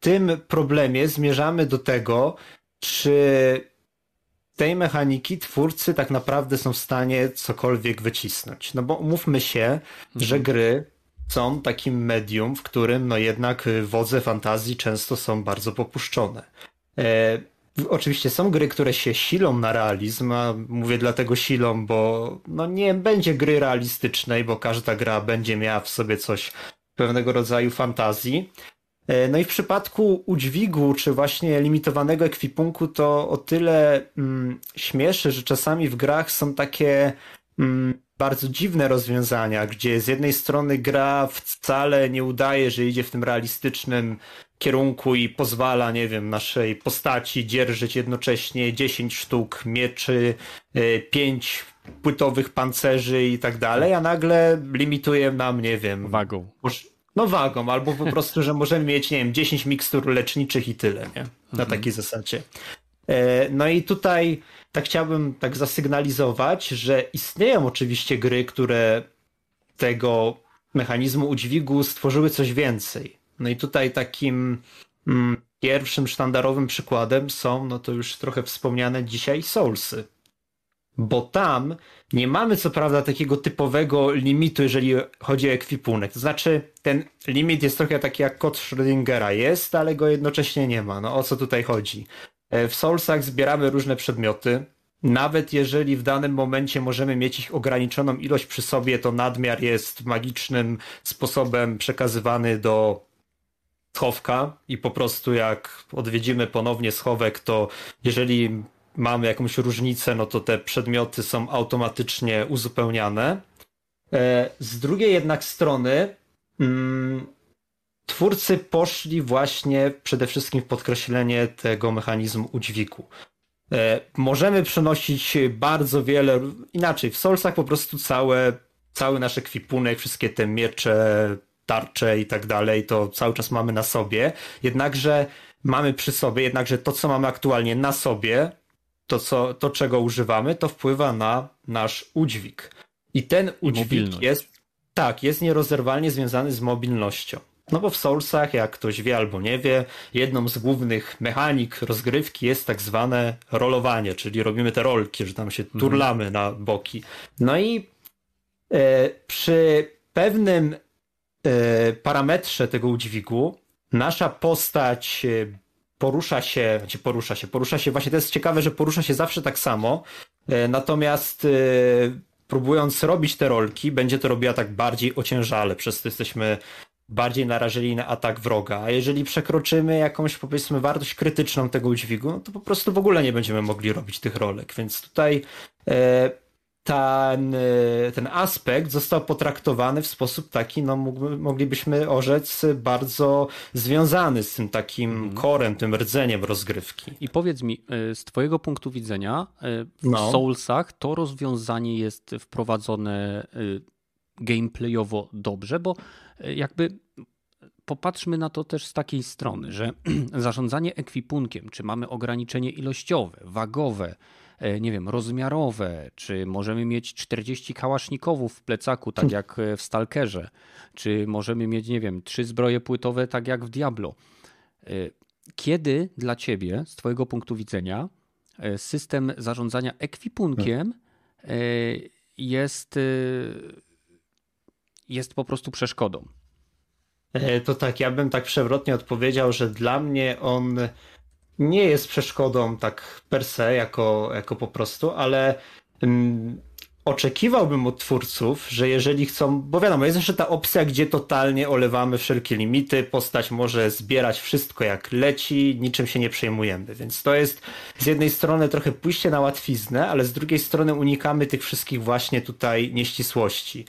tym problemie zmierzamy do tego, czy tej mechaniki twórcy tak naprawdę są w stanie cokolwiek wycisnąć. No bo umówmy się, mhm. że gry są takim medium, w którym no jednak wodze fantazji często są bardzo popuszczone. Oczywiście są gry, które się silą na realizm, a mówię dlatego silą, bo no nie będzie gry realistycznej, bo każda gra będzie miała w sobie coś pewnego rodzaju fantazji. E, no i w przypadku udźwigu, czy właśnie limitowanego ekwipunku, to o tyle mm, śmieszy, że czasami w grach są takie mm, bardzo dziwne rozwiązania, gdzie z jednej strony gra wcale nie udaje, że idzie w tym realistycznym kierunku i pozwala, nie wiem, naszej postaci dzierżyć jednocześnie 10 sztuk mieczy, 5 e, płytowych pancerzy i tak dalej, a nagle limituje nam, nie wiem... Wagą. No wagą, albo po prostu, że możemy mieć, nie wiem, 10 mikstur leczniczych i tyle, nie? Na mhm. takiej zasadzie. E, no i tutaj tak chciałbym tak zasygnalizować, że istnieją oczywiście gry, które tego mechanizmu udźwigu stworzyły coś więcej. No i tutaj takim mm, pierwszym sztandarowym przykładem są, no to już trochę wspomniane dzisiaj, Soulsy. Bo tam nie mamy co prawda takiego typowego limitu, jeżeli chodzi o ekwipunek. To znaczy, ten limit jest trochę taki jak kod Schrödingera jest, ale go jednocześnie nie ma. No o co tutaj chodzi? E, w Soulsach zbieramy różne przedmioty. Nawet jeżeli w danym momencie możemy mieć ich ograniczoną ilość przy sobie, to nadmiar jest magicznym sposobem przekazywany do schowka i po prostu jak odwiedzimy ponownie schowek, to jeżeli mamy jakąś różnicę, no to te przedmioty są automatycznie uzupełniane. E, z drugiej jednak strony mm, twórcy poszli właśnie przede wszystkim w podkreślenie tego mechanizmu udźwigu. E, możemy przenosić bardzo wiele, inaczej, w Soulsach po prostu całe, cały nasz ekwipunek, wszystkie te miecze, tarcze i tak dalej, to cały czas mamy na sobie. Jednakże mamy przy sobie, jednakże to, co mamy aktualnie na sobie, to, co, to czego używamy, to wpływa na nasz udźwig. I ten udźwig jest, tak, jest nierozerwalnie związany z mobilnością. No bo w Soulsach, jak ktoś wie albo nie wie, jedną z głównych mechanik rozgrywki jest tak zwane rolowanie, czyli robimy te rolki, że tam się mhm. turlamy na boki. No i e, przy pewnym parametrze tego udźwigu nasza postać e, porusza się, znaczy porusza się, porusza się, właśnie to jest ciekawe, że porusza się zawsze tak samo, e, natomiast próbując robić te rolki, będzie to robiła tak bardziej ociężale, przez to jesteśmy bardziej narażeni na atak wroga, a jeżeli przekroczymy jakąś powiedzmy wartość krytyczną tego udźwigu, no to po prostu w ogóle nie będziemy mogli robić tych rolek, więc tutaj ten, y, ten aspekt został potraktowany w sposób taki, no moglibyśmy orzec, bardzo związany z tym takim mm. korem, tym rdzeniem rozgrywki. I powiedz mi, y, z twojego punktu widzenia, y, w no. Soulsach to rozwiązanie jest wprowadzone gameplayowo dobrze, bo jakby popatrzmy na to też z takiej strony, że [CLEARS THROAT] zarządzanie ekwipunkiem, czy mamy ograniczenie ilościowe, wagowe, E, nie wiem, rozmiarowe, czy możemy mieć 40 kałasznikowów w plecaku, tak jak w Stalkerze, czy możemy mieć, nie wiem, trzy zbroje płytowe, tak jak w Diablo. E, kiedy dla ciebie, z twojego punktu widzenia, e, system zarządzania ekwipunkiem jest, jest po prostu przeszkodą? To tak, ja bym tak przewrotnie odpowiedział, że dla mnie on nie jest przeszkodą tak per se, jako, jako po prostu, ale mm, oczekiwałbym od twórców, że jeżeli chcą, bo wiadomo, jest jeszcze ta opcja, gdzie totalnie olewamy wszelkie limity, postać może zbierać wszystko jak leci, niczym się nie przejmujemy, więc to jest z jednej strony trochę pójście na łatwiznę, ale z drugiej strony unikamy tych wszystkich właśnie tutaj nieścisłości.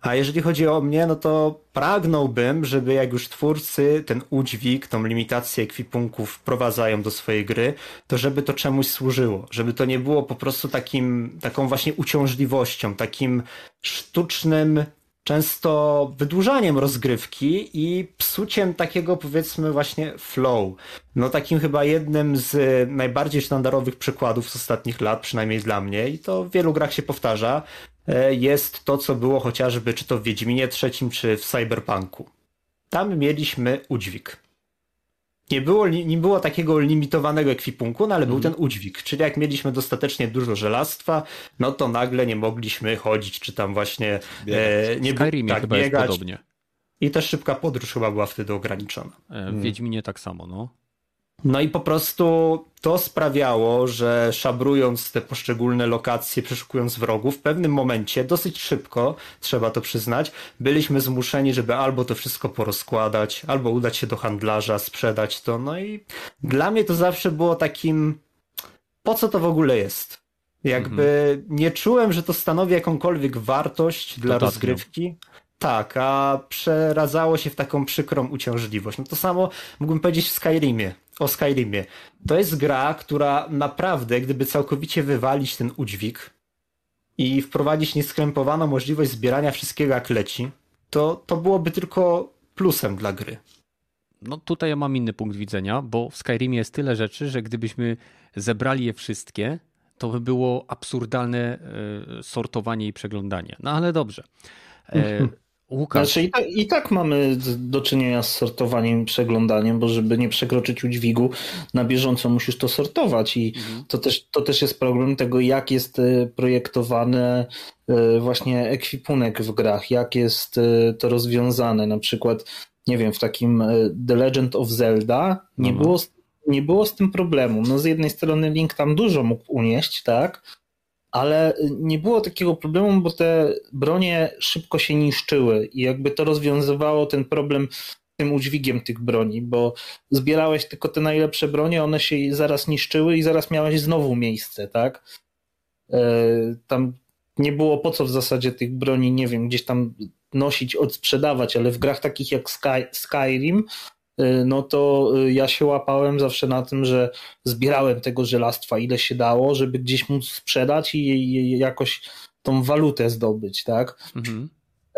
A jeżeli chodzi o mnie, no to pragnąłbym, żeby jak już twórcy ten udźwig, tą limitację ekwipunków wprowadzają do swojej gry, to żeby to czemuś służyło. Żeby to nie było po prostu takim, taką właśnie uciążliwością, takim sztucznym często wydłużaniem rozgrywki i psuciem takiego powiedzmy właśnie flow. No takim chyba jednym z najbardziej sztandarowych przykładów z ostatnich lat, przynajmniej dla mnie i to w wielu grach się powtarza, jest to, co było chociażby czy to w Wiedźminie trzecim, czy w Cyberpunku. Tam mieliśmy udźwig. Nie było, nie było takiego limitowanego ekwipunku, no ale był mhm. ten udźwig. Czyli jak mieliśmy dostatecznie dużo żelastwa, no to nagle nie mogliśmy chodzić, czy tam właśnie e, nie Skyrimie tak, chyba biegać. jest podobnie. I też szybka podróż chyba była wtedy ograniczona. E, w Wiedźminie tak samo, no. No i po prostu to sprawiało, że szabrując te poszczególne lokacje, przeszukując wrogów, w pewnym momencie, dosyć szybko, trzeba to przyznać, byliśmy zmuszeni, żeby albo to wszystko porozkładać, albo udać się do handlarza, sprzedać to. No i dla mnie to zawsze było takim, po co to w ogóle jest? Jakby mhm. nie czułem, że to stanowi jakąkolwiek wartość dla rozgrywki. Tak, a przeradzało się w taką przykrą uciążliwość. No to samo mógłbym powiedzieć w Skyrimie, o Skyrimie. To jest gra, która naprawdę, gdyby całkowicie wywalić ten udźwig i wprowadzić nieskrępowaną możliwość zbierania wszystkiego jak leci, to, to byłoby tylko plusem dla gry. No tutaj ja mam inny punkt widzenia, bo w Skyrimie jest tyle rzeczy, że gdybyśmy zebrali je wszystkie, to by było absurdalne e, sortowanie i przeglądanie. No ale dobrze. [LAUGHS] Łukasz. Znaczy i tak, i tak mamy do czynienia z sortowaniem i przeglądaniem, bo żeby nie przekroczyć udźwigu, na bieżąco musisz to sortować i mhm. to, też, to też jest problem tego, jak jest e, projektowany e, właśnie ekwipunek w grach, jak jest e, to rozwiązane. Na przykład, nie wiem, w takim The Legend of Zelda nie, mhm. było, nie było z tym problemu. No z jednej strony Link tam dużo mógł unieść, tak? Ale nie było takiego problemu, bo te bronie szybko się niszczyły i jakby to rozwiązywało ten problem tym udźwigiem tych broni, bo zbierałeś tylko te najlepsze bronie, one się zaraz niszczyły i zaraz miałeś znowu miejsce, tak? E, tam nie było po co w zasadzie tych broni, nie wiem, gdzieś tam nosić, odsprzedawać, ale w grach takich jak Sky, Skyrim Y, no to y, ja się łapałem zawsze na tym, że zbierałem tego żelastwa ile się dało, żeby gdzieś móc sprzedać i jakoś tą walutę zdobyć, tak? Mhm.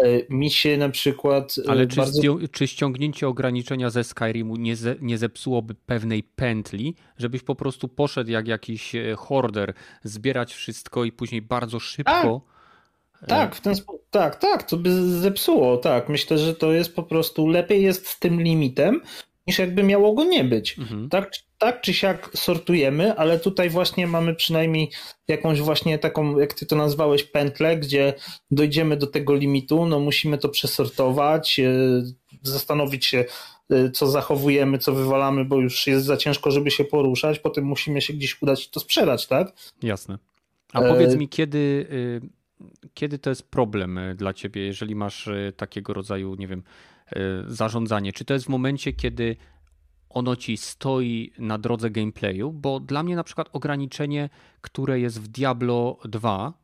Y, mi się na przykład. Ale czy, bardzo... czy ściągnięcie ograniczenia ze Skyrimu nie, ze, nie zepsułoby pewnej pętli, żebyś po prostu poszedł jak jakiś e, horder, zbierać wszystko i później bardzo szybko. Tak, tak, w ten sposób, tak, tak, to by zepsuło, tak. Myślę, że to jest po prostu lepiej jest z tym limitem, niż jakby miało go nie być. Mhm. Tak, tak czy siak sortujemy, ale tutaj właśnie mamy przynajmniej jakąś właśnie taką, jak ty to nazwałeś, pętlę, gdzie dojdziemy do tego limitu, no musimy to przesortować, e, zastanowić się, e, co zachowujemy, co wywalamy, bo już jest za ciężko, żeby się poruszać, potem musimy się gdzieś udać i to sprzedać, tak? Jasne. A powiedz mi, kiedy y, kiedy to jest problem e, dla ciebie, jeżeli masz e, takiego rodzaju, nie wiem, e, zarządzanie? Czy to jest w momencie, kiedy ono ci stoi na drodze gameplayu? Bo dla mnie na przykład ograniczenie, które jest w Diablo 2,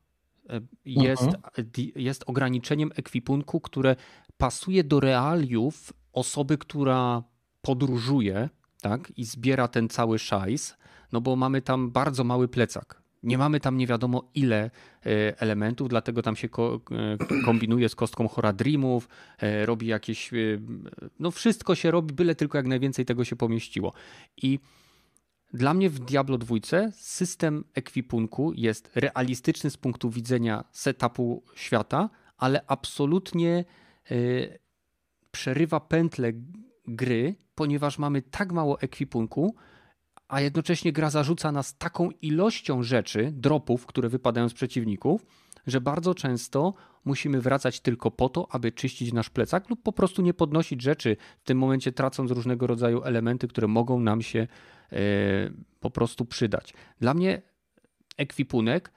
jest, mhm. jest ograniczeniem ekwipunku, które pasuje do realiów osoby, która podróżuje tak, i zbiera ten cały szajs, no bo mamy tam bardzo mały plecak. Nie mamy tam nie wiadomo ile e, elementów, dlatego tam się e, kombinuje z kostką Horadrimów, e, robi jakieś. No, wszystko się robi, byle tylko jak najwięcej tego się pomieściło. I dla mnie w Diablo 2 system ekwipunku jest realistyczny z punktu widzenia setupu świata, ale absolutnie przerywa pętlę gry, ponieważ mamy tak mało ekwipunku, a jednocześnie gra zarzuca nas taką ilością rzeczy, dropów, które wypadają z przeciwników, że bardzo często musimy wracać tylko po to, aby czyścić nasz plecak lub po prostu nie podnosić rzeczy, w tym momencie tracąc różnego rodzaju elementy, które mogą nam się po prostu przydać. Dla mnie ekwipunek,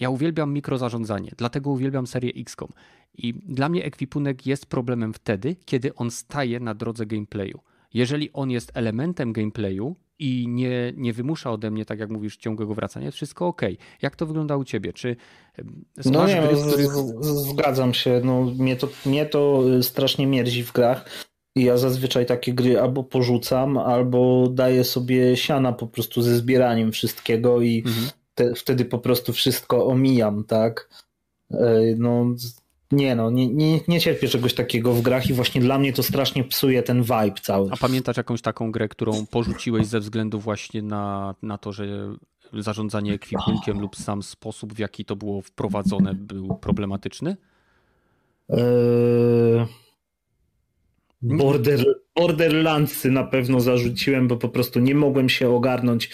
ja uwielbiam mikrozarządzanie, dlatego uwielbiam serię XCOM. I dla mnie ekwipunek jest problemem wtedy, kiedy on staje na drodze gameplayu. Jeżeli on jest elementem gameplayu i nie, nie wymusza ode mnie, tak jak mówisz, ciągłego wracania, wszystko ok. Jak to wygląda u ciebie? Czy no nie, gry, no, których... zgadzam się. No, mnie, to, mnie to y, strasznie mierzi w grach. I ja zazwyczaj takie gry albo porzucam, albo daję sobie siana po prostu ze zbieraniem wszystkiego i mhm. te, wtedy po prostu wszystko omijam, tak? Y, no, nie no, nie, nie, nie cierpię czegoś takiego w grach i właśnie dla mnie to strasznie psuje ten vibe cały. A pamiętasz jakąś taką grę, którą porzuciłeś ze względu właśnie na, na to, że zarządzanie ekwipunkiem lub sam sposób, w jaki to było wprowadzone był problematyczny? Eee... Border, Borderlandsy na pewno zarzuciłem, bo po prostu nie mogłem się ogarnąć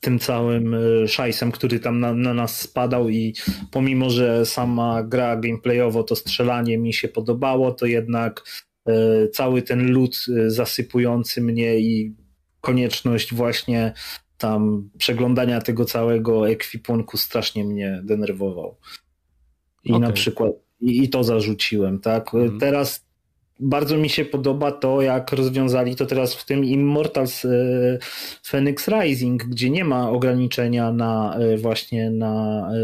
tym całym e, szajsem, który tam na, na, nas spadał i pomimo, że sama gra gameplayowo, to strzelanie mi się podobało, to jednak e, cały ten lód e, zasypujący mnie i konieczność właśnie tam przeglądania tego całego ekwipunku strasznie mnie denerwował. I okay. na przykład i, i, to zarzuciłem, tak? Mm. Teraz bardzo mi się podoba to, jak rozwiązali to teraz w tym Immortals e, Phoenix Rising, gdzie nie ma ograniczenia na e, właśnie na e,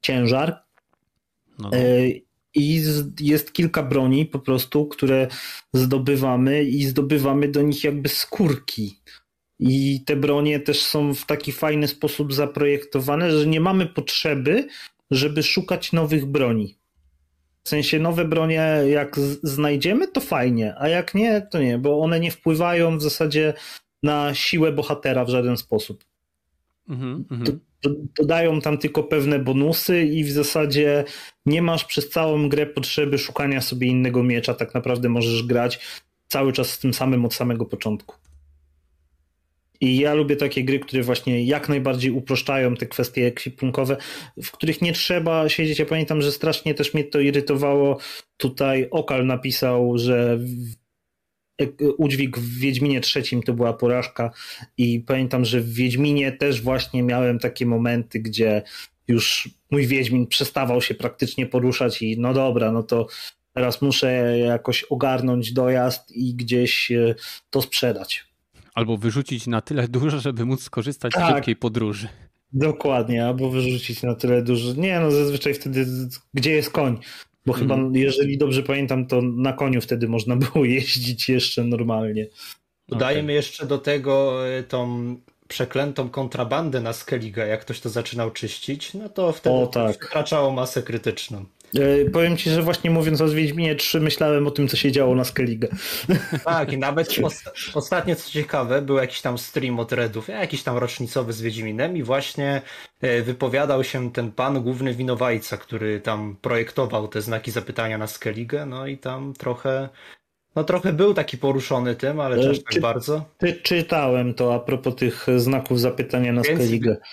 ciężar. No, no. I jest kilka broni po prostu, które zdobywamy i zdobywamy do nich jakby skórki. I te bronie też są w taki fajny sposób zaprojektowane, że nie mamy potrzeby, żeby szukać nowych broni. W sensie nowe bronie, jak znajdziemy, to fajnie, a jak nie, to nie, bo one nie wpływają w zasadzie na siłę bohatera w żaden sposób. Mm -hmm. Dodają tam tylko pewne bonusy i w zasadzie nie masz przez całą grę potrzeby szukania sobie innego miecza. Tak naprawdę możesz grać cały czas z tym samym od samego początku. I ja lubię takie gry, które właśnie jak najbardziej uproszczają te kwestie ekwipunkowe, w których nie trzeba siedzieć. Ja pamiętam, że strasznie też mnie to irytowało. Tutaj Okal napisał, że udźwig w Wiedźminie trzecim to była porażka i pamiętam, że w Wiedźminie też właśnie miałem takie momenty, gdzie już mój Wiedźmin przestawał się praktycznie poruszać i no dobra, no to teraz muszę jakoś ogarnąć dojazd i gdzieś e, to sprzedać. Albo wyrzucić na tyle dużo, żeby móc skorzystać tak. z szybkiej podróży. Dokładnie, albo wyrzucić na tyle dużo. Nie, no zazwyczaj wtedy, gdzie jest koń? Bo chyba, mhm. jeżeli dobrze pamiętam, to na koniu wtedy można [LAUGHS] było jeździć jeszcze normalnie. Dodajemy okay. jeszcze do tego e, tą przeklętą kontrabandę na Skellige, jak ktoś to zaczynał czyścić, no to wtedy o, tak. przekraczało masę krytyczną. E, powiem ci, że właśnie mówiąc o Wiedźminie 3 myślałem o tym, co się działo na Skellige. [LAUGHS] Tak, i nawet [LAUGHS] ostatnio, co ciekawe, był jakiś tam stream od Redów, jakiś tam rocznicowy z Wiedźminem i właśnie e, wypowiadał się ten pan, główny winowajca, który tam projektował te znaki zapytania na Skellige, no i tam trochę no trochę był taki poruszony tym, ale też tak bardzo. Ty, czytałem to a propos tych znaków zapytania na więc.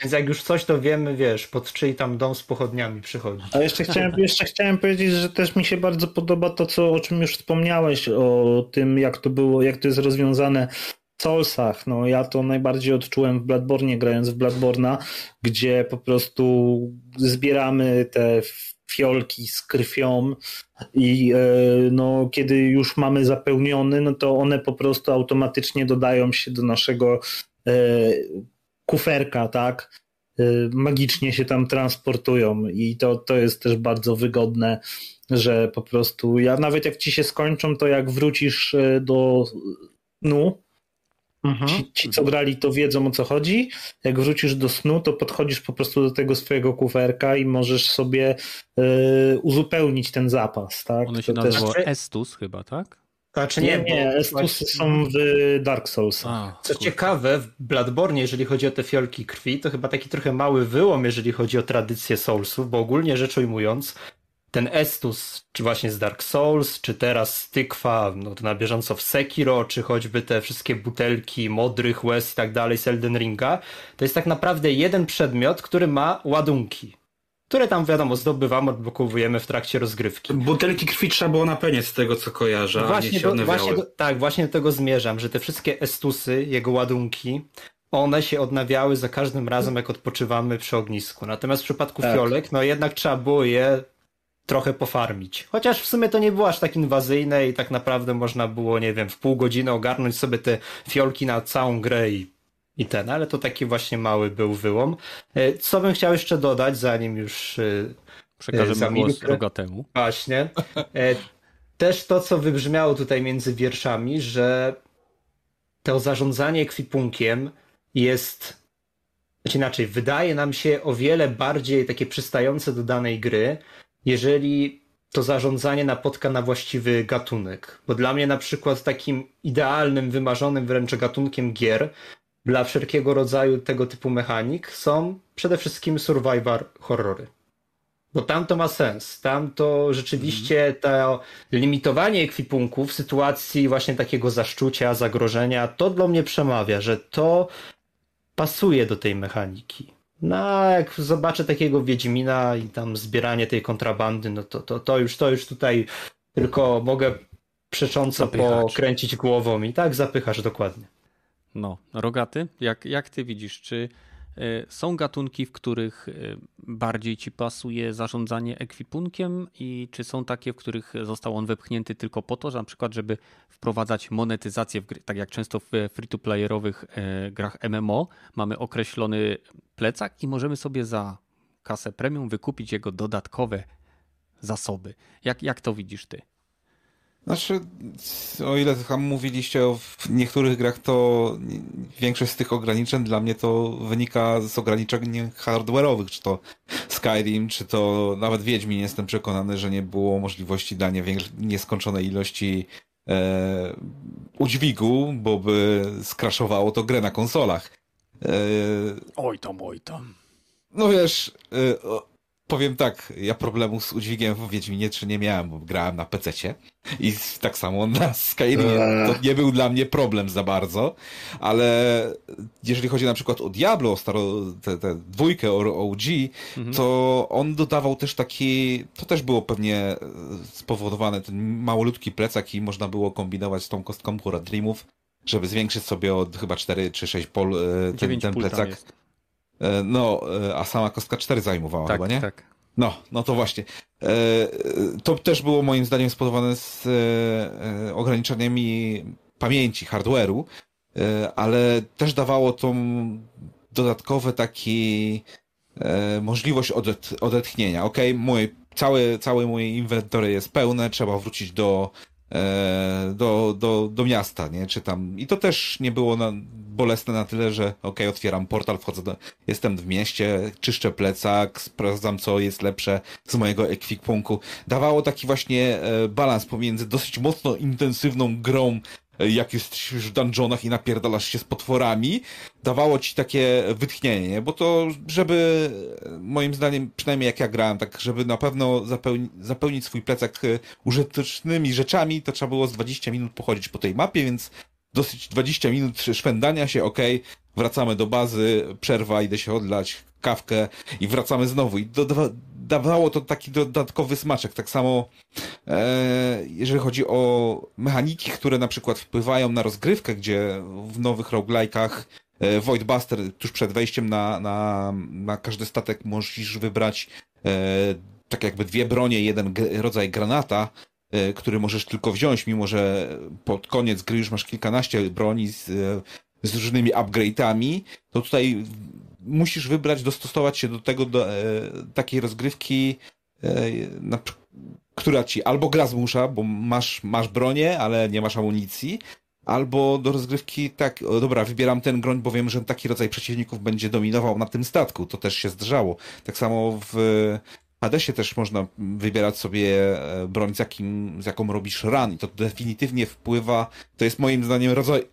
Więc jak już coś to wiemy, wiesz, pod czyj tam dom z pochodniami przychodzi. A jeszcze chciałem, [LAUGHS] jeszcze chciałem powiedzieć, że też mi się bardzo podoba to, co, o czym już wspomniałeś, o tym, jak to było, jak to jest rozwiązane w Soulsach. No, ja to najbardziej odczułem w Bloodborne, grając w Bloodborna, gdzie po prostu zbieramy te fiolki z krwią i e, no, kiedy już mamy zapełniony, no to one po prostu automatycznie dodają się do naszego e, kuferka, tak? E, magicznie się tam transportują i to, to jest też bardzo wygodne, że po prostu ja nawet jak ci się skończą, to jak wrócisz do snu, Mhm. Ci, ci, co grali, to wiedzą o co chodzi. Jak wrócisz do snu, to podchodzisz po prostu do tego swojego kuferka i możesz sobie y, uzupełnić ten zapas. Tak? One się to nazywa też... Estus chyba, tak? Znaczy nie, nie, nie Estusy są w Dark Souls. Co ciekawe, w Bloodborne, jeżeli chodzi o te fiolki krwi, to chyba taki trochę mały wyłom, jeżeli chodzi o tradycję Soulsów, bo ogólnie rzecz ujmując, ten Estus, czy właśnie z Dark Souls, czy teraz Tykwa, no to na bieżąco w Sekiro, czy choćby te wszystkie butelki modrych łez i tak dalej z Elden Ringa, to jest tak naprawdę jeden przedmiot, który ma ładunki. które tam wiadomo zdobywamy, odblokowujemy w trakcie rozgrywki. Butelki krwi trzeba było napełniać z tego co kojarzę, a Właśnie nie się do, właśnie do, tak, właśnie do tego zmierzam, że te wszystkie estusy, jego ładunki, one się odnawiały za każdym razem, jak odpoczywamy przy ognisku. Natomiast w przypadku Tak. fiolek, no jednak trzeba było je trochę pofarmić. Chociaż w sumie to nie było aż tak inwazyjne i tak naprawdę można było, nie wiem, w pół godziny ogarnąć sobie te fiolki na całą grę i, i ten, ale to taki właśnie mały był wyłom. E, Co bym chciał jeszcze dodać, zanim już e, Przekażemy Za głos minutę. Rogatemu. Właśnie. E, Też to, co wybrzmiało tutaj między wierszami, że to zarządzanie ekwipunkiem jest. Znaczy inaczej, wydaje nam się o wiele bardziej takie przystające do danej gry, jeżeli to zarządzanie napotka na właściwy gatunek. Bo dla mnie na przykład takim idealnym, wymarzonym wręcz gatunkiem gier dla wszelkiego rodzaju tego typu mechanik są przede wszystkim survivor horrory. Bo tam to ma sens. Tam to rzeczywiście to limitowanie ekwipunku w sytuacji właśnie takiego zaszczucia, zagrożenia, to dla mnie przemawia, że to pasuje do tej mechaniki. No, jak zobaczę takiego Wiedźmina i tam zbieranie tej kontrabandy, no to, to, to już to już tutaj tylko mogę przecząco Zapychacz. pokręcić głową i tak zapychasz dokładnie. No, Rogaty, jak, jak ty widzisz, czy są gatunki, w których y, bardziej ci pasuje zarządzanie ekwipunkiem i czy są takie, w których został on wepchnięty tylko po to, że na przykład, żeby wprowadzać monetyzację w gry, tak jak często w free-to-playerowych y, grach MMO mamy określony plecak i możemy sobie za kasę premium wykupić jego dodatkowe zasoby. Jak, jak to widzisz ty? Znaczy, o ile tam mówiliście o w niektórych grach, to większość z tych ograniczeń dla mnie to wynika z ograniczeń hardware'owych, czy to Skyrim, czy to nawet Wiedźmin. Jestem przekonany, że nie było możliwości dania nieskończonej ilości e, udźwigu, bo by skraszowało to grę na konsolach. E, Oj tam, oj tam. no wiesz, o, powiem tak, ja problemu z udźwigiem w Wiedźminie 3 nie miałem, bo grałem na PC-cie i tak samo na Skyrimie. To nie był dla mnie problem za bardzo, ale jeżeli chodzi na przykład o Diablo, o staro, tę te, dwójkę, o OG, to on dodawał też taki, to też było pewnie e, spowodowane, ten małolutki plecak i można było kombinować z tą kostką Hura Dreamów, żeby zwiększyć sobie od chyba 4 czy 6 pol e, ten, ten plecak. E, No, e, a sama kostka 4 zajmowała Tak, chyba, nie? tak. No, no to właśnie. E, To też było moim zdaniem spowodowane z ograniczeniami pamięci, hardware'u, ale też dawało tą dodatkowe taki możliwość odet, odetchnienia. Okej, mój, całe, całe moje inwentory jest pełne, trzeba wrócić do, do, do, do miasta, nie? Czy tam... I to też nie było na, bolesne na tyle, że okej, otwieram portal, wchodzę do, jestem w mieście, czyszczę plecak, sprawdzam, co jest lepsze z mojego ekwipunku. Dawało taki właśnie e, balans pomiędzy dosyć mocno intensywną grą, e, jak jesteś już w dungeonach i napierdalasz się z potworami, dawało ci takie wytchnienie, nie? bo to, żeby e, moim zdaniem, przynajmniej jak ja grałem, tak żeby na pewno zapełni, zapełnić swój plecak e, użytecznymi rzeczami, to trzeba było z 20 minut pochodzić po tej mapie, więc dosyć 20 minut szwendania się, okej, wracamy do bazy, przerwa, idę się odlać, kawkę i wracamy znowu. I dawało to taki dodatkowy smaczek. Tak samo e, jeżeli chodzi o mechaniki, które na przykład wpływają na rozgrywkę, gdzie w nowych roguelike'ach e, Void Buster tuż przed wejściem na, na, na każdy statek możesz wybrać e, tak jakby dwie bronie, jeden rodzaj granata, e, który możesz tylko wziąć, mimo że pod koniec gry już masz kilkanaście broni z, e, z różnymi upgrade'ami, to tutaj musisz wybrać, dostosować się do tego, do e, takiej rozgrywki, e, na, która ci albo gra zmusza, bo masz, masz bronię, ale nie masz amunicji, albo do rozgrywki tak, o, dobra, wybieram ten broń, bo wiem, że taki rodzaj przeciwników będzie dominował na tym statku. To też się zdarzało. Tak samo w Hadesie też można wybierać sobie e, broń, z, jakim, z jaką robisz run i to definitywnie wpływa, to jest moim zdaniem rodzaj, e,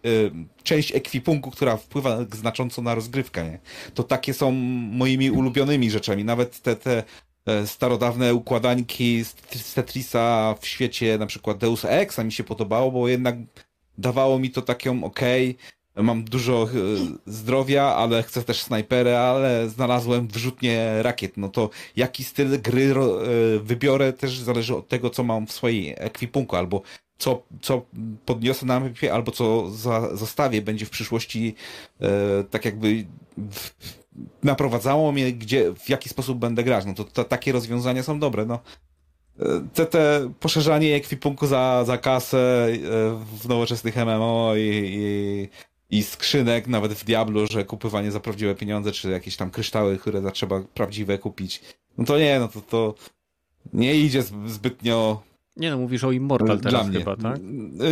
część ekwipunku, która wpływa znacząco na rozgrywkę. Nie? To takie są moimi ulubionymi rzeczami. Nawet te, te e, starodawne układanki z Tetrisa w świecie na przykład Deus Exa mi się podobało, bo jednak dawało mi to taką okej, mam dużo e, zdrowia, ale chcę też snajperę, ale znalazłem wrzutnie rakiet. No to jaki styl gry e, wybiorę też zależy od tego, co mam w swojej ekwipunku, albo co, co podniosę na mapie, albo co za, zostawię, będzie w przyszłości e, tak jakby w, naprowadzało mnie, gdzie, w jaki sposób będę grać. No to, to takie rozwiązania są dobre. No. Te, te poszerzanie ekwipunku za, za kasę e, w nowoczesnych MMO i, i, i skrzynek, nawet w Diablo, że kupywanie za prawdziwe pieniądze, czy jakieś tam kryształy, które trzeba prawdziwe kupić. No to nie, no to, to nie idzie zbytnio. Nie no, mówisz o Immortal teraz mnie. chyba, tak?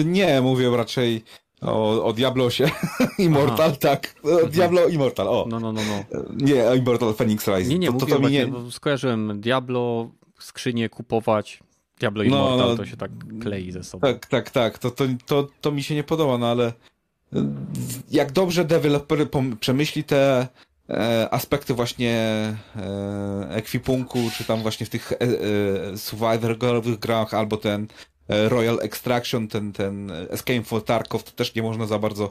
Nie, mówię raczej o, o Diablosie. [LAUGHS] Immortal, Aha. tak. Diablo Immortal, o. No, no, no, no. Nie, Immortal Phoenix Rising. Nie, nie, to, mówię to, to nie... skojarzyłem Diablo, skrzynię kupować, Diablo no, Immortal, no, to się tak klei ze sobą. Tak, tak, tak, to, to, to, to mi się nie podoba, no ale jak dobrze deweloper przemyśli te e, aspekty właśnie e, ekwipunku, czy tam właśnie w tych e, e, survivorowych grach, albo ten e, Royal Extraction, ten, ten Escape for Tarkov, to też nie można za bardzo.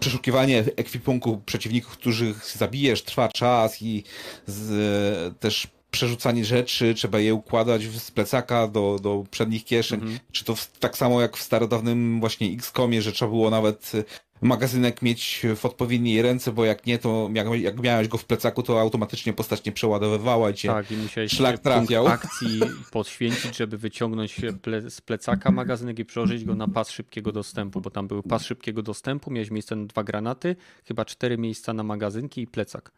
Przeszukiwanie ekwipunku przeciwników, których zabijesz, trwa czas i z, też przerzucanie rzeczy, trzeba je układać z plecaka do, do przednich kieszeń. Mhm. Czy to w, tak samo jak w starodawnym właśnie X-Comie, że trzeba było nawet magazynek mieć w odpowiedniej ręce, bo jak nie, to jak, jak miałeś go w plecaku, to automatycznie postać nie przeładowywała i cię tak, i musiałeś szlak trafiał. akcji [LAUGHS] poświęcić, żeby wyciągnąć ple, z plecaka magazynek i przełożyć go na pas szybkiego dostępu, bo tam był pas szybkiego dostępu, miałeś miejsce na dwa granaty, chyba cztery miejsca na magazynki i plecak.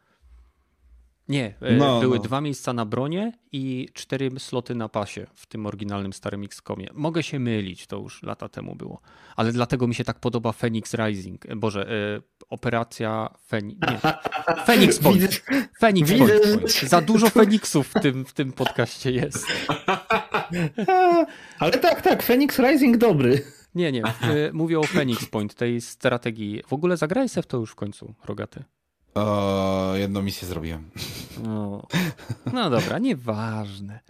Nie, e, no, były no. dwa miejsca na bronie i cztery sloty na pasie w tym oryginalnym starym X-Comie. Mogę się mylić, to już lata temu było. Ale dlatego mi się tak podoba Phoenix Rising. E, Boże, e, operacja Feni... Nie. [LAUGHS] Phoenix Point. Phoenix Point. Za dużo Feniksów w tym, w tym podcaście jest. [LAUGHS] Ale tak, tak, Phoenix Rising dobry. Nie, nie. Mówię o Phoenix Point, tej strategii. W ogóle zagraj se w to już w końcu, Rogaty. O, jedną misję zrobiłem. No, no dobra, nieważne.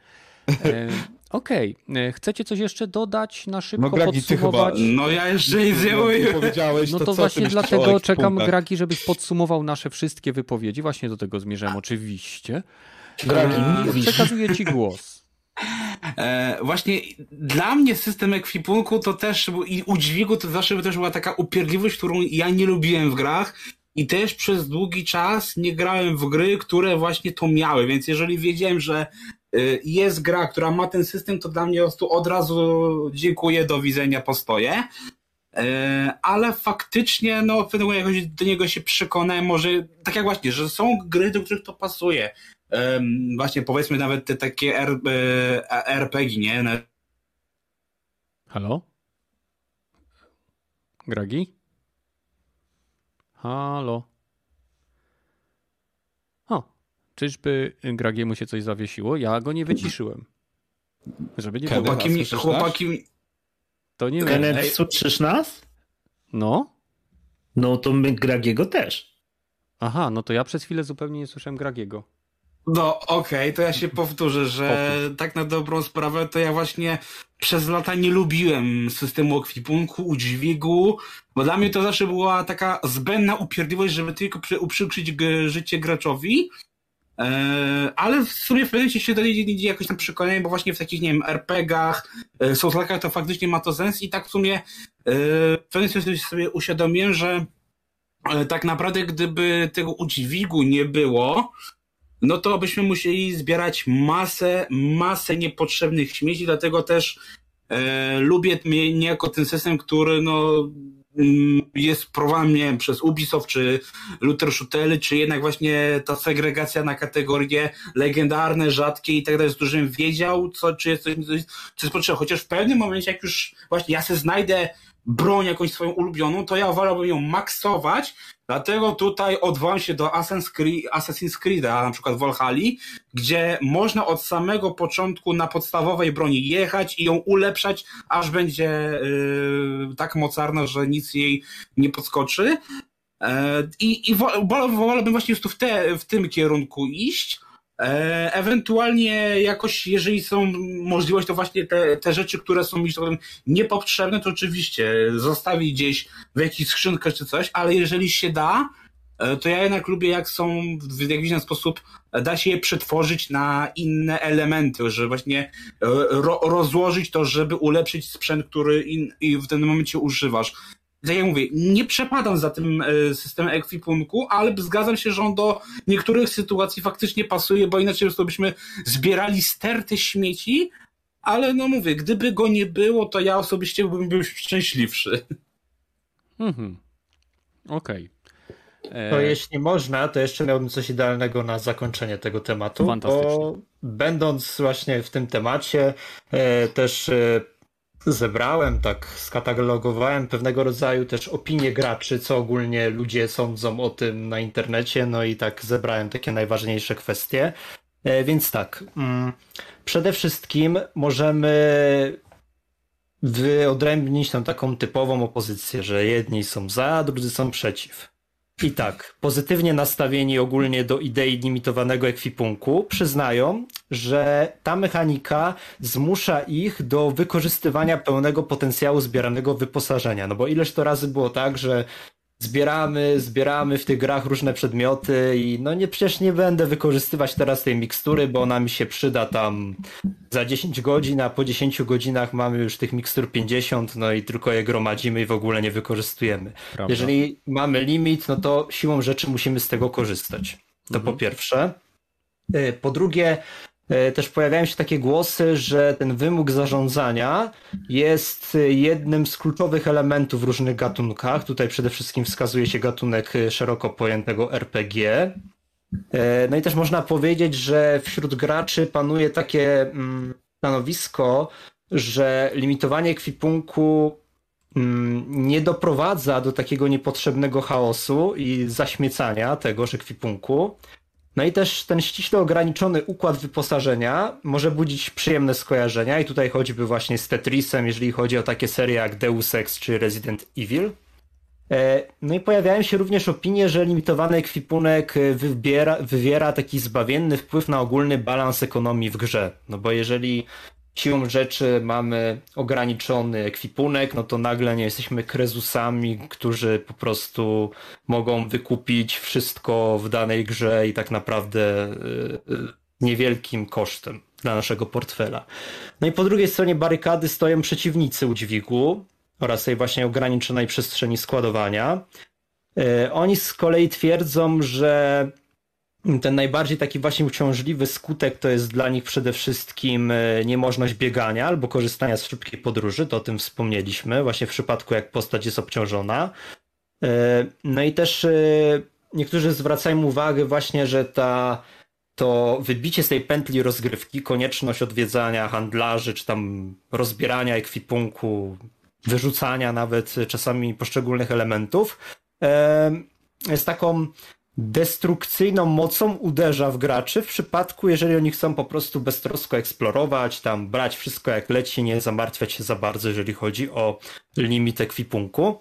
E, Okej, okay. E, chcecie coś jeszcze dodać na szybko, no, Gragi, podsumować? Chyba, no ja jeszcze nic nie mówię. No to, to właśnie dlatego czekam. Gragi, żebyś podsumował nasze wszystkie wypowiedzi. Właśnie do tego zmierzam oczywiście. Gragi, e, przekazuję ci głos. E, właśnie dla mnie system ekwipunku to też i udźwigu to zawsze też była taka upierdliwość, którą ja nie lubiłem w grach i też przez długi czas nie grałem w gry, które właśnie to miały, więc jeżeli wiedziałem, że y, jest gra, która ma ten system, to dla mnie od razu dziękuję, do widzenia, postoję. Y, ale faktycznie, no, pewnego jakoś do niego się przekonałem, może tak jak właśnie, że są gry, do których to pasuje. Właśnie powiedzmy nawet te takie RPG, nie? Halo? Gragi? Halo. O, czyżby Gragiemu się coś zawiesiło? Ja go nie wyciszyłem. Żeby nie chłopaki, mi, chłopaki To nie wiem. słyszysz nas? No. No to my Gragiego też. Aha, no to ja przez chwilę zupełnie nie słyszałem Gragiego. No okej, okay, to ja się powtórzę, że tak na dobrą sprawę to ja właśnie przez lata nie lubiłem systemu ekwipunku, udźwigu, bo dla mnie to zawsze była taka zbędna upierdliwość, żeby tylko uprzykrzyć życie graczowi, e, ale w sumie w pewnym się do niej jakoś tam przekonałem, bo właśnie w takich, nie wiem, RPGach, e, Soulslike'ach to faktycznie ma to sens i tak w sumie e, w pewnym sensie sobie uświadomiłem, że tak naprawdę gdyby tego udźwigu nie było, no to byśmy musieli zbierać masę, masę niepotrzebnych śmieci, dlatego też e, lubię niejako ten system, który no mm, jest prowadzony nie wiem, przez Ubisoft, czy Luther Shootery, czy jednak właśnie ta segregacja na kategorie legendarne, rzadkie i tak dalej, z którym wiedział, co, czy jest coś, co jest potrzebne. Chociaż w pewnym momencie, jak już właśnie ja sobie znajdę broń jakąś swoją ulubioną, to ja wolałbym ją maksować, dlatego tutaj odwołam się do Assassin's, Creed, Assassin's Creed'a, na przykład Valhalla, gdzie można od samego początku na podstawowej broni jechać i ją ulepszać, aż będzie yy, tak mocarna, że nic jej nie podskoczy. Yy, I, i wolałbym właśnie w, te, w tym kierunku iść, E, ewentualnie jakoś, jeżeli są możliwość, to właśnie te, te rzeczy, które są mi niepotrzebne, to oczywiście zostawić gdzieś w jakiejś skrzynkę czy coś, ale jeżeli się da, e, to ja jednak lubię, jak są w jakiś sposób, da się je przetworzyć na inne elementy, że właśnie e, ro, rozłożyć to, żeby ulepszyć sprzęt, który in, w tym momencie używasz tak jak mówię, nie przepadam za tym e, systemem ekwipunku, ale zgadzam się, że on do niektórych sytuacji faktycznie pasuje, bo inaczej to byśmy zbierali sterty śmieci, ale no mówię, gdyby go nie było, to ja osobiście bym był szczęśliwszy. Mhm. Okej. Okay. E, to jeśli można, to jeszcze miałbym coś idealnego na zakończenie tego tematu. Bo będąc właśnie w tym temacie, e, też zebrałem, tak skatalogowałem pewnego rodzaju też opinie graczy, co ogólnie ludzie sądzą o tym na internecie, no i tak zebrałem takie najważniejsze kwestie. E, więc tak, mm, przede wszystkim możemy wyodrębnić tą taką typową opozycję, że jedni są za, drudzy są przeciw. I tak, pozytywnie nastawieni ogólnie do idei limitowanego ekwipunku przyznają, że ta mechanika zmusza ich do wykorzystywania pełnego potencjału zbieranego wyposażenia. No bo ileż to razy było tak, że zbieramy, zbieramy w tych grach różne przedmioty i no nie, przecież nie będę wykorzystywać teraz tej mikstury, bo ona mi się przyda tam za 10 godzin, a po 10 godzinach mamy już tych mikstur 50, no i tylko je gromadzimy i w ogóle nie wykorzystujemy. Prawda. Jeżeli mamy limit, no to siłą rzeczy musimy z tego korzystać. To mhm. po pierwsze. Y, po drugie, też pojawiają się takie głosy, że ten wymóg zarządzania jest jednym z kluczowych elementów w różnych gatunkach. Tutaj przede wszystkim wskazuje się gatunek szeroko pojętego RPG. E, no i też można powiedzieć, że wśród graczy panuje takie mm, stanowisko, że limitowanie ekwipunku mm, nie doprowadza do takiego niepotrzebnego chaosu i zaśmiecania tegoż ekwipunku, no i też ten ściśle ograniczony układ wyposażenia może budzić przyjemne skojarzenia i tutaj choćby właśnie z Tetrisem, jeżeli chodzi o takie serie jak Deus Ex czy Resident Evil. E, no i pojawiają się również opinie, że limitowany ekwipunek wybiera, wywiera taki zbawienny wpływ na ogólny balans ekonomii w grze. No bo jeżeli siłą rzeczy mamy ograniczony ekwipunek, no to nagle nie jesteśmy krezusami, którzy po prostu mogą wykupić wszystko w danej grze i tak naprawdę y, y, niewielkim kosztem dla naszego portfela. No i po drugiej stronie barykady stoją przeciwnicy udźwigu oraz tej właśnie ograniczonej przestrzeni składowania. Y, oni z kolei twierdzą, że ten najbardziej taki właśnie uciążliwy skutek to jest dla nich przede wszystkim e, niemożność biegania albo korzystania z szybkiej podróży, to o tym wspomnieliśmy, właśnie w przypadku jak postać jest obciążona. E, no i też e, niektórzy zwracają uwagę właśnie, że ta to wybicie z tej pętli rozgrywki, konieczność odwiedzania handlarzy, czy tam rozbierania ekwipunku, wyrzucania nawet czasami poszczególnych elementów, jest taką destrukcyjną mocą uderza w graczy w przypadku, jeżeli oni chcą po prostu beztrosko eksplorować, tam brać wszystko jak leci, nie zamartwiać się za bardzo, jeżeli chodzi o limit ekwipunku.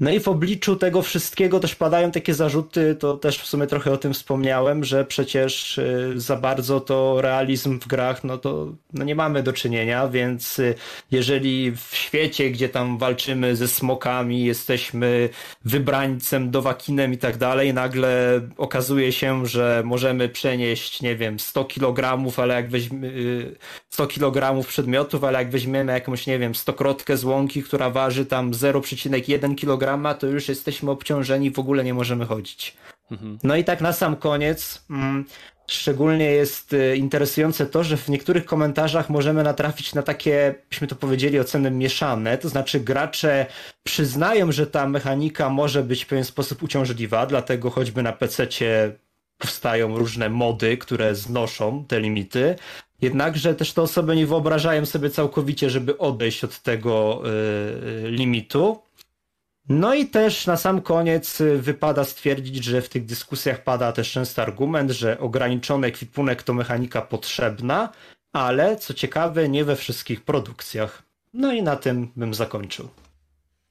No i w obliczu tego wszystkiego też padają takie zarzuty, to też w sumie trochę o tym wspomniałem, że przecież y, za bardzo to realizm w grach, no to no nie mamy do czynienia, więc y, jeżeli w świecie, gdzie tam walczymy ze smokami, jesteśmy wybrańcem, dowakinem i tak dalej, nagle okazuje się, że możemy przenieść, nie wiem, 100 kilogramów, ale jak weźmiemy 100 kilogramów przedmiotów, ale jak weźmiemy jakąś, nie wiem, stokrotkę z łąki, która waży tam 0,1 kg to już jesteśmy obciążeni, w ogóle nie możemy chodzić. Mhm. No i tak na sam koniec, mm, szczególnie jest y, interesujące to, że w niektórych komentarzach możemy natrafić na takie, byśmy to powiedzieli, oceny mieszane, to znaczy gracze przyznają, że ta mechanika może być w pewien sposób uciążliwa, dlatego choćby na PC-cie powstają różne mody, które znoszą te limity. Jednakże też te osoby nie wyobrażają sobie całkowicie, żeby odejść od tego yy, limitu. No i też na sam koniec y, wypada stwierdzić, że w tych dyskusjach pada też często argument, że ograniczony ekwipunek to mechanika potrzebna, ale co ciekawe, nie we wszystkich produkcjach. No i na tym bym zakończył.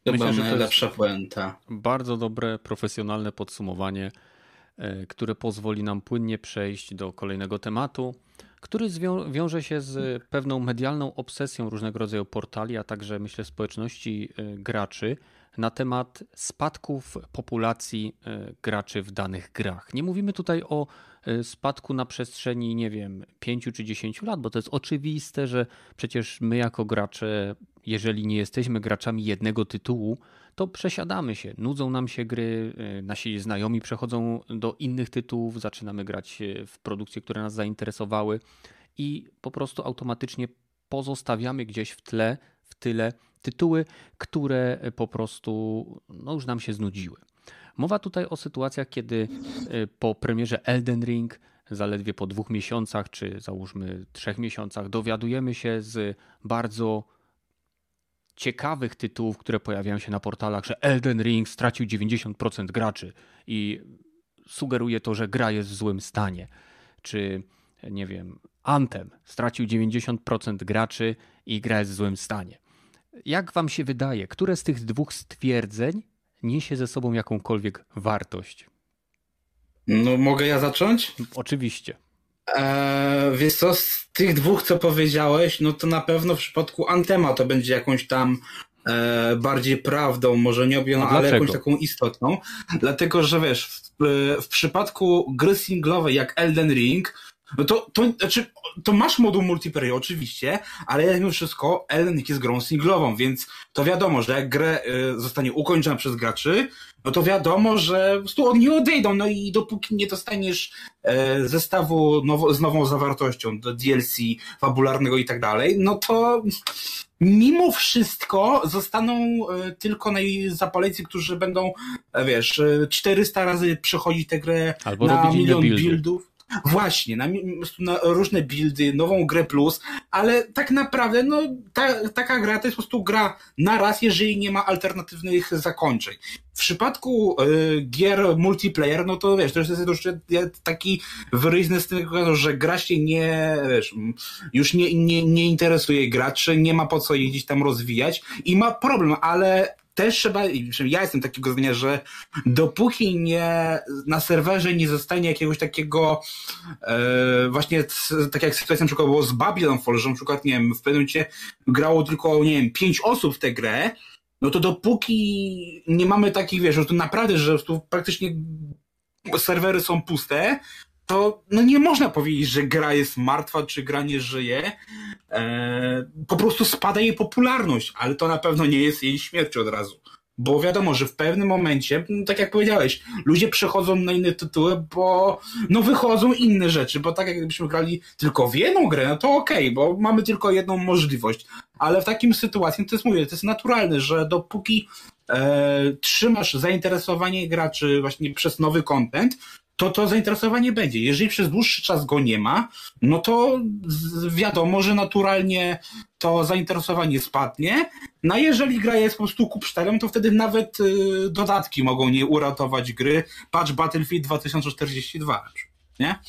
Chyba Myślę, że to najlepsza puenta. Bardzo dobre, profesjonalne podsumowanie. e, które pozwoli nam płynnie przejść do kolejnego tematu, który zwią wiąże się z pewną medialną obsesją różnego rodzaju portali, a także myślę społeczności e, graczy na temat spadków populacji e, graczy w danych grach. Nie mówimy tutaj o e, spadku na przestrzeni, nie wiem, 5 czy 10 lat, bo to jest oczywiste, że przecież my jako gracze, jeżeli nie jesteśmy graczami jednego tytułu, to przesiadamy się, nudzą nam się gry, e, nasi znajomi przechodzą do innych tytułów, zaczynamy grać w produkcje, które nas zainteresowały i po prostu automatycznie pozostawiamy gdzieś w tle, w tyle tytuły, które po prostu no, już nam się znudziły. Mowa tutaj o sytuacjach, kiedy e, po premierze Elden Ring, zaledwie po dwóch miesiącach, czy załóżmy trzech miesiącach, dowiadujemy się z bardzo ciekawych tytułów, które pojawiają się na portalach, że Elden Ring stracił 90% graczy i sugeruje to, że gra jest w złym stanie. Czy nie wiem, Anthem stracił 90% graczy i gra jest w złym stanie. Jak wam się wydaje, które z tych dwóch stwierdzeń niesie ze sobą jakąkolwiek wartość? No, mogę ja zacząć? Oczywiście. Eee, wiesz co, z tych dwóch, co powiedziałeś, no to na pewno w przypadku Antema to będzie jakąś tam e, bardziej prawdą, może nie objętą, ale jakąś taką istotną. Dlatego, że wiesz, w, w przypadku gry singlowej jak Elden Ring, no to, to, znaczy, to masz moduł multiplayer oczywiście, ale mimo wszystko Elden jest grą singlową, więc to wiadomo, że jak grę y, zostanie ukończona przez graczy, no to wiadomo, że po prostu oni odejdą, no i dopóki nie dostaniesz e, zestawu nowo, z nową zawartością do DLC fabularnego i tak dalej, no to mimo wszystko zostaną e, tylko najzapaleńcy, którzy będą, e, wiesz, 400 razy przechodzić tę grę Albo na milion buildy. buildów. Właśnie, na, na, różne buildy, nową grę plus, ale tak naprawdę, no, ta, taka gra to jest po prostu gra na raz, jeżeli nie ma alternatywnych zakończeń. W przypadku y, gier multiplayer, no to wiesz, to jest już taki wyraźny z tego, że gra się nie, wiesz, już nie, nie, nie interesuje graczy, nie ma po co jeździć tam rozwijać i ma problem, ale też trzeba, ja jestem takiego zdania, że dopóki nie na serwerze nie zostanie jakiegoś takiego e, właśnie tak jak sytuacja na przykład było z Babylon Fall, że na przykład, nie wiem, w pewnym momencie grało tylko, nie wiem, pięć osób w tę grę, no to dopóki nie mamy takich, wiesz, że to naprawdę, że tu praktycznie serwery są puste, to no nie można powiedzieć, że gra jest martwa, czy gra nie żyje. E, po prostu spada jej popularność, ale to na pewno nie jest jej śmierć od razu. Bo wiadomo, że w pewnym momencie, no tak jak powiedziałeś, ludzie przechodzą na inne tytuły, bo no wychodzą inne rzeczy, bo tak jakbyśmy grali tylko w jedną grę, no to okej, okay, bo mamy tylko jedną możliwość. Ale w takim sytuacji, to jest mówię, to jest naturalne, że dopóki e, trzymasz zainteresowanie graczy właśnie przez nowy content, to to zainteresowanie będzie. Jeżeli przez dłuższy czas go nie ma, no to wiadomo, że naturalnie to zainteresowanie spadnie. No a jeżeli gra jest po prostu kupsztelem, to wtedy nawet y, dodatki mogą nie uratować gry. Patch Battlefield 2042, nie?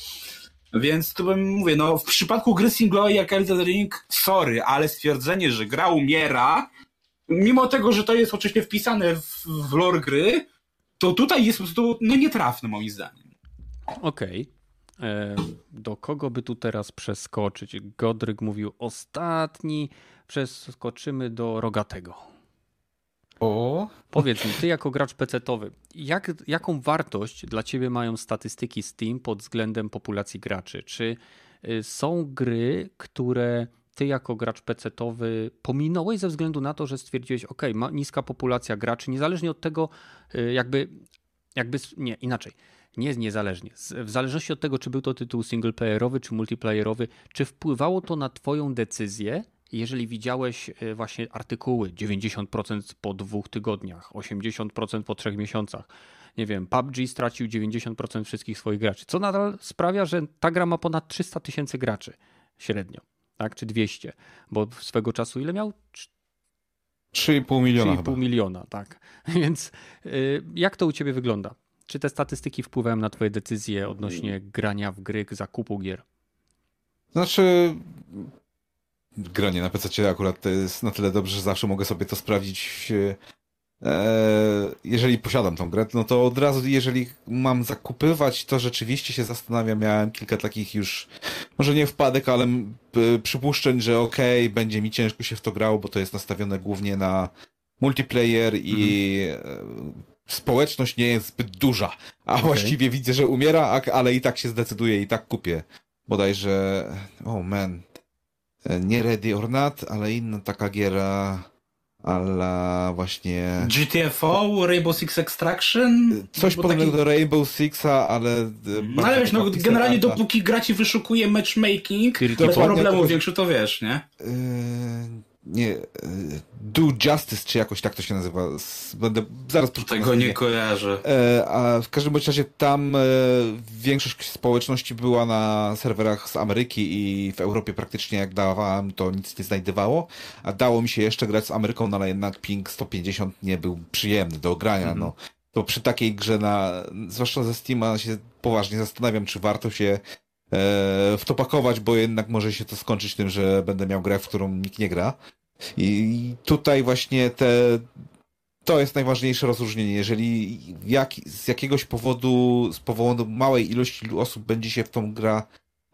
Więc tu bym mówię, no w przypadku gry singlowej jak Elden Ring, sorry, ale stwierdzenie, że gra umiera, mimo tego, że to jest oczywiście wpisane w, w lore gry, to tutaj jest po prostu no, nietrafne moim zdaniem. Okej. Okay. E, do kogo by tu teraz przeskoczyć? Godryk mówił ostatni. Przeskoczymy do Rogatego. O. Powiedz mi, ty jako gracz pecetowy, jak, jaką wartość dla ciebie mają statystyki Steam pod względem populacji graczy? Czy y, są gry, które ty jako gracz pecetowy pominąłeś ze względu na to, że stwierdziłeś, ok, ma niska populacja graczy, niezależnie od tego, y, jakby, jakby, nie, inaczej nie niezależnie. W zależności od tego, czy był to tytuł singleplayerowy, czy multiplayerowy, czy wpływało to na Twoją decyzję, jeżeli widziałeś e, właśnie artykuły 90% po dwóch tygodniach, 80% po trzech miesiącach. Nie wiem, PUBG stracił 90% wszystkich swoich graczy, co nadal sprawia, że ta gra ma ponad 300 tysięcy graczy średnio, tak? Czy 200, bo swego czasu ile miał? 3,5 miliona. 3,5 miliona, tak. [LAUGHS] Więc y, jak to u ciebie wygląda? Czy te statystyki wpływają na Twoje decyzje odnośnie grania w gry, zakupu gier? Znaczy, granie na PC akurat to jest na tyle dobrze, że zawsze mogę sobie to sprawdzić. E, jeżeli posiadam tą grę, no to od razu, jeżeli mam zakupywać, to rzeczywiście się zastanawiam. Miałem kilka takich już, może nie wpadek, ale przypuszczeń, że okej, okay, będzie mi ciężko się w to grało, bo to jest nastawione głównie na multiplayer i mhm. Społeczność nie jest zbyt duża. A okay. właściwie widzę, że umiera, ale i tak się zdecyduje, i tak kupię. Bodajże, oh man, nie Ready or Not, ale inna taka giera ale właśnie... GTFO, Rainbow Six Extraction? Coś podobnego taki... do Rainbow Sixa, ale... No ale wiesz, no generalnie dopóki gra ci wyszukuje matchmaking, bez problemu to... większy, to wiesz, nie? Yy nie, e, Do Justice, czy jakoś tak to się nazywa. Będę zaraz Tego nie kojarzę. E, a w każdym razie tam e, większość społeczności była na serwerach z Ameryki i w Europie praktycznie jak dawałem, to nic nie znajdywało. A dało mi się jeszcze grać z Ameryką, no ale jednak ping 150 nie był przyjemny do grania. -hmm. No. To przy takiej grze na, zwłaszcza ze Steama się poważnie zastanawiam, czy warto się w to pakować, bo jednak może się to skończyć tym, że będę miał grę, w którą nikt nie gra. I tutaj właśnie te, to jest najważniejsze rozróżnienie. Jeżeli jak, z jakiegoś powodu, z powodu małej ilości osób będzie się w tą gra,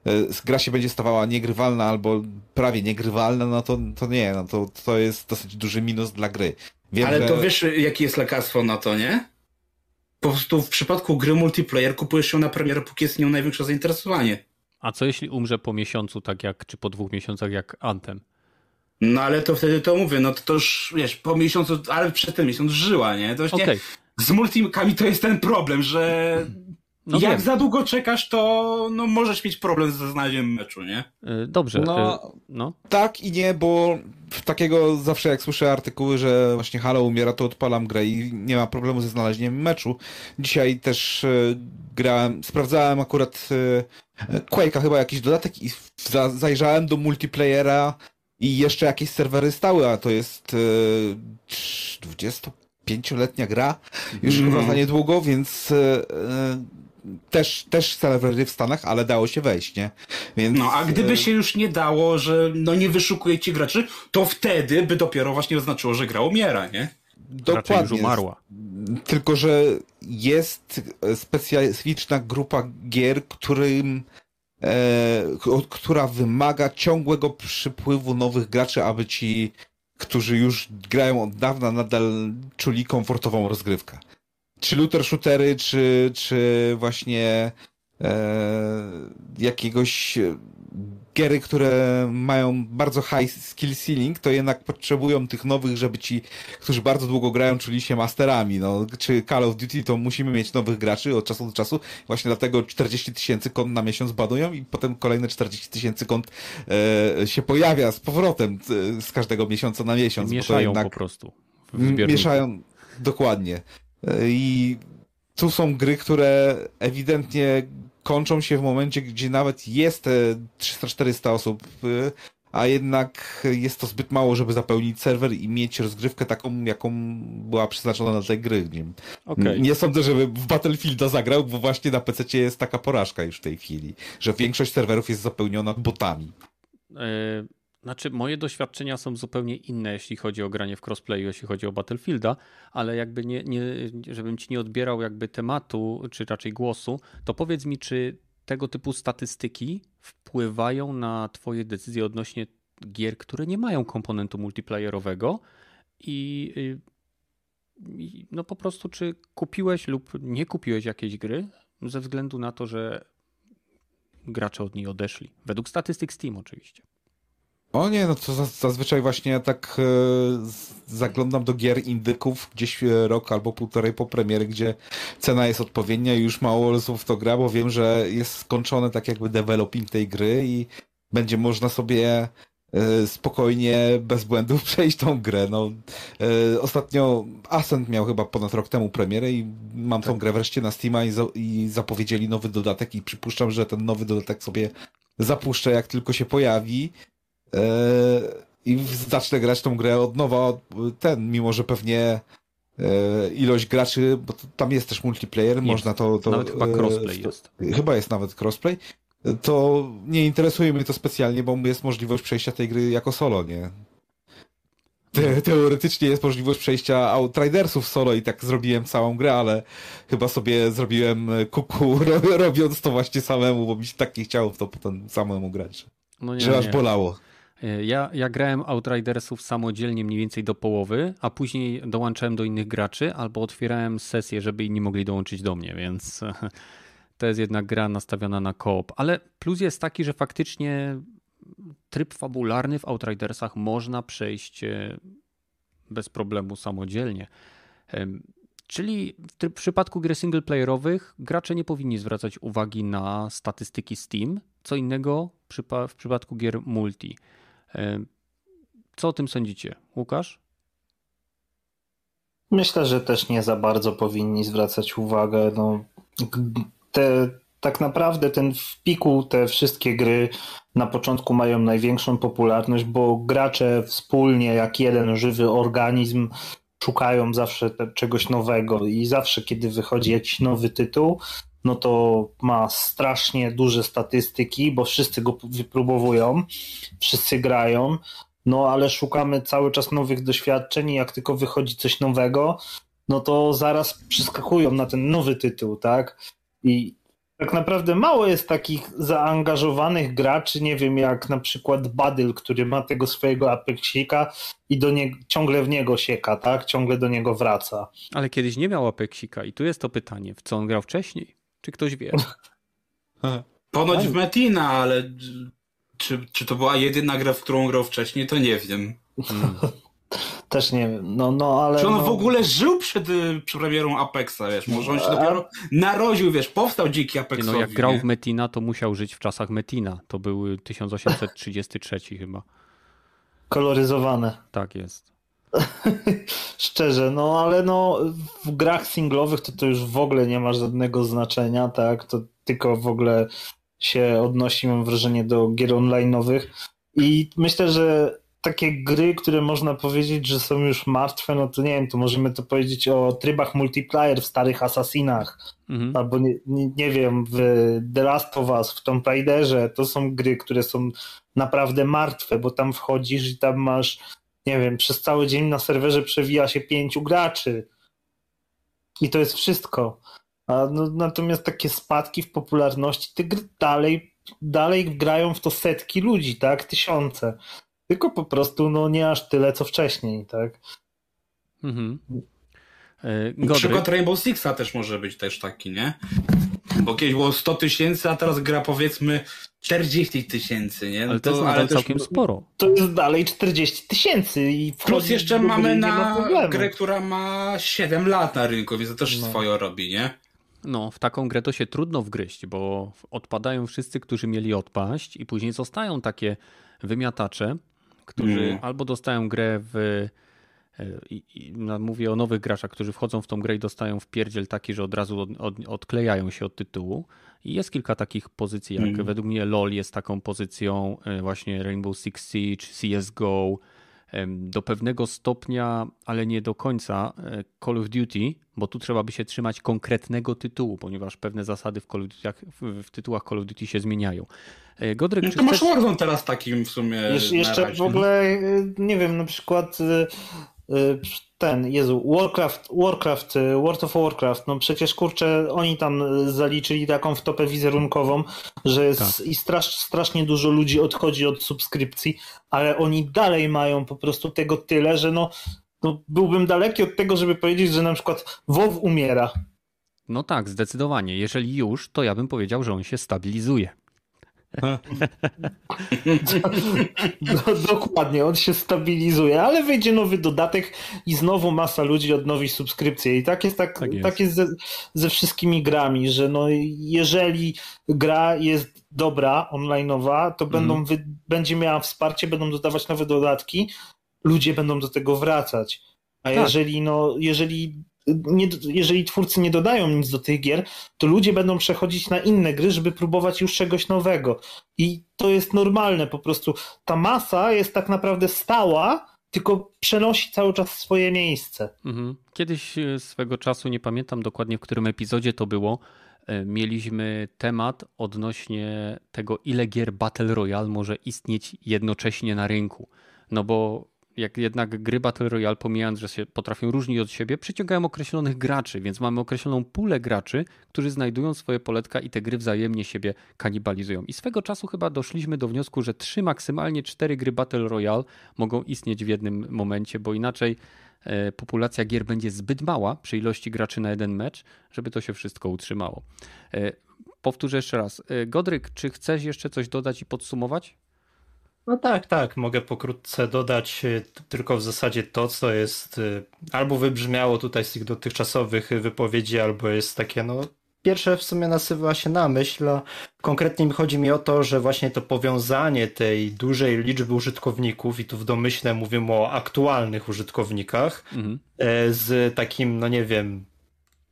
e, gra się będzie stawała niegrywalna albo prawie niegrywalna, no to, to nie, no to, to jest dosyć duży minus dla gry. Wiem, Ale to że... wiesz, jakie jest lekarstwo na to, nie? Po prostu w przypadku gry multiplayer kupujesz ją na premierę, póki jest nią największe zainteresowanie. A co jeśli umrze po miesiącu, tak jak, czy po dwóch miesiącach jak Anthem? No ale to wtedy to mówię, no to, to już, wiesz, po miesiącu, ale przez ten miesiąc żyła, nie? To właśnie okay. z multimkami to jest ten problem, że no jak wiem. za długo czekasz, to no, możesz mieć problem ze znalezieniem meczu, nie? Y, dobrze. No, y, no, Tak i nie, bo takiego zawsze jak słyszę artykuły, że właśnie Halo umiera, to odpalam grę i nie ma problemu ze znalezieniem meczu. Dzisiaj też y, grałem, sprawdzałem akurat Quake'a chyba jakiś dodatek i zajrzałem do multiplayera i jeszcze jakieś serwery stały, a to jest e, 25-letnia gra, już mm. chyba za niedługo, więc też, też serwery w Stanach, ale dało się wejść, nie? Więc, no, a gdyby e, się już nie dało, że no nie wyszukuje ci graczy, to wtedy by dopiero właśnie oznaczyło, że gra umiera, nie? Dokładnie. Raczej już umarła. Tylko, że jest specyficzna grupa gier, którym e, która wymaga ciągłego przypływu nowych graczy, aby ci, którzy już grają od dawna, nadal czuli komfortową rozgrywkę. Czy looter shootery, czy, czy właśnie e, jakiegoś giery, które mają bardzo high skill ceiling, to jednak potrzebują tych nowych, żeby ci, którzy bardzo długo grają, czuli się masterami. No, czy Call of Duty, to musimy mieć nowych graczy od czasu do czasu. Właśnie dlatego 40 tysięcy kont na miesiąc badują i potem kolejne 40 tysięcy kont e, się pojawia z powrotem e, z każdego miesiąca na miesiąc. Mieszają jednak, po prostu. Mieszają, dokładnie. E, I tu są gry, które ewidentnie kończą się w momencie, gdzie nawet jest 300-400 osób, y, a jednak jest to zbyt mało, żeby zapełnić serwer i mieć rozgrywkę taką, jaką była przeznaczona na tej gry. Nie, okay. nie sądzę, żeby w Battlefielda zagrał, bo właśnie na PC jest taka porażka już w tej chwili, że większość serwerów jest zapełniona botami. Yy znaczy, moje doświadczenia są zupełnie inne, jeśli chodzi o granie w crossplayu, jeśli chodzi o Battlefielda, ale jakby nie, nie, żebym ci nie odbierał jakby tematu, czy raczej głosu, to powiedz mi, czy tego typu statystyki wpływają na twoje decyzje odnośnie gier, które nie mają komponentu multiplayerowego i, i no po prostu, czy kupiłeś lub nie kupiłeś jakiejś gry ze względu na to, że gracze od niej odeszli. Według statystyk Steam oczywiście. O nie, no to zazwyczaj właśnie ja tak e, zaglądam do gier indyków gdzieś e, rok albo półtorej po premiery, gdzie cena jest odpowiednia i już mało osób to gra, bo wiem, że jest skończone tak jakby developing tej gry i będzie można sobie e, spokojnie, bez błędów [LAUGHS] przejść tą grę. No, ostatnio Ascent miał chyba ponad rok temu premierę i mam tak. tą grę wreszcie na Steama i, za, i zapowiedzieli nowy dodatek i przypuszczam, że ten nowy dodatek sobie zapuszczę jak tylko się pojawi i zacznę grać tą grę od nowa, ten, mimo że pewnie e, ilość graczy, bo tam jest też multiplayer, jest. można to... to nawet chyba crossplay to, jest. Chyba jest nawet crossplay. To nie interesuje mnie to specjalnie, bo jest możliwość przejścia tej gry jako solo, nie? te, teoretycznie jest możliwość przejścia Outridersów solo i tak zrobiłem całą grę, ale chyba sobie zrobiłem kuku [LAUGHS] robiąc to właśnie samemu, bo mi się tak nie chciało w to potem samemu grać. No nie, że aż nie. bolało. E, ja, ja grałem Outridersów samodzielnie mniej więcej do połowy, a później dołączałem do innych graczy albo otwierałem sesję, żeby inni mogli dołączyć do mnie, więc [LAUGHS] to jest jednak gra nastawiona na koop. Ale plus jest taki, że faktycznie tryb fabularny w Outridersach można przejść e, bez problemu samodzielnie. Czyli w przypadku gier singleplayerowych gracze nie powinni zwracać uwagi na statystyki Steam, co innego w przypadku gier multi. Co o tym sądzicie? Łukasz? Myślę, że też nie za bardzo powinni zwracać uwagę. No, te, tak naprawdę ten w piku te wszystkie gry na początku mają największą popularność, bo gracze wspólnie, jak jeden żywy organizm, szukają zawsze czegoś nowego i zawsze, kiedy wychodzi jakiś nowy tytuł, no to ma strasznie duże statystyki, bo wszyscy go wypróbowują, wszyscy grają, no ale szukamy cały czas nowych doświadczeń i jak tylko wychodzi coś nowego, no to zaraz przeskakują na ten nowy tytuł, tak? I tak naprawdę mało jest takich zaangażowanych graczy, nie wiem, jak na przykład Badyl, który ma tego swojego Apexika i do nie, ciągle w niego sieka, tak? Ciągle do niego wraca. Ale kiedyś nie miał Apexika i tu jest to pytanie, w co on grał wcześniej? Czy ktoś wie? [LAUGHS] Ponoć w Metina, ale czy, czy to była jedyna gra, w którą grał wcześniej, to nie wiem. Hmm. [LAUGHS] Też nie wiem, no, no ale... Czy on no... w ogóle żył przed, y, przed premierą Apexa, wiesz, może on się dopiero narodził, wiesz, powstał dziki Apex. No jak grał w Metina, to musiał żyć w czasach Metina, to były 1833 chyba. Koloryzowane. Tak jest. [LAUGHS] Szczerze, no ale no w grach singlowych to to już w ogóle nie ma żadnego znaczenia, tak, to tylko w ogóle się odnosi, mam wrażenie, do gier online'owych. I myślę, że takie gry, które można powiedzieć, że są już martwe, no to nie wiem, to możemy to powiedzieć o trybach multiplayer w starych Assassinach, mhm. albo nie, nie, nie, wiem, w The Last of Us, w Tomb Raiderze, to są gry, które są naprawdę martwe, bo tam wchodzisz i tam masz, nie wiem, przez cały dzień na serwerze przewija się pięciu graczy i to jest wszystko. A no, natomiast takie spadki w popularności, te gry dalej, dalej grają w to setki ludzi, tak, tysiące tylko po prostu no nie aż tyle, co wcześniej, tak? Mhm. E, Przykład Rainbow Sixa też może być też taki, nie? Bo kiedyś było 100 tysięcy, a teraz gra powiedzmy 40 tysięcy, nie? No ale to, to jest ale całkiem też, sporo. To jest dalej 40 tysięcy. i Plus jeszcze mamy na grę, która ma 7 lat na rynku, więc to też no. swoje robi, nie? No, w taką grę to się trudno wgryźć, bo odpadają wszyscy, którzy mieli odpaść i później zostają takie wymiatacze, którzy mm. albo dostają grę w. E, I, i, no, mówię o nowych graczach, którzy wchodzą w tą grę i dostają w pierdziel taki, że od razu od, od, odklejają się od tytułu. I jest kilka takich pozycji, jak mm. według mnie LOL jest taką pozycją, e, właśnie Rainbow Six Siege, CSGO, do pewnego stopnia, ale nie do końca e, Call of Duty, bo tu trzeba by się trzymać konkretnego tytułu, ponieważ pewne zasady w, Call of Duty, w, w tytułach Call of Duty się zmieniają. Godryk, no to masz chcesz... Warzone teraz takim w sumie. Jesz jeszcze w ogóle, nie wiem, na przykład ten, Jezu, Warcraft, Warcraft, World of Warcraft, no przecież kurczę, oni tam zaliczyli taką wtopę wizerunkową, że jest tak. i strasz, strasznie dużo ludzi odchodzi od subskrypcji, ale oni dalej mają po prostu tego tyle, że no, no byłbym daleki od tego, żeby powiedzieć, że na przykład WoW umiera. No tak, zdecydowanie. Jeżeli już, to ja bym powiedział, że on się stabilizuje. Dokładnie, on się stabilizuje, ale wyjdzie nowy dodatek i znowu masa ludzi odnowi subskrypcję. I tak jest, tak, tak jest. Tak jest ze, ze, wszystkimi grami, że no, jeżeli gra jest dobra, online'owa, to mm. będą, wy, będzie miała wsparcie, będą dodawać nowe dodatki, ludzie będą do tego wracać. A tak. jeżeli, no, jeżeli nie, jeżeli twórcy nie dodają nic do tych gier, to ludzie będą przechodzić na inne gry, żeby próbować już czegoś nowego. I to jest normalne, po prostu ta masa jest tak naprawdę stała, tylko przenosi cały czas swoje miejsce. Mhm. Kiedyś e, swego czasu, nie pamiętam dokładnie w którym epizodzie to było, e, mieliśmy temat odnośnie tego, ile gier Battle Royale może istnieć jednocześnie na rynku. No bo jak jednak gry Battle Royale, pomijając, że się potrafią różnić od siebie, przyciągają określonych graczy, więc mamy określoną pulę graczy, którzy znajdują swoje poletka i te gry wzajemnie siebie kanibalizują. I swego czasu chyba doszliśmy do wniosku, że trzy, maksymalnie cztery gry Battle Royale mogą istnieć w jednym momencie, bo inaczej e, populacja gier będzie zbyt mała przy ilości graczy na jeden mecz, żeby to się wszystko utrzymało. E, powtórzę jeszcze raz. E, Godryk, czy chcesz jeszcze coś dodać i podsumować? No tak, tak. Mogę pokrótce dodać y, tylko w zasadzie to, co jest y, albo wybrzmiało tutaj z tych dotychczasowych wypowiedzi, albo jest takie, no. Pierwsze w sumie nasywa się na myśl, a konkretnie chodzi mi o to, że właśnie to powiązanie tej dużej liczby użytkowników, i tu w domyśle mówimy o aktualnych użytkownikach, mhm. E, z takim, no nie wiem,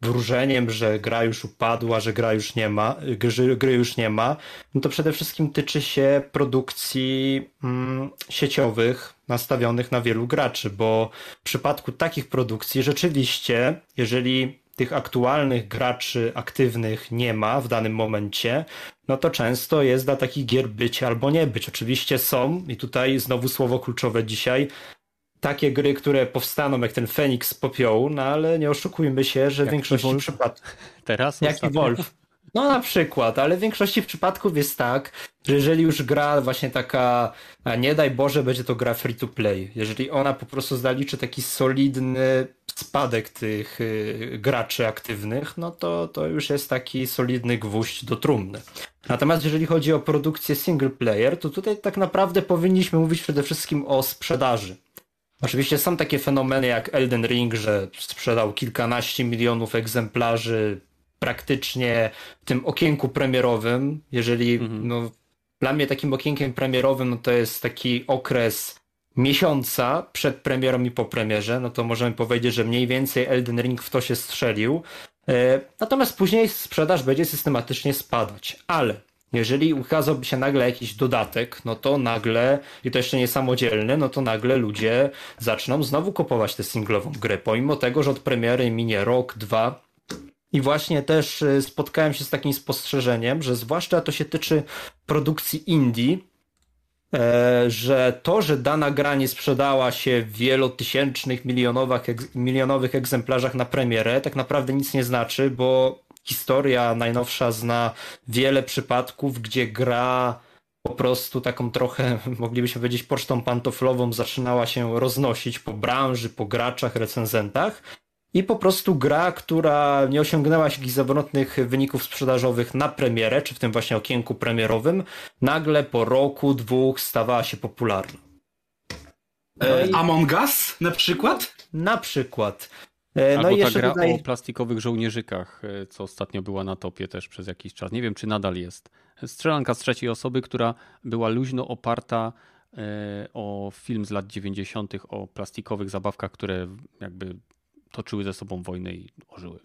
wróżeniem, że gra już upadła, że gra już nie ma, gry, gry już nie ma, no to przede wszystkim tyczy się produkcji mm, sieciowych nastawionych na wielu graczy, bo w przypadku takich produkcji rzeczywiście, jeżeli tych aktualnych graczy aktywnych nie ma w danym momencie, no to często jest dla takich gier być albo nie być. Oczywiście są, i tutaj znowu słowo kluczowe dzisiaj, takie gry, które powstaną jak ten Feniks z popiołu, no ale nie oszukujmy się, że w większości przypadków... [LAUGHS] Teraz? Jaki Wolf? No na przykład, ale w większości przypadków jest tak, że jeżeli już gra właśnie taka, a nie daj Boże, będzie to gra free to play, jeżeli ona po prostu zaliczy taki solidny spadek tych y, graczy aktywnych, no to, to już jest taki solidny gwóźdź do trumny. Natomiast jeżeli chodzi o produkcję single player, to tutaj tak naprawdę powinniśmy mówić przede wszystkim o sprzedaży. Oczywiście są takie fenomeny jak Elden Ring, że sprzedał kilkanaście milionów egzemplarzy praktycznie w tym okienku premierowym. Jeżeli, mhm. no, dla mnie takim okienkiem premierowym, no to jest taki okres miesiąca przed premierą i po premierze, no to możemy powiedzieć, że mniej więcej Elden Ring w to się strzelił. E, natomiast później sprzedaż będzie systematycznie spadać. Ale jeżeli ukazałby się nagle jakiś dodatek, no to nagle, i to jeszcze nie samodzielny, no to nagle ludzie zaczną znowu kupować tę singlową grę, pomimo tego, że od premiery minie rok, dwa. I właśnie też y, spotkałem się z takim spostrzeżeniem, że zwłaszcza to się tyczy produkcji indie, e, że to, że dana gra nie sprzedała się w wielotysięcznych, milionowych, milionowych egzemplarzach na premierę, tak naprawdę nic nie znaczy, bo historia najnowsza zna wiele przypadków, gdzie gra po prostu taką trochę, moglibyśmy powiedzieć, pocztą pantoflową zaczynała się roznosić po branży, po graczach, recenzentach. I po prostu gra, która nie osiągnęła jakichś zawrotnych wyników sprzedażowych na premierę, czy w tym właśnie okienku premierowym, nagle po roku, dwóch stawała się popularna. No i... Among Us na przykład? Na przykład. E, no Albo i jeszcze ta gra tutaj... o plastikowych żołnierzyków, e, co ostatnio była na topie też przez jakiś czas. Nie wiem, czy nadal jest. Strzelanka z trzeciej osoby, która była luźno oparta e, o film z lat 90. o plastikowych zabawkach, które jakby toczyły ze sobą wojnę i ożyły.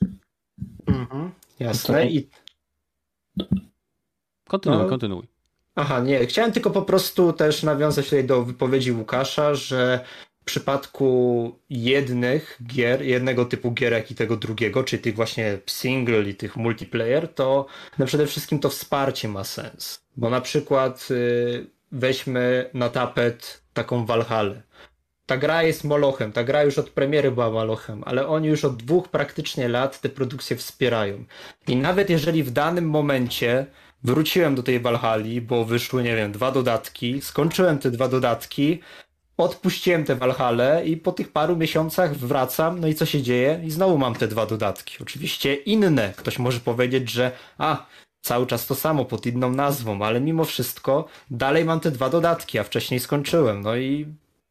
Mhm, jasne. I... Kontynuuj, no. kontynuuj. Aha, nie. Chciałem tylko po prostu też nawiązać tutaj do wypowiedzi Łukasza, że przypadku jednych gier, jednego typu gierek i tego drugiego, czyli tych właśnie single i tych multiplayer, to no przede wszystkim to wsparcie ma sens. Bo na przykład y, weźmy na tapet taką Valhalla. Ta gra jest molochem, ta gra już od premiery była molochem, ale oni już od dwóch praktycznie lat te produkcje wspierają. I nawet jeżeli w danym momencie wróciłem do tej Valhalla, bo wyszły, nie wiem, dwa dodatki, skończyłem te dwa dodatki, odpuściłem te Valhalla i po tych paru miesiącach wracam, no i co się dzieje? I znowu mam te dwa dodatki. Oczywiście inne. Ktoś może powiedzieć, że a, cały czas to samo pod inną nazwą, ale mimo wszystko dalej mam te dwa dodatki, a wcześniej skończyłem. No i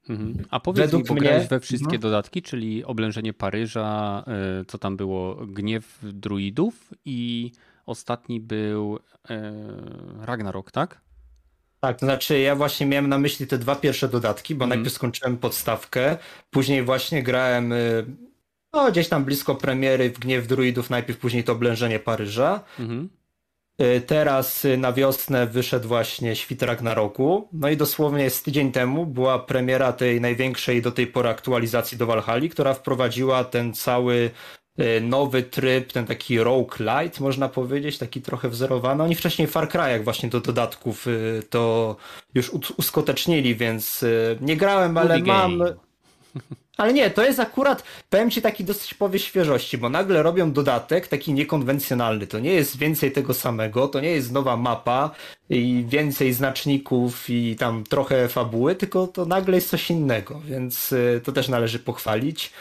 Mhm. A powiedz Według mi, mnie... we wszystkie no. dodatki, czyli oblężenie Paryża, y, co tam było, gniew druidów i ostatni był e, Ragnarok, tak? Tak, to znaczy ja właśnie miałem na myśli te dwa pierwsze dodatki, bo mm. najpierw skończyłem podstawkę, później właśnie grałem y, no, gdzieś tam blisko premiery w Gniew Druidów, najpierw później to oblężenie Paryża. Mm. Teraz y, na wiosnę wyszedł właśnie Świt Ragnaroku. No i dosłownie z tydzień temu była premiera tej największej do tej pory aktualizacji do Valhalla, która wprowadziła ten cały nowy tryb, ten taki rogue light, można powiedzieć, taki trochę wzorowany. Oni wcześniej w Far Cry'ach właśnie do dodatków y, to już uskutecznili, więc nie grałem, ale mam... Ale nie, to jest akurat, powiem ci, taki dosyć powie świeżości, bo nagle robią dodatek taki niekonwencjonalny. To nie jest więcej tego samego, to nie jest nowa mapa i więcej znaczników i tam trochę fabuły, tylko to nagle jest coś innego, więc y, to też należy pochwalić.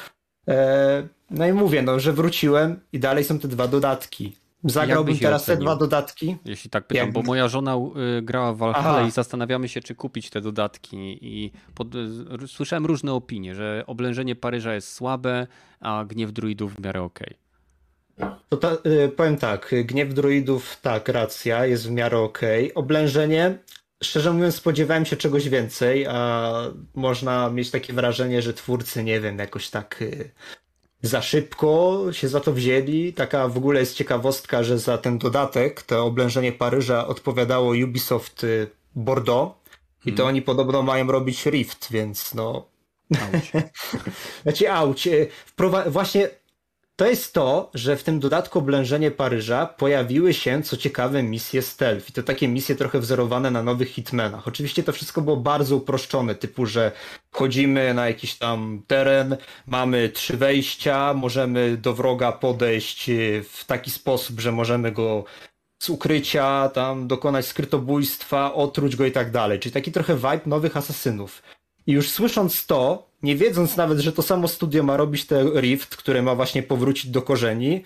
No i mówię, no, że wróciłem i dalej są te dwa dodatki. Zagrałbym teraz te dwa dodatki. Jeśli tak pytam, bo moja żona y, grała w Valhalla i zastanawiamy się, czy kupić te dodatki. I pod, y, słyszałem różne opinie, że oblężenie Paryża jest słabe, a gniew druidów w miarę okej. Okay. To ta, y, powiem tak, gniew druidów, tak, racja, jest w miarę okej. Okay. Oblężenie, szczerze mówiąc, spodziewałem się czegoś więcej, a można mieć takie wrażenie, że twórcy, nie wiem, jakoś tak za szybko się za to wzięli. Taka w ogóle jest ciekawostka, że za ten dodatek, to oblężenie Paryża odpowiadało Ubisoft y, Bordeaux i to hmm. oni podobno mają robić Rift, więc no... Auć. [LAUGHS] znaczy auć. Y, wprowa- właśnie to jest to, że w tym dodatku oblężenie Paryża pojawiły się, co ciekawe, misje stealth. I to takie misje trochę wzorowane na nowych hitmenach. Oczywiście to wszystko było bardzo uproszczone, typu, że wchodzimy na jakiś tam teren, mamy trzy wejścia, możemy do wroga podejść w taki sposób, że możemy go z ukrycia, tam dokonać skrytobójstwa, otruć go i tak dalej. Czyli taki trochę vibe nowych asasynów. I już słysząc to, nie wiedząc nawet, że to samo studio ma robić te Rift, które ma właśnie powrócić do korzeni,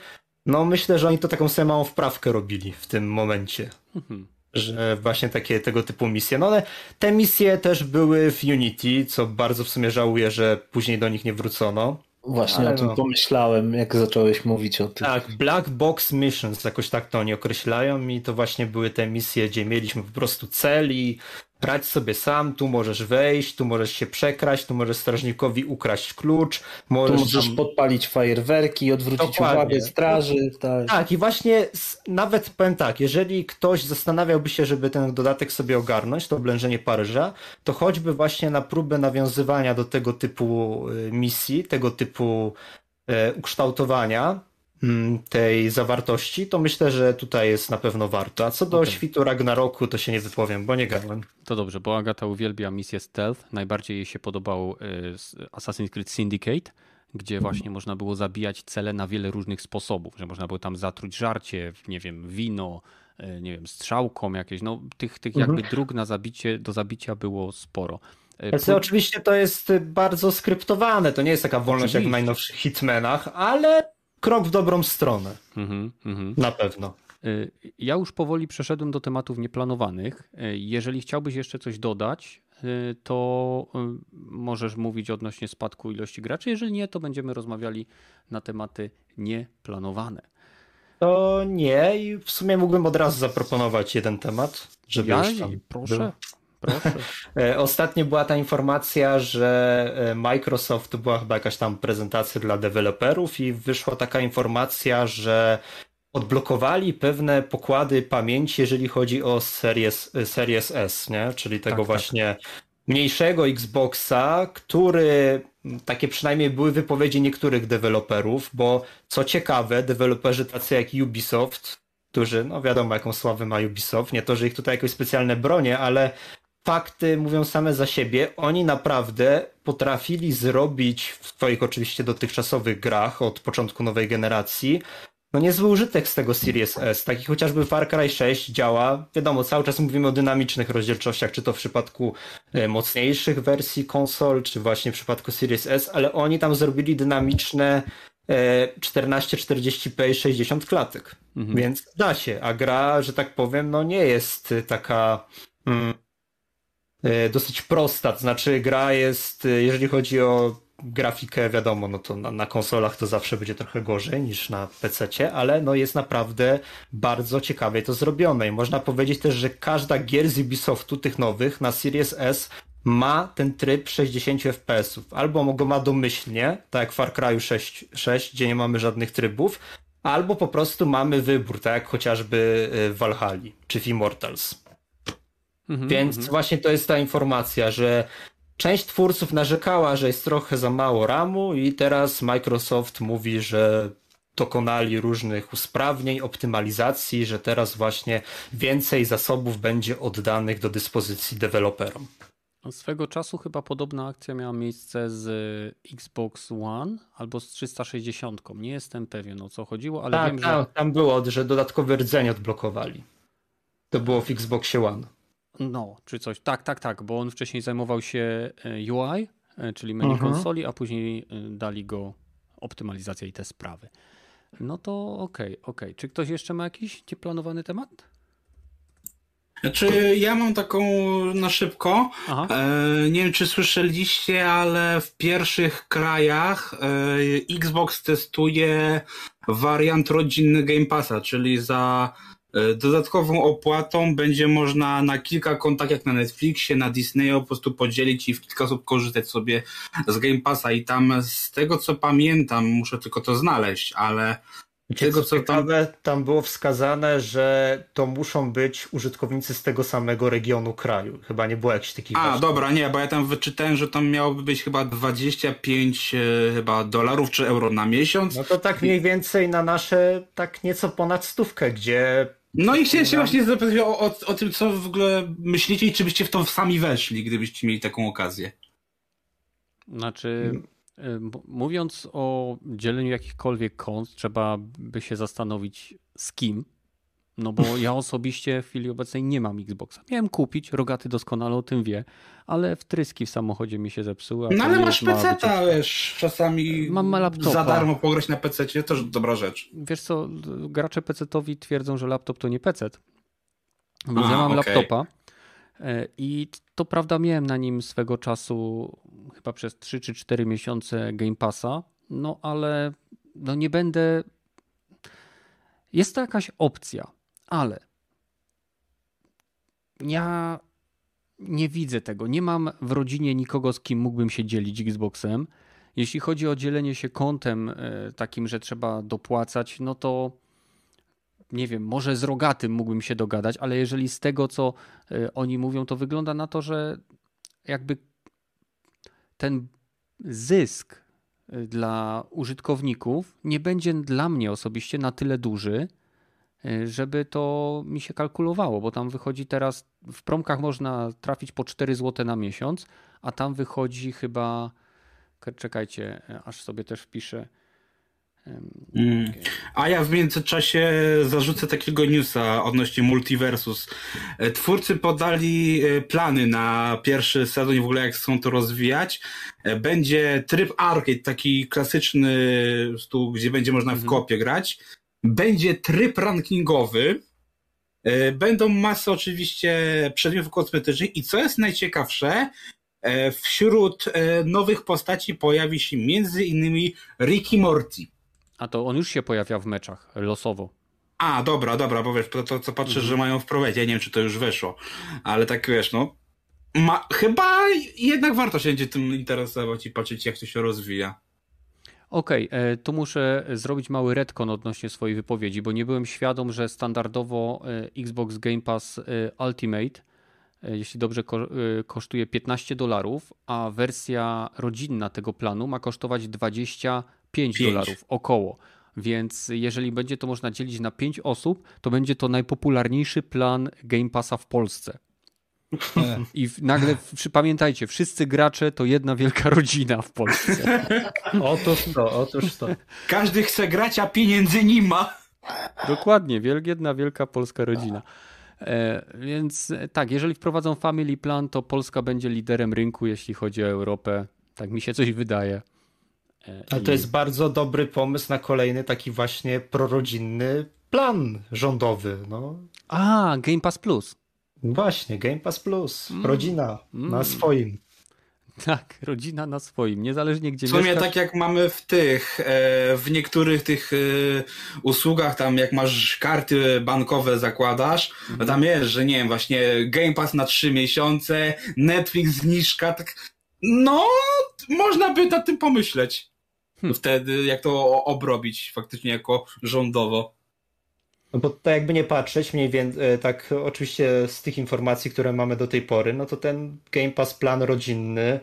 no myślę, że oni to taką samą wprawkę robili w tym momencie. Mhm. Że właśnie takie tego typu misje. No ale te misje też były w Unity, co bardzo w sumie żałuję, że później do nich nie wrócono. Właśnie Ale o tym no. pomyślałem, jak zacząłeś mówić o tym. Tak, Black Box Missions, jakoś tak to oni określają i to właśnie były te misje, gdzie mieliśmy po prostu cel i brać sobie sam, tu możesz wejść, tu możesz się przekraść, tu możesz strażnikowi ukraść klucz. Możesz tu możesz tam... podpalić fajerwerki i odwrócić Dokładnie. uwagę straży. Tak. tak, i właśnie nawet powiem tak, jeżeli ktoś zastanawiałby się, żeby ten dodatek sobie ogarnąć, to oblężenie Paryża, to choćby właśnie na próbę nawiązywania do tego typu y, misji, tego typu e, ukształtowania, tej zawartości, to myślę, że tutaj jest na pewno warto. A co do okay. świtu Ragnaroku, to się nie wypowiem, bo nie grałem. To dobrze, bo Agata uwielbia misję stealth. Najbardziej jej się podobał y, Assassin's Creed Syndicate, gdzie mhm. właśnie można było zabijać cele na wiele różnych sposobów, że można było tam zatruć żarcie, nie wiem, wino, y, nie wiem, strzałką jakieś. No, tych, tych jakby mhm. dróg na zabicie, do zabicia było sporo. Znaczy, oczywiście to jest bardzo skryptowane, to nie jest taka wolność oczywiście. jak w najnowszych hitmenach, ale krok w dobrą stronę. Mm -hmm. Na pewno. Y, ja już powoli przeszedłem do tematów nieplanowanych. Y, jeżeli chciałbyś jeszcze coś dodać, y, to możesz mówić odnośnie spadku ilości graczy. Jeżeli nie, to będziemy rozmawiali na tematy nieplanowane. To nie i w sumie mógłbym od razu zaproponować jeden temat, żeby ja, już tam proszę. Był. Proszę. E, ostatnio była ta informacja, że e, Microsoft była chyba jakaś tam prezentacja dla deweloperów i wyszła taka informacja, że odblokowali pewne pokłady pamięci, jeżeli chodzi o Series, e, Series S, nie? czyli tego tak, tak. właśnie tak. mniejszego Xboxa, który takie przynajmniej były wypowiedzi niektórych deweloperów, bo co ciekawe, deweloperzy tacy jak Ubisoft, którzy, no wiadomo jaką sławę ma Ubisoft, nie to, że ich tutaj jakoś specjalne bronie, ale fakty mówią same za siebie. Oni naprawdę potrafili zrobić w swoich oczywiście dotychczasowych grach od początku nowej generacji no niezły użytek z tego Series S. Taki chociażby Far Cry 6 działa. Wiadomo, cały czas mówimy o dynamicznych rozdzielczościach, czy to w przypadku e, mocniejszych wersji konsol, czy właśnie w przypadku Series S, ale oni tam zrobili dynamiczne 1440p i 60 klatek. Mhm. Więc da się, a gra, że tak powiem, no nie jest taka mm, E, dosyć prosta, to znaczy gra jest, e, jeżeli chodzi o grafikę, wiadomo, no to na, na konsolach to zawsze będzie trochę gorzej niż na PC, ale no jest naprawdę bardzo ciekawie to zrobione i można powiedzieć też, że każda gier z Ubisoftu, tych nowych, na Series S ma ten tryb 60 fps. Albo go ma domyślnie, tak jak Far Cry 6, 6, gdzie nie mamy żadnych trybów, albo po prostu mamy wybór, tak jak chociażby e, w Valhalla czy w Immortals. Mhm, Więc mhm. właśnie to jest ta informacja, że część twórców narzekała, że jest trochę za mało RAMu i teraz Microsoft mówi, że dokonali różnych usprawnień, optymalizacji, że teraz właśnie więcej zasobów będzie oddanych do dyspozycji deweloperom. Swego czasu chyba podobna akcja miała miejsce z Xbox One albo z 360. Nie jestem pewien o co chodziło, ale tak, wiem, że. Tam było, że dodatkowy rdzeń odblokowali. To było w Xboxie One. No, czy coś. Tak, tak, tak, bo on wcześniej zajmował się e, UI, e, czyli menu mhm. konsoli, a później e, dali go optymalizację i te sprawy. No to okej, okay, okej. Okay. Czy ktoś jeszcze ma jakiś nieplanowany temat? Znaczy, ja mam taką na szybko. E, nie wiem, czy słyszeliście, ale w pierwszych krajach e, Xbox testuje wariant rodzinny Game Passa, czyli za dodatkową opłatą będzie można na kilka kontach, jak na Netflixie, na Disneyu, po prostu podzielić i w kilka osób korzystać sobie z Game Passa. I tam z tego co pamiętam, muszę tylko to znaleźć, ale tego, co ciekawe, tam... tam było wskazane, że to muszą być użytkownicy z tego samego regionu kraju. Chyba nie było jakichś takich. A, dobra, nie, bo ja tam wyczytałem, że tam miałoby być chyba 25 e, chyba dolarów czy euro na miesiąc. No to tak mniej więcej na nasze tak nieco ponad stówkę, gdzie. No i chciałem się właśnie zapytać o, o, o tym, co w ogóle myślicie i czy byście w to sami weszli, gdybyście mieli taką okazję. Znaczy. Hmm Mówiąc o dzieleniu jakichkolwiek kont, trzeba by się zastanowić z kim. No bo ja osobiście w chwili obecnej nie mam Xboxa. Miałem kupić, Rogaty doskonale o tym wie, ale wtryski w samochodzie mi się zepsuły. No ale masz PC, wiesz, czasami mam laptopa. za darmo pograć na PC, to też dobra rzecz. Wiesz co, gracze PC-towi twierdzą, że laptop to nie PC. Więc ja mam okay. laptopa e, i to prawda miałem na nim swego czasu chyba przez 3 czy 4 miesiące Game Passa, no ale no nie będę. Jest to jakaś opcja, ale ja nie widzę tego. Nie mam w rodzinie nikogo, z kim mógłbym się dzielić Xboxem. Jeśli chodzi o dzielenie się kontem e, takim, że trzeba dopłacać, no to nie wiem, może z rogatym mógłbym się dogadać, ale jeżeli z tego, co e, oni mówią, to wygląda na to, że jakby ten zysk y, dla użytkowników nie będzie dla mnie osobiście na tyle duży, żeby to mi się kalkulowało, bo tam wychodzi teraz, w promkach można trafić po 4 zł na miesiąc, a tam wychodzi chyba, czekajcie, aż sobie też wpiszę, Mm. A ja w międzyczasie zarzucę takiego newsa odnośnie Multiversus. E, twórcy podali e, plany na pierwszy sezon i w ogóle jak chcą to rozwijać. E, będzie tryb arcade, taki klasyczny stół, gdzie będzie można w mhm. kopie grać. Będzie tryb rankingowy. Będą masy oczywiście przedmiotów kosmetycznych i co jest najciekawsze, wśród nowych postaci pojawi się między innymi Ricky Morty. A to on już się pojawia w meczach losowo. A, dobra, dobra, bo wiesz, to, to co patrzę, mhm. że mają wprowadzić, ja nie wiem, czy to już weszło, ale tak wiesz, no, ma, chyba jednak warto się będzie tym interesować i patrzeć, jak to się rozwija. Okej, okay, e, tu muszę zrobić mały retcon odnośnie swojej wypowiedzi, bo nie byłem świadom, że standardowo e, Xbox Game Pass e, Ultimate, jeśli dobrze kosztuje 15 dolarów, a wersja rodzinna tego planu ma kosztować 20 5 dolarów około. Więc jeżeli będzie to można dzielić na 5 osób, to będzie to najpopularniejszy plan Game Passa w Polsce. I nagle, pamiętajcie, wszyscy gracze to jedna wielka [LAUGHS] rodzina w Polsce. Otóż to, otóż to. Każdy chce grać, a pieniędzy nie ma. Dokładnie, jedna wielka polska rodzina. E, więc tak, jeżeli wprowadzą Family Plan, to Polska będzie liderem rynku, jeśli chodzi o Europę. Tak mi się coś wydaje. Ale to jest bardzo dobry pomysł na kolejny taki właśnie prorodzinny plan rządowy. No. A, Game Pass Plus. Właśnie, Game Pass Plus. Mm. Rodzina mm. na swoim. Tak, rodzina na swoim, niezależnie gdzie W sumie mieszkasz. tak jak mamy w tych, e, w niektórych tych e, usługach, tam jak masz karty bankowe zakładasz, mm. tam jest, że nie wiem, właśnie Game Pass na trzy miesiące, Netflix zniżka, tak no, można by nad tym pomyśleć. Hmm. Wtedy, jak to obrobić faktycznie jako rządowo. No bo tak jakby nie patrzeć, mniej więcej, tak oczywiście z tych informacji, które mamy do tej pory, no to ten Game Pass plan rodzinny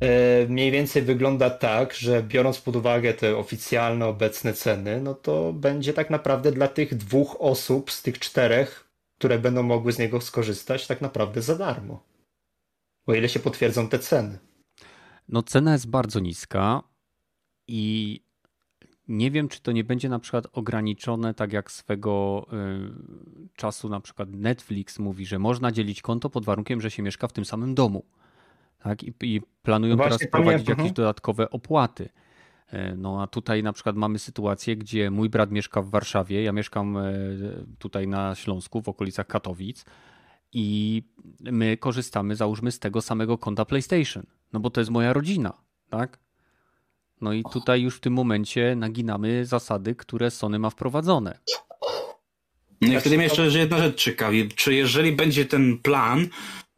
e, mniej więcej wygląda tak, że biorąc pod uwagę te oficjalne obecne ceny, no to będzie tak naprawdę dla tych dwóch osób z tych czterech, które będą mogły z niego skorzystać, tak naprawdę za darmo. O ile się potwierdzą te ceny. No cena jest bardzo niska i nie wiem, czy to nie będzie na przykład ograniczone, tak jak swego y, czasu na przykład Netflix mówi, że można dzielić konto pod warunkiem, że się mieszka w tym samym domu. Tak? I, i planują no teraz wprowadzić jakieś mhm. dodatkowe opłaty. E, no a tutaj na przykład mamy sytuację, gdzie mój brat mieszka w Warszawie, ja mieszkam e, tutaj na Śląsku, w okolicach Katowic i my korzystamy, załóżmy, z tego samego konta PlayStation, no bo to jest moja rodzina, tak? No i tutaj już w tym momencie naginamy zasady, które Sony ma wprowadzone. No i wtedy mnie jeszcze jedna rzecz ciekawi. Czy jeżeli będzie ten plan,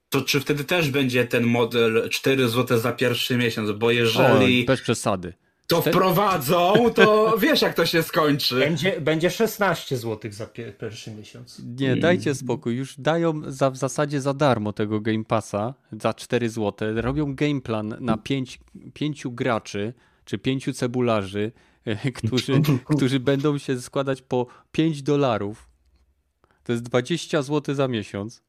to czy wtedy też będzie ten model 4 zł za pierwszy miesiąc? Bo jeżeli. O, bez przesady. To wprowadzą, to [LAUGHS] wiesz jak to się skończy. Będzie, będzie 16 zł za pierwszy miesiąc. Nie, dajcie spokój. Już dają za, w zasadzie za darmo tego Game Passa za 4 zł. Robią game plan na 5, 5 graczy czy pięciu cebularzy, e, którzy, którzy będą się składać po 5 dolarów. To jest 20 zł za miesiąc.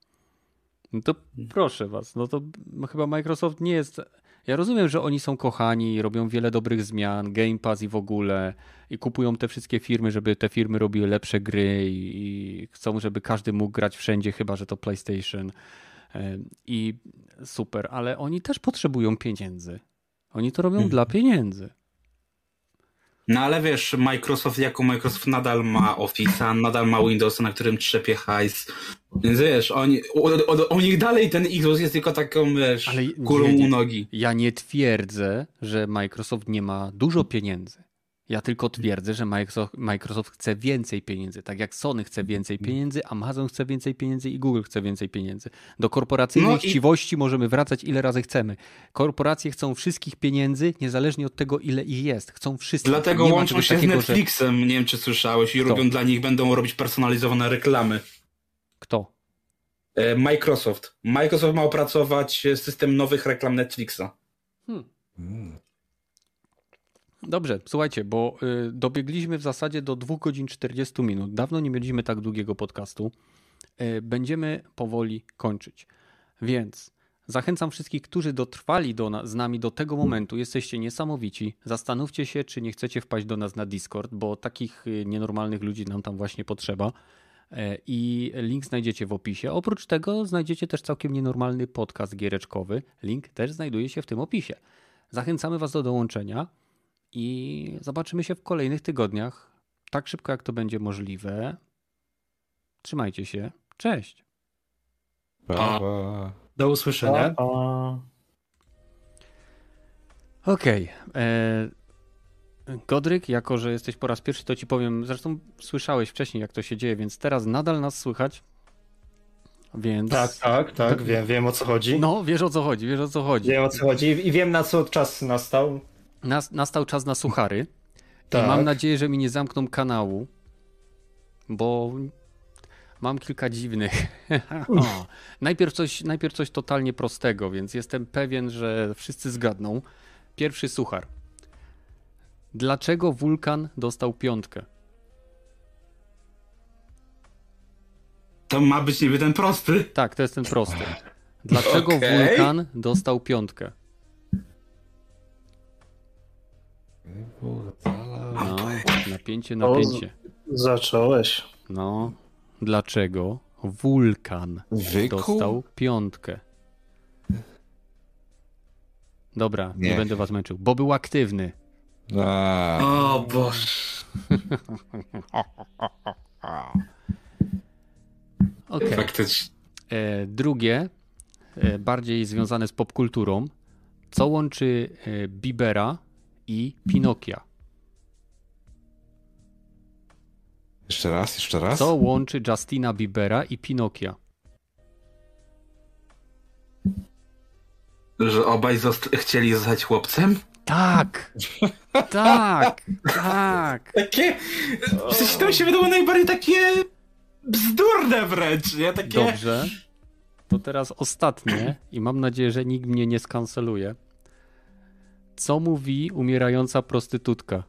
No to proszę was, no to chyba Microsoft nie jest. Ja rozumiem, że oni są kochani, robią wiele dobrych zmian, Game Pass i w ogóle, i kupują te wszystkie firmy, żeby te firmy robiły lepsze gry i, i chcą, żeby każdy mógł grać wszędzie, chyba że to PlayStation. E, I super, ale oni też potrzebują pieniędzy. Oni to robią hmm. dla pieniędzy. No ale wiesz, Microsoft jako Microsoft nadal ma Office'a, nadal ma Windowsa, na którym trzepie hajs. Więc wiesz, oni, u, u, u nich dalej ten Xbox jest tylko taką, wiesz, ale kulą nie, nie, u nogi. Ja nie twierdzę, że Microsoft nie ma dużo pieniędzy. Ja tylko twierdzę, że Microsoft, Microsoft, chce więcej pieniędzy, tak jak Sony chce więcej pieniędzy, Amazon chce więcej pieniędzy i Google chce więcej pieniędzy. Do korporacyjnej no chciwości i... możemy wracać ile razy chcemy. Korporacje chcą wszystkich pieniędzy, niezależnie od tego, ile ich jest. Chcą wszystkich. Dlatego Nie łączą się takiego, z Netflixem, że... nie wiem czy słyszałeś, i Kto? robią dla nich, będą robić personalizowane reklamy. Kto? E, Microsoft. Microsoft ma opracować system nowych reklam Netflixa. Hmm. Dobrze, słuchajcie, bo y, dobiegliśmy w zasadzie do 2 godzin 40 minut. Dawno nie mieliśmy tak długiego podcastu. Y, będziemy powoli kończyć. Więc zachęcam wszystkich, którzy dotrwali do nas, z nami do tego momentu. Jesteście niesamowici. Zastanówcie się, czy nie chcecie wpaść do nas na Discord, bo takich y, nienormalnych ludzi nam tam właśnie potrzeba. I link znajdziecie w opisie. Oprócz tego znajdziecie też całkiem nienormalny podcast giereczkowy. Link też znajduje się w tym opisie. Zachęcamy Was do dołączenia i zobaczymy się w kolejnych tygodniach. Tak szybko, jak to będzie możliwe. Trzymajcie się. Cześć. Pa, pa. Do usłyszenia. Okej. Okay. E, Godryk, jako że jesteś po raz pierwszy, to ci powiem, zresztą słyszałeś wcześniej, jak to się dzieje, więc teraz nadal nas słychać. Więc... Tak, tak, tak, wiem, wiem o co chodzi. No, wiesz o co chodzi, wiesz o co chodzi. Wiem o co chodzi i wiem na co czas nastał nas, nastał czas na suchary. Tak. I mam nadzieję, że mi nie zamkną kanału, bo mam kilka dziwnych. [LAUGHS] najpierw, coś, najpierw coś totalnie prostego, więc jestem pewien, że wszyscy zgadną. Pierwszy suchar. Dlaczego wulkan dostał piątkę? To ma być niby ten prosty. Tak, to jest ten prosty. [LAUGHS] Dlaczego okay. wulkan dostał piątkę? No, napięcie, napięcie. O, zacząłeś. No, dlaczego wulkan Wykuł? dostał piątkę? Dobra, nie. nie będę was męczył, bo był aktywny. A. O Boże. [LAUGHS] okay. Faktycznie. E, drugie, e, bardziej związane z popkulturą. Co łączy e, Bibera i Pinokia. Jeszcze raz, jeszcze raz. Co łączy Justina Biebera i Pinokia? Że obaj chcieli zostać chłopcem? Tak! tak! Tak! [LAUGHS] Takie. W sensie to mi się wydało najbardziej takie. bzdurne wręcz, nie? Takie... Dobrze. To teraz ostatnie i mam nadzieję, że nikt mnie nie skanceluje. Co mówi umierająca prostytutka?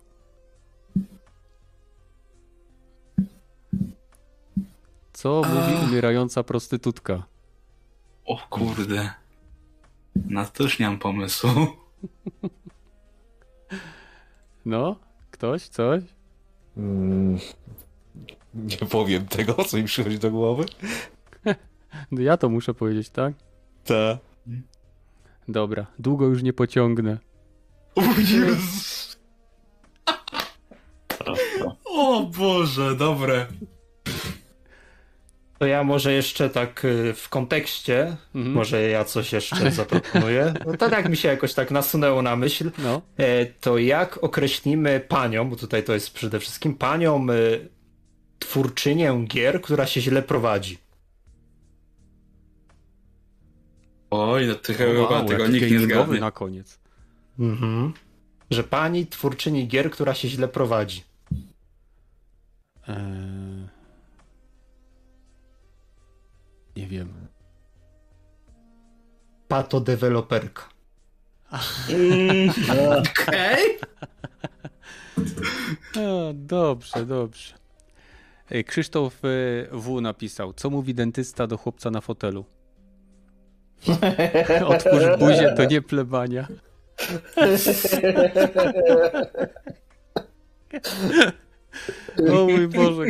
Co mówi umierająca prostytutka? O kurde. Na to już nie mam pomysłu. [LAUGHS] No? Ktoś? Coś? Mm, nie powiem tego, co mi przychodzi do głowy. No [LAUGHS] ja to muszę powiedzieć, tak? Tak. Dobra, długo już nie pociągnę. O Jezus! O Boże, dobre. To ja może jeszcze tak y, w kontekście, mhm. może ja coś jeszcze zaproponuję. [LAUGHS] No to tak mi się jakoś tak nasunęło na myśl. No. E, to jak określimy panią, bo tutaj to jest przede wszystkim panią y, twórczynię gier, która się źle prowadzi. Oj, no to chyba wow, tego nikt nie zgadnie. na koniec. Mhm. Że pani twórczyni gier, która się źle prowadzi. Eee... Nie wiem. Pato deweloperka. [LAUGHS] Okej. Okay. Dobrze, dobrze. Krzysztof e, W. napisał, co mówi dentysta do chłopca na fotelu? [LAUGHS] Otwórz buzię, to nie plebania. [LAUGHS] o mój Boże,